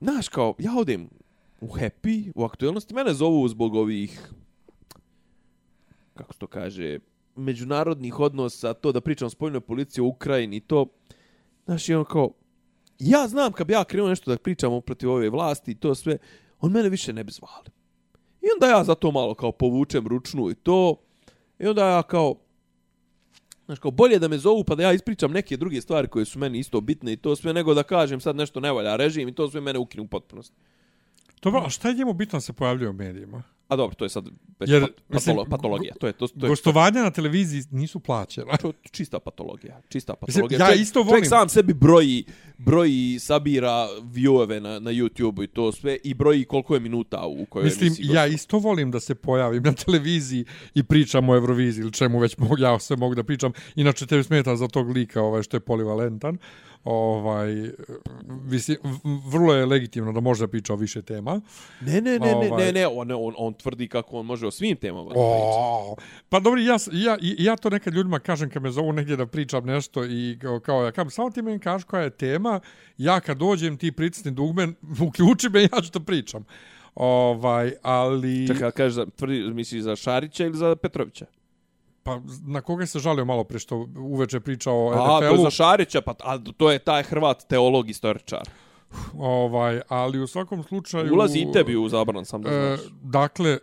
znaš kao, ja odem u Happy, u aktualnosti, mene zovu zbog ovih, kako se to kaže, međunarodnih odnosa, to da pričam o spoljnoj policiji u Ukrajini to, znaš, i on kao, ja znam kad bi ja krenuo nešto da pričamo protiv ove vlasti i to sve, on mene više ne bi zvali. I onda ja za to malo kao povučem ručnu i to, i onda ja kao, Znaš, kao bolje da me zovu pa da ja ispričam neke druge stvari koje su meni isto bitne i to sve, nego da kažem sad nešto ne valja režim i to sve mene ukinu u potpunosti. Dobro, a šta je njemu bitno da se pojavljuje u medijima? A dobro, to je sad već Jer, pat, mislim, patolo, patologija. To je, to, to je Gostovanja na televiziji nisu plaćena. to je čista patologija. Čista Mislim, patologija. ja čovjek, isto volim- Čovjek sam sebi broji, broji, sabira viewove na, na YouTube i to sve i broji koliko je minuta u kojoj Mislim, emisiji ja isto volim da se pojavim na televiziji i pričam o Euroviziji ili čemu već mogu, ja sve mogu da pričam. Inače, tebi smeta za tog lika ovaj, što je polivalentan. Ovaj, mislim, v- vrlo je legitimno da može da priča o više tema. Ne, ne, ne, ne, Ovaj- ne, ne, on, on, on tvrdi kako on može o svim temama da priča. O, pa dobro, ja, ja, ja to nekad ljudima kažem kad me zovu negdje da pričam nešto i kao, kao ja kažem, samo ti meni kaži koja je tema, ja kad dođem ti pritisni dugme, uključi me ja ću da pričam. Ovaj, ali... Čekaj, kažeš, tvrdi, misliš za Šarića ili za Petrovića? Pa na koga se žalio malo pre što uveče pričao o A, to za Šarića, pa a, to je taj Hrvat teolog istoričar. ovaj, ali u svakom slučaju... Ulazi i tebi u zabran, sam da E, znaš. dakle,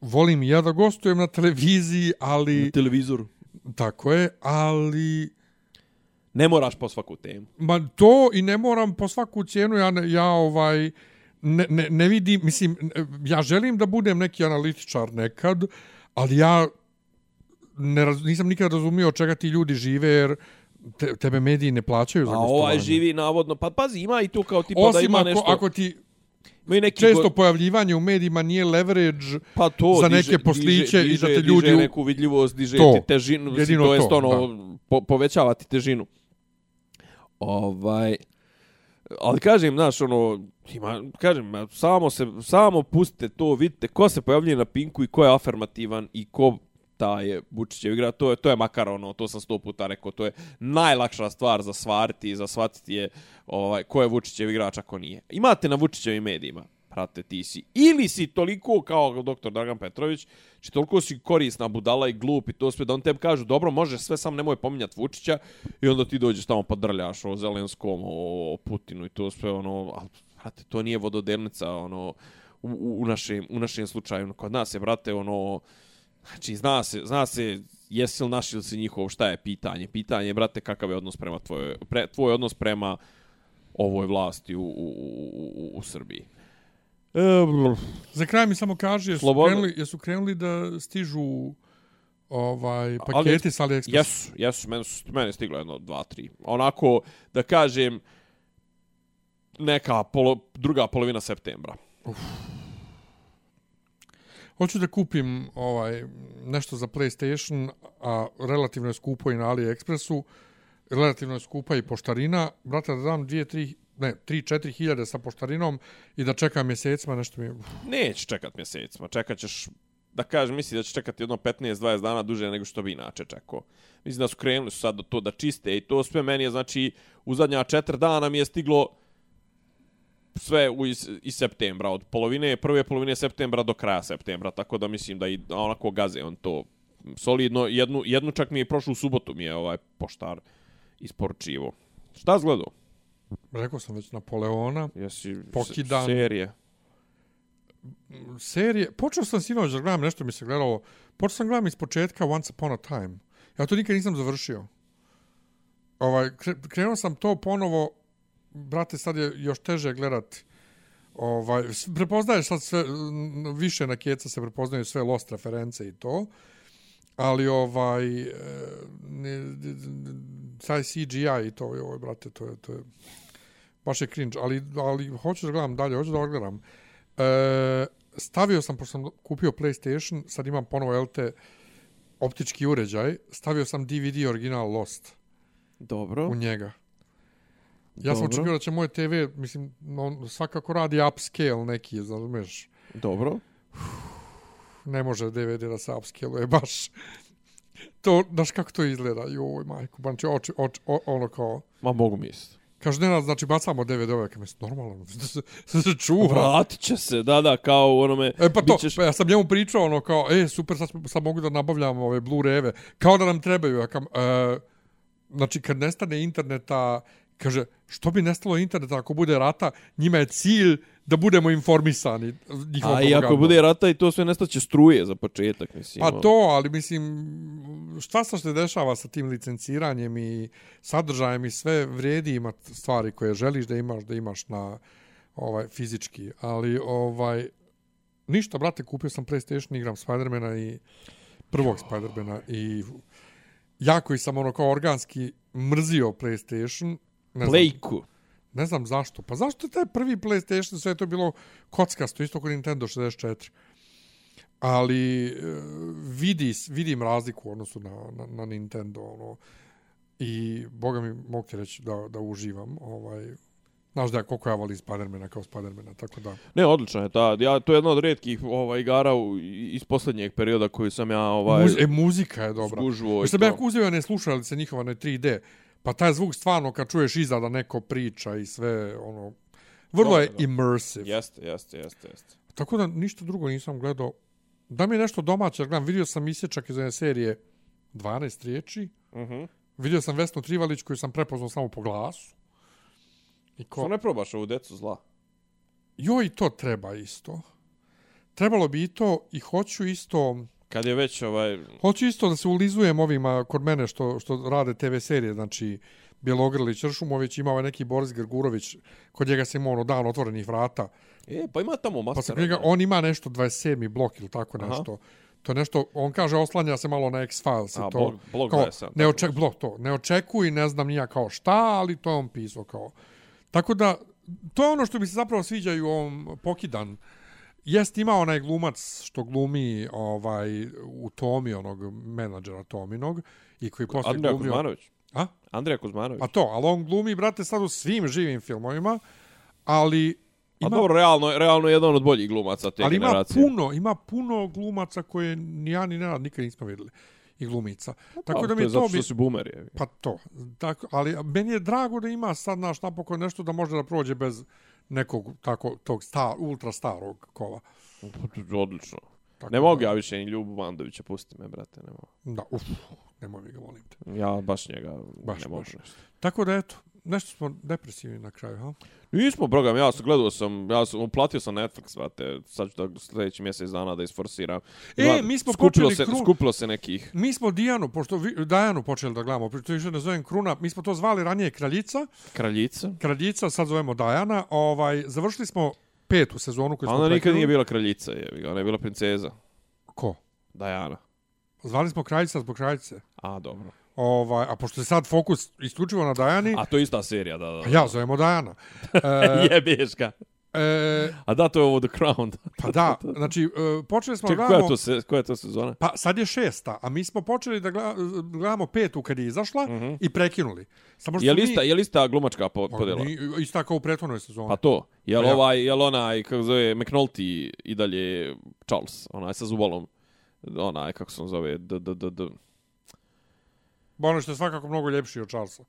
volim i ja da gostujem na televiziji, ali... Na televizoru. Tako je, ali... Ne moraš po svaku temu. Ma to i ne moram po svaku cijenu, ja, ja ovaj... Ne, ne, ne vidim, mislim, ja želim da budem neki analitičar nekad, ali ja ne raz, nisam nikad razumio čega ti ljudi žive, jer te, tebe mediji ne plaćaju za A gostovanje. ovaj živi navodno, pa pazi, ima i tu kao tipa da Osim ima ako, nešto. ako ti ima i neki često go- pojavljivanje u medijima nije leverage pa to za diže- neke posliće diže, i da te diže, ljudi... Diže neku vidljivost, diže To, ti težinu, jedino to jest to, ono, po, povećava ti težinu. Ovaj, ali kažem, znaš, ono, ima, kažem, samo se, samo pustite to, vidite ko se pojavljuje na Pinku i ko je afirmativan i ko ta je Vučićev igra, to je, to je makar ono, to sam sto puta rekao, to je najlakša stvar za svariti i za shvatiti je ovaj, ko je Vučićev igrač ako nije. Imate na Vučićevim medijima, prate, ti si, ili si toliko kao doktor Dragan Petrović, či toliko si korisna budala i glup i to sve, da on tebi kažu, dobro, može sve, sam nemoj pominjat Vučića, i onda ti dođeš tamo pa drljaš o Zelenskom, o, o Putinu i to sve, ono, a, brate, to nije vododelnica, ono, u, u, u, našem, u našem slučaju, kod nas je, brate, ono, Znači, zna se, zna se jesi li naš ili si njihov, šta je pitanje. Pitanje je, brate, kakav je odnos prema tvoj, pre, tvoj odnos prema ovoj vlasti u, u, u, u Srbiji. E, Za kraj mi samo kaže, jesu Slobodno. krenuli, jesu krenuli da stižu ovaj Ali- paketi sa AliExpress? jesu, jesu, meni, su, meni stiglo jedno, dva, tri. Onako, da kažem, neka polo, druga polovina septembra. Hoću da kupim ovaj nešto za PlayStation, a relativno je skupo i na AliExpressu. relativno je skupa i poštarina. Brate, da dam dvije, tri, ne, tri, četiri hiljade sa poštarinom i da čekam mjesecima, nešto mi je... Neće čekat mjesecima, čekat ćeš, da kažem, misli da će čekati jedno 15-20 dana duže nego što bi inače čekao. Mislim da su krenuli su sad do to da čiste i to sve meni je, znači, u zadnja četiri dana mi je stiglo sve u iz, iz septembra, od polovine, prve polovine septembra do kraja septembra, tako da mislim da i onako gaze on to solidno. Jednu, jednu čak mi je prošlu subotu mi je ovaj poštar isporučivo. Šta zgledao? Rekao sam već Napoleona, Jesi Pokidan. se- serije? serije. Počeo sam sinoć da gledam nešto mi se gledalo. Počeo sam gledam iz početka Once Upon a Time. Ja to nikad nisam završio. Ovaj, kre- krenuo sam to ponovo, brate, sad je još teže gledat. Ovaj, prepoznaješ sad sve, više na keca se prepoznaju sve lost reference i to. Ali ovaj, e, ne, taj CGI i to, ovaj, brate, to je, to je, baš je cringe. Ali, ali hoću da gledam dalje, hoću da odgledam. E, stavio sam, pošto sam kupio PlayStation, sad imam ponovo LT optički uređaj, stavio sam DVD original Lost Dobro. u njega. Ja sam očekio da će moj TV, mislim, on svakako radi upscale neki, razumeš? Dobro. Ne može DVD da se upscale, baš... To, znaš kako to izgleda? Joj, majko, znači, oči, oči, o, ono kao... Ma mogu misliti. Kaže, ne, znači, bacamo DVD-ove, kao mislim, normalno, da se, da se čuva. Vratit će se, da, da, kao u onome... E pa to, Bićeš- pa ja sam njemu pričao ono kao, e, super, sad, sad mogu da nabavljam ove Blu-rayeve, kao da nam trebaju. Ja kam, e, znači, kad nestane interneta, kaže, što bi nestalo interneta ako bude rata, njima je cilj da budemo informisani. njihovom A i ako bude rata i to sve nestaće struje za početak, mislim. Pa ono. to, ali mislim, šta se se dešava sa tim licenciranjem i sadržajem i sve vredi imat stvari koje želiš da imaš, da imaš na ovaj fizički, ali ovaj ništa, brate, kupio sam PlayStation, igram Spidermana i prvog Spidermana i ja koji sam ono kao organski mrzio PlayStation, ne znam, Playku. ne znam zašto. Pa zašto je taj prvi PlayStation, sve to bilo kockasto, isto kod Nintendo 64. Ali e, vidi, vidim razliku u odnosu na, na, na Nintendo. Ono, I, boga mi, mogu ti reći da, da uživam. Ovaj, znaš da koliko ja volim Spidermana kao Spidermana, tako da... Ne, odlično je ta. Ja, to je jedna od redkih ovaj, igara u, iz posljednjeg perioda koju sam ja ovaj, Muz, e, muzika je dobra. skužuo. Još sam ja uzeo one slušalice njihova, ne 3D, pa taj zvuk stvarno kad čuješ iza da neko priča i sve, ono, vrlo je Dobro, da. immersive. Jeste, jeste, jeste, jeste. Tako da ništa drugo nisam gledao. Da mi je nešto domaće, gledam, vidio sam isječak iz one serije 12 riječi. Mhm. Uh -huh. Vidio sam Vesnu Trivalić koju sam prepoznao samo po glasu. I Ko ko... ne probaš ovu decu zla? Joj, to treba isto. Trebalo bi i to i hoću isto... Kad je već ovaj... Hoću isto da se ulizujem ovima kod mene što, što rade TV serije, znači Bjelogrlić, Ršumović, ima ovaj neki Boris Grgurović, kod njega se ima ono dan otvorenih vrata. E, pa ima tamo Pa master. se knjiga, on ima nešto 27. blok ili tako Aha. nešto. To je nešto, on kaže oslanja se malo na X-Files. A, to, blog- blog kao, 27, ne oček, blok to, ne očekuj, ne znam nija kao šta, ali to je on pisao kao. Tako da, to je ono što mi se zapravo sviđa u ovom Pokidan. Jest ima onaj glumac što glumi ovaj u Tomi onog menadžera Tominog i koji posle Andrija glumio... Kuzmanović. A? Andrija Kuzmanović. Pa to, ali on glumi, brate, sad u svim živim filmovima, ali A dobro, realno, realno je jedan od boljih glumaca te ali ima generacije. puno, ima puno glumaca koje ni ja ni Nenad nikad nismo vidjeli i glumica. Tako Pa, da mi je je zato to što bi... si boomer je. Pa to. Tako, ali meni je drago da ima sad naš napokon nešto da može da prođe bez nekog tako tog sta, ultra starog kova. Odlično. Tako Ne mogu ja više ni Ljubu Mandovića, pusti me, brate, ne mogu. Da, uf, nemoj mi ga molim te. Ja baš njega Baš, ne mogu. baš. Tako da eto, nešto smo depresivni na kraju, ha? Nismo, program, ja sam gledao sam, ja sam uplatio sam Netflix, brate, sad ću da sljedeći mjesec dana da isforsiram. E, mi smo skupilo se, krug- Skupilo se nekih. Mi smo Dijanu, pošto vi, Dajanu počeli da gledamo, to više ne zovem Kruna, mi smo to zvali ranije Kraljica, Kraljica. Kraljica, sad zovemo Dajana, ovaj, završili smo petu sezonu koju smo ona nikad nije bila kraljica, je, ona je bila princeza. Ko? Dajana. Zvali smo kraljica zbog kraljice. A, dobro. Ovaj, a pošto je sad fokus isključivo na Dajani, A to je ista serija, da, da. pa ja zovemo Dajana. E, Jebeš ga. E, A da, to je ovo The Crown. pa da, znači, e, počeli smo da koja gledamo... je to, se, koja je to sezona? Pa sad je šesta, a mi smo počeli da gledamo petu kad je izašla i prekinuli. Samo što Je su li ista, je li ista glumačka po- Pa, podjela? ni- Ista kao u prethodnoj sezoni. Pa to. Jel Pa ja. ovaj, jel onaj, kako zove, McNulty i dalje Charles, onaj sa zubolom. Onaj, kako se on zove, d, d, d, d. Ono što je svakako mnogo ljepši od Charlesa.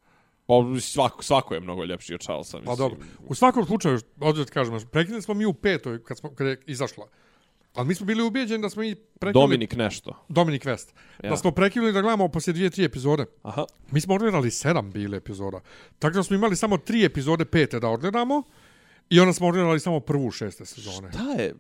Pa svako, svako je mnogo ljepši od Charlesa, mislim. Pa dobro. U svakom slučaju, ovdje ti kažemo, prekinuli smo mi u petoj kad, smo, kad je izašla. Ali mi smo bili ubijeđeni da smo mi prekinuli... Dominik nešto. Dominik West. Ja. Da smo prekinuli da gledamo poslije dvije, tri epizode. Aha. Mi smo odgledali sedam bile epizoda. Tako da smo imali samo tri epizode pete da odgledamo. I onda smo odgledali samo prvu šeste sezone. Šta je...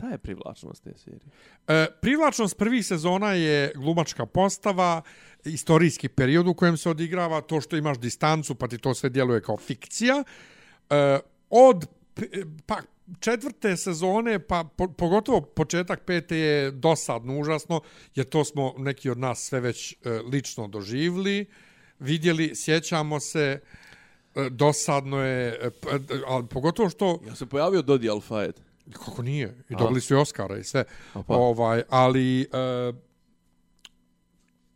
Šta je privlačnost te serije? E, privlačnost prvih sezona je glumačka postava, istorijski period u kojem se odigrava, to što imaš distancu pa ti to sve djeluje kao fikcija. E, od pa, četvrte sezone, pa po, pogotovo početak pete je dosadno, užasno, jer to smo neki od nas sve već e, lično doživli, vidjeli, sjećamo se, e, dosadno je, e, e, ali pogotovo što Ja se pojavio Dodi Al-Fayed. Kako nije? I dobili su i Oscara i sve. A pa. Ovaj, ali e,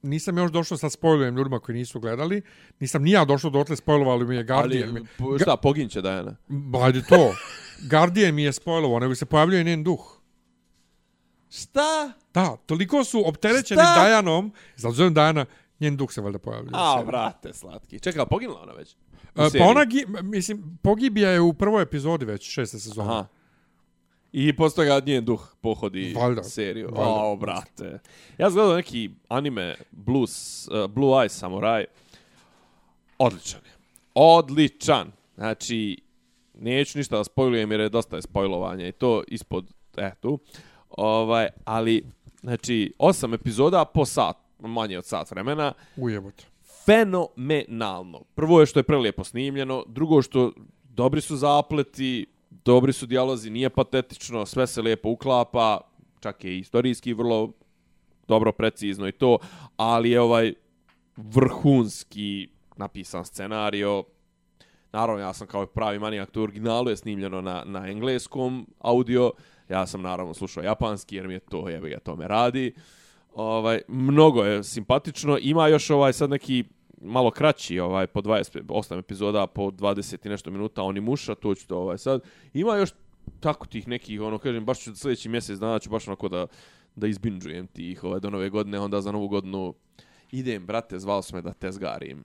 nisam još došao sa spojlujem ljudima koji nisu gledali. Nisam ni ja došao do otle spojlovali mi je Guardian. Ali, po- šta, poginće Diana? Hajde to. Guardian mi je spojlovao, nego se pojavljuje njen duh. Šta? Da, toliko su opterećeni Šta? Dajanom, zato zovem Dajana, njen duh se valjda pojavljuje. A, brate, slatki. Čekaj, poginula ona već? U E, pa ona, gi- mislim, pogibija je u prvoj epizodi već šeste sezone. Aha. I posle toga njen duh pohodi Valjda. seriju. Valjda. O, brate. Ja sam gledao neki anime Blues, uh, Blue Eyes Samurai. Odličan je. Odličan. Znači, neću ništa da spojlujem jer je dosta je spojlovanja i to ispod, e, tu. Ovaj, ali, znači, osam epizoda po sat, manje od sat vremena Ujebote. fenomenalno. Prvo je što je prelijepo snimljeno, drugo što dobri su zapleti, dobri su dijalozi, nije patetično, sve se lijepo uklapa, čak je i istorijski vrlo dobro, precizno i to, ali je ovaj vrhunski napisan scenario. Naravno, ja sam kao pravi manijak, to u originalu je snimljeno na, na engleskom audio, ja sam naravno slušao japanski jer mi je to, jebe ga, to me radi. Ovaj, mnogo je simpatično, ima još ovaj sad neki malo kraći, ovaj po 28 epizoda, po 20 i nešto minuta, oni muša, to ću to ovaj sad. Ima još tako tih nekih, ono, kažem, baš ću sljedeći mjesec dana ću baš onako da, da izbinđujem tih ovaj, do nove godine, onda za novu godinu idem, brate, zvao su me da tezgarim.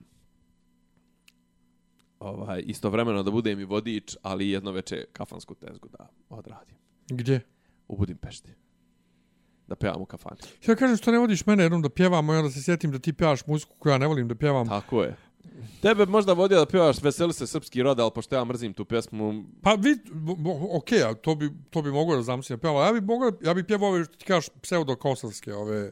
Ovaj, istovremeno da budem i vodič, ali jedno veče kafansku tezgu da odradim. Gdje? U Budimpešti. Da pevam u kafani. Ja kažem što ne vodiš mene jednom da pjevamo i onda se sjetim da ti pjevaš muziku koju ja ne volim da pjevam. Tako je. Tebe možda vodio da pjevaš Veseli se srpski rod, ali pošto ja mrzim tu pjesmu, Pa vi, okej, okay, to bi, to bi mogao da zamislim da pjevam. Ja bi mogao, ja bi pjevao ove što ti kažeš pseudo-kosovske, ove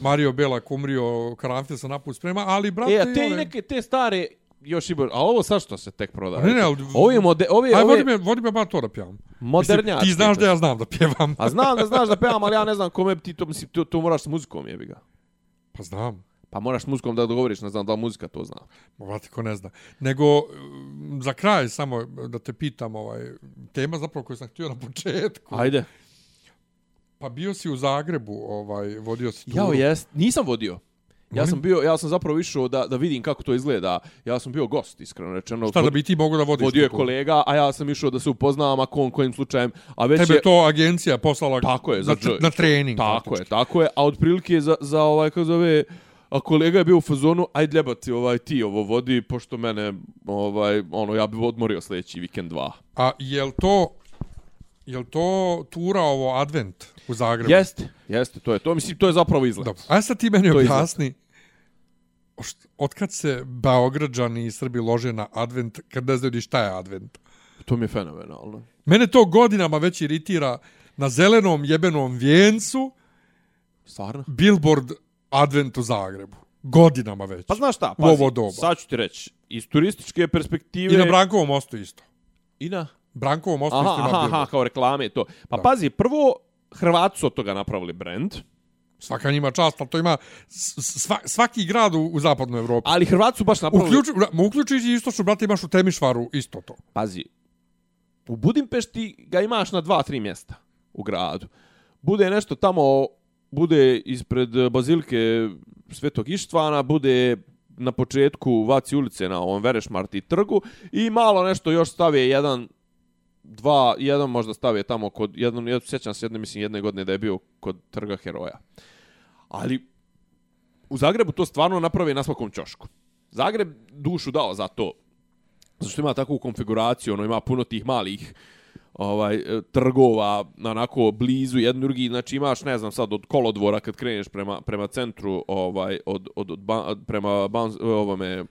Mario Bela, Kumrio, Karanfil sa naput sprema, ali brate... E, a te one- neke, te stare, još i bolje. A ovo sad što se tek prodaje? Ne, ne, ali- Ovi mode, ovi, Aj, vodi me, vodi me ba to da pjevam. modernjački. Ti znaš da ja znam da pjevam. A znam da znaš da pevam, ali ja ne znam kome ti to, mislim, to, to moraš s muzikom, jebi ga. Pa znam. Pa moraš s muzikom da dogovoriš, ne znam da muzika to zna. Ma, Vrati, ko ne zna. Nego, za kraj samo da te pitam, ovaj, tema zapravo koju sam htio na početku. Ajde. Pa bio si u Zagrebu, ovaj, vodio si turu. Jao, jest. Nisam vodio. Ja sam bio, ja sam zapravo išao da, da vidim kako to izgleda. Ja sam bio gost, iskreno rečeno. Šta da bi ti mogo da vodiš? Vodio je kolega, a ja sam išao da se upoznavam ako on kojim slučajem, a već Tebe je... to agencija poslala Tako je, na, za dž- na trening. Tako je, praktički. tako je. A otprilike za, za ovaj, kako zove, a kolega je bio u fazonu, aj ljebati, ovaj, ti ovo vodi, pošto mene, ovaj, ono, ja bi odmorio sljedeći vikend dva. A jel to, jel to tura ovo advent u Zagrebu? Jeste, jeste, to je to. Mislim, to je zapravo izlet. Dobro. Aj sad ti meni To je objasni. Otkad se Beograđani i Srbi lože na advent, kad ne znaju ni šta je advent? To mi je fenomenalno. Mene to godinama već iritira na zelenom jebenom vijencu Stvarno? billboard advent u Zagrebu. Godinama već. Pa znaš šta, U pazi, ovo doba. sad ću ti reći, iz turističke perspektive... I na Brankovom mostu isto. I na... Brankovom mostu Aha, isto ima aha, aha, kao reklame to. Pa Da. pazi, prvo, Hrvati su od toga napravili brand, Svaka njima čast, ali to ima sva, svaki grad u, u zapadnoj Evropi. ali Hrvati su baš napravili... Uključ, ma uključujući istočnu, brate, imaš u Temišvaru isto to. Pazi, u Budimpešti ga imaš na dva, tri mjesta u gradu. Bude nešto tamo, bude ispred bazilike Svetog Ištvana, bude na početku Vaci ulice na ovom Verešmarti trgu i malo nešto još stave jedan dva, jedan možda stave tamo kod, jednom, ja sjećam se jedne, mislim, jedne godine da je bio kod trga heroja. Ali u Zagrebu to stvarno napravi na svakom čošku. Zagreb dušu dao za to. Zato što ima takvu konfiguraciju, ono ima puno tih malih ovaj e, trgova onako blizu jedan drugi znači imaš ne znam sad od kolodvora kad kreneš prema prema centru ovaj od od, od ba, prema ban, ovome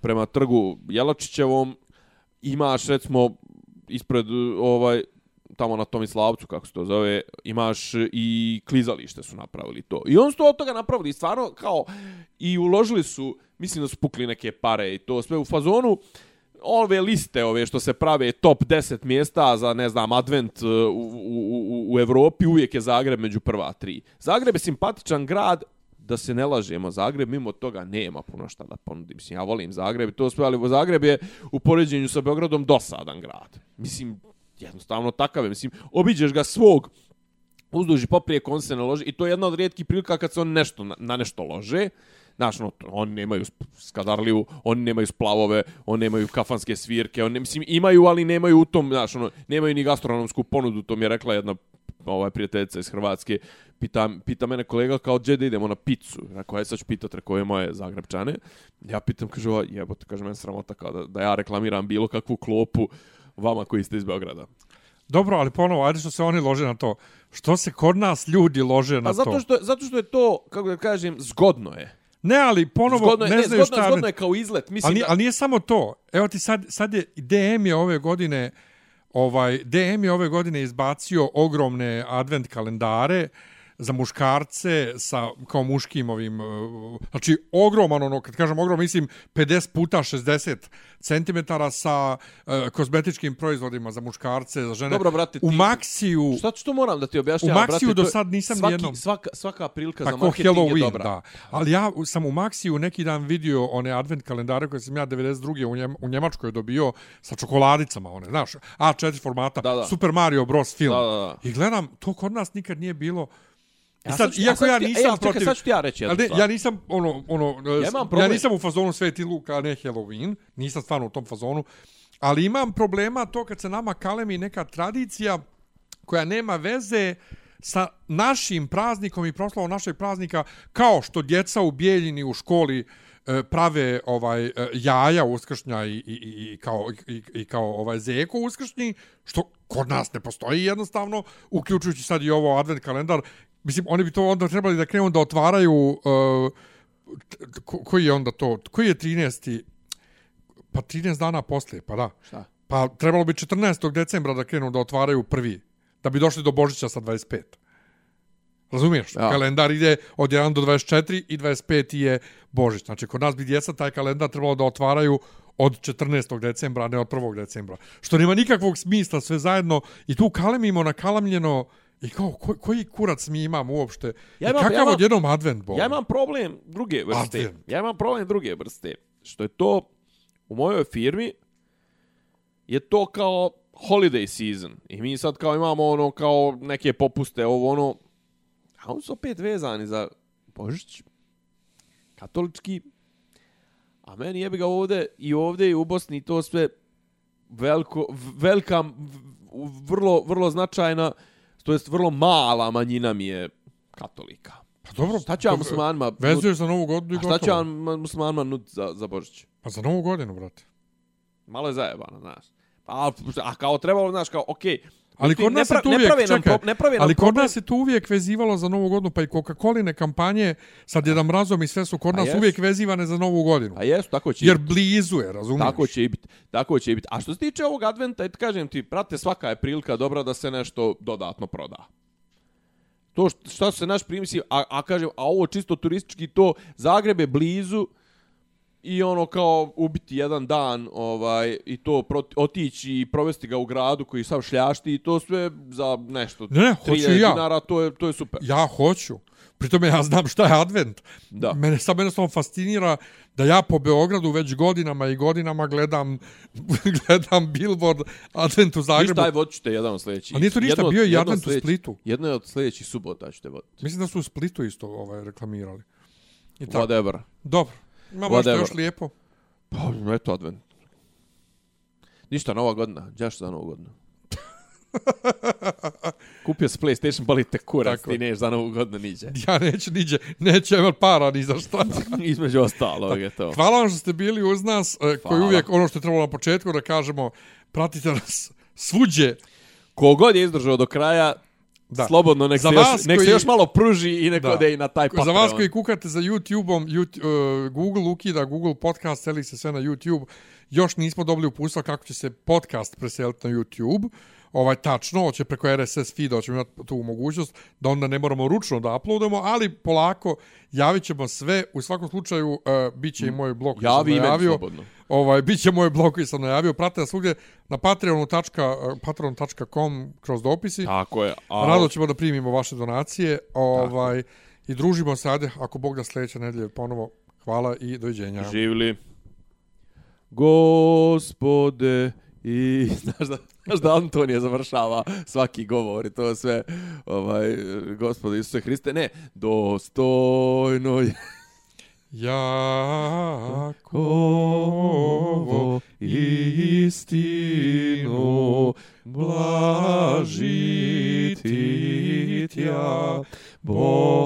prema trgu Jelačićevom imaš recimo ispred ovaj tamo na Tomislavcu kako se to zove imaš i klizalište su napravili to i on su to od toga napravili stvarno kao i uložili su mislim da su pukli neke pare i to sve u fazonu ove liste ove što se prave top 10 mjesta za ne znam advent e, u, u, u, u Evropi uvijek je Zagreb među prva tri. Zagreb je simpatičan grad da se ne lažemo, Zagreb mimo toga nema puno šta da ponudim. Mislim, ja volim Zagreb to sve, ali Zagreb je u poređenju sa Beogradom dosadan grad. Mislim, jednostavno takav je. Mislim, obiđeš ga svog uzduži poprije on se ne loži i to je jedna od rijetkih prilika kad se on nešto na, na nešto lože. Znaš, no, oni nemaju skadarliju, oni nemaju splavove, oni nemaju kafanske svirke, oni, mislim, imaju, ali nemaju u tom, znaš, ono, nemaju ni gastronomsku ponudu, to mi je rekla jedna ovaj prijateljica iz Hrvatske, pita, pita mene kolega kao gdje da idemo ono, na picu. Rekao, koje sad ću pitat, rekao je moje Zagrebčane. Ja pitam, kaže, jebote, kaže, meni sramota kao da, da ja reklamiram bilo kakvu klopu vama koji ste iz Beograda. Dobro, ali ponovo, ajde što se oni lože na to. Što se kod nas ljudi lože na A zato to? što, zato što je to, kako da kažem, zgodno je. Ne, ali ponovo Zgodno je, ne, ne, znaju zgodno, šta... zgodno je kao izlet. Mislim ali, da... ali nije samo to. Evo ti sad, sad je, DM je ove godine, ovaj, DM je ove godine izbacio ogromne advent kalendare, za muškarce sa kao muškim ovim uh, znači ogroman ono kad kažem ogrom mislim 50 puta 60 cm sa uh, kozmetičkim proizvodima za muškarce za žene Dobro brate ti u Maxiju Šta što moram da ti objašnjavam u Maxiju brate do to sad nisam svaki, jednom svaka svaka prilika pa za marketing Halloween, je dobra. Da. Ali ja sam u Maxiju neki dan vidio one advent kalendare koje sam ja 92. u, Njem, u Njemačkoj dobio sa čokoladicama, one, znaš, A4 formata, Da, da. Super Mario Bros. film. Da, da, da. I gledam, to kod nas nikad nije bilo I Ja sad, sad ću- iako ja ću ti- nisam e, ali čekaj, protiv... sad ću ti ja reći jednu stvar. ja nisam, ono, ono, Ja ja, imam ja nisam u fazonu Sveti Luka, a ne Halloween. Nisam stvarno u tom fazonu. Ali imam problema to kad se nama kalemi neka tradicija koja nema veze sa našim praznikom i proslavom našeg praznika, kao što djeca u Bijeljini u školi e, prave ovaj e, jaja uskršnja i, i, i, i kao i, i kao ovaj zeko uskršnji što kod nas ne postoji jednostavno uključujući sad i ovo advent kalendar mislim oni bi to onda trebali da krenu da otvaraju uh, koji je onda to koji je 13. pa 13 dana poslije pa da Šta? pa trebalo bi 14. decembra da krenu da otvaraju prvi da bi došli do Božića sa 25 Razumiješ? Ja. Kalendar ide od 1 do 24 i 25 je Božić. Znači, kod nas bi djeca taj kalendar trebalo da otvaraju od 14. decembra, a ne od 1. decembra. Što nema nikakvog smisla sve zajedno i tu kalemimo na kalamljeno i kao, ko, koji kurac mi imamo uopšte? Ja imam- I kakav ja imam- odjednom advent, Bog? Ja imam problem druge vrste. Advent. Ja imam problem druge vrste. Što je to u mojoj firmi je to kao holiday season. I mi sad kao imamo ono kao neke popuste, ovo ono. A oni su opet vezani za Božić, katolički. A meni jebi ga ovde i ovde i u Bosni to sve veliko, velika, vrlo, vrlo značajna, to jest vrlo mala manjina mi je katolika. Pa dobro, Šta će vam to- muslimanima... Vezuješ za novu godinu i A šta gotovo. će vam muslimanima nud za, za Božić? Pa za novu godinu, brate. Malo je zajebano, znaš. A, a kao trebalo, znaš, kao, okej. Ali kod nas ne tu pra- ne uvijek, nam čekaj, ne ali kod nas je tu uvijek vezivalo za novu godinu, pa i Coca-Coline kampanje sa Djedom Mrazom i sve su kod nas uvijek vezivane za novu godinu. A jesu, tako će Jer blizu je, razumiješ? Tako će i biti. Tako će i biti. A što se tiče ovog adventa, et kažem ti, prate, svaka je prilika dobra da se nešto dodatno proda. To št- šta se naš primisli, a, a kažem, a ovo čisto turistički to, Zagreb je blizu, i ono kao ubiti jedan dan ovaj i to proti, otići i provesti ga u gradu koji sav šljašti i to sve za nešto. Ne, ne, hoću 3000 i ja. dinara, to je, to je super. Ja hoću. Pritome ja znam šta je advent. Da. Mene samo jednostavno fascinira da ja po Beogradu već godinama i godinama gledam gledam billboard advent u Zagrebu. Ništa, aj vodit ću te jedan od sljedećih. A nije to ništa, Jedno bio je i advent u Splitu. Jedno je od sljedećih subota ću te voditi. Mislim da su u Splitu isto ovaj, reklamirali. I tako. Whatever. Dobro. Možda Whatever. još lijepo. Pa, eto advent. Ništa, nova godina. Gdjaš za novu godinu? Kupio si PlayStation, boli te kurac, Tako. ti neš za novu godinu niđe. Ja neću niđe, neće imati para ni za šta. Između ostalog je to. Hvala vam što ste bili uz nas, e, koji Hvala. uvijek, ono što je trebalo na početku da kažemo, pratite nas svuđe. Kogod je izdržao do kraja, Da. slobodno nek, Za se, još, nek koji- se još malo pruži i nek Da. ode i na taj Patreon. Za vas koji kukate za YouTube-om, YouTube, uh, Google ukida, Google podcast, seli se sve na YouTube. Još nismo dobili upustva kako će se podcast preseliti na YouTube. Ovaj, tačno, će preko RSS feeda ćemo imati tu mogućnost da onda ne moramo ručno da uploadamo, ali polako javit ćemo sve. U svakom slučaju, uh, bit će i moj blog koji sam Javi meni najavio. slobodno. Ovaj, bit će moj blog koji sam najavio. Pratite nas svugdje na patreonu.com patreon kroz dopisi. Tako je. A, Rado ćemo da primimo vaše donacije ovaj, i družimo se, ajde, ako Bog da sljedeće nedelje ponovo. Hvala i doviđenja. Živli. Gospode i znaš da, znaš da Antonije završava svaki govor i to sve ovaj gospode Isuse Hriste ne dostojno je. Jakovo istinu blaži tja. Bo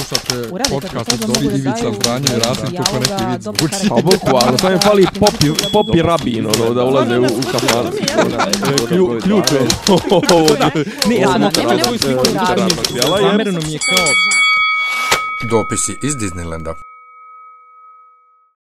Slušate podcast od Dobri Ivica Zdanje i Rasim kako neki dobro zvuči. Pa bukvalno, samo mi fali popi, popi rabin, ono, da ulaze u, u kafan. Klju, ključ je. Ne, ja sam nekog svoj drugog zamereno mi je kao... Dopisi iz Disneylanda.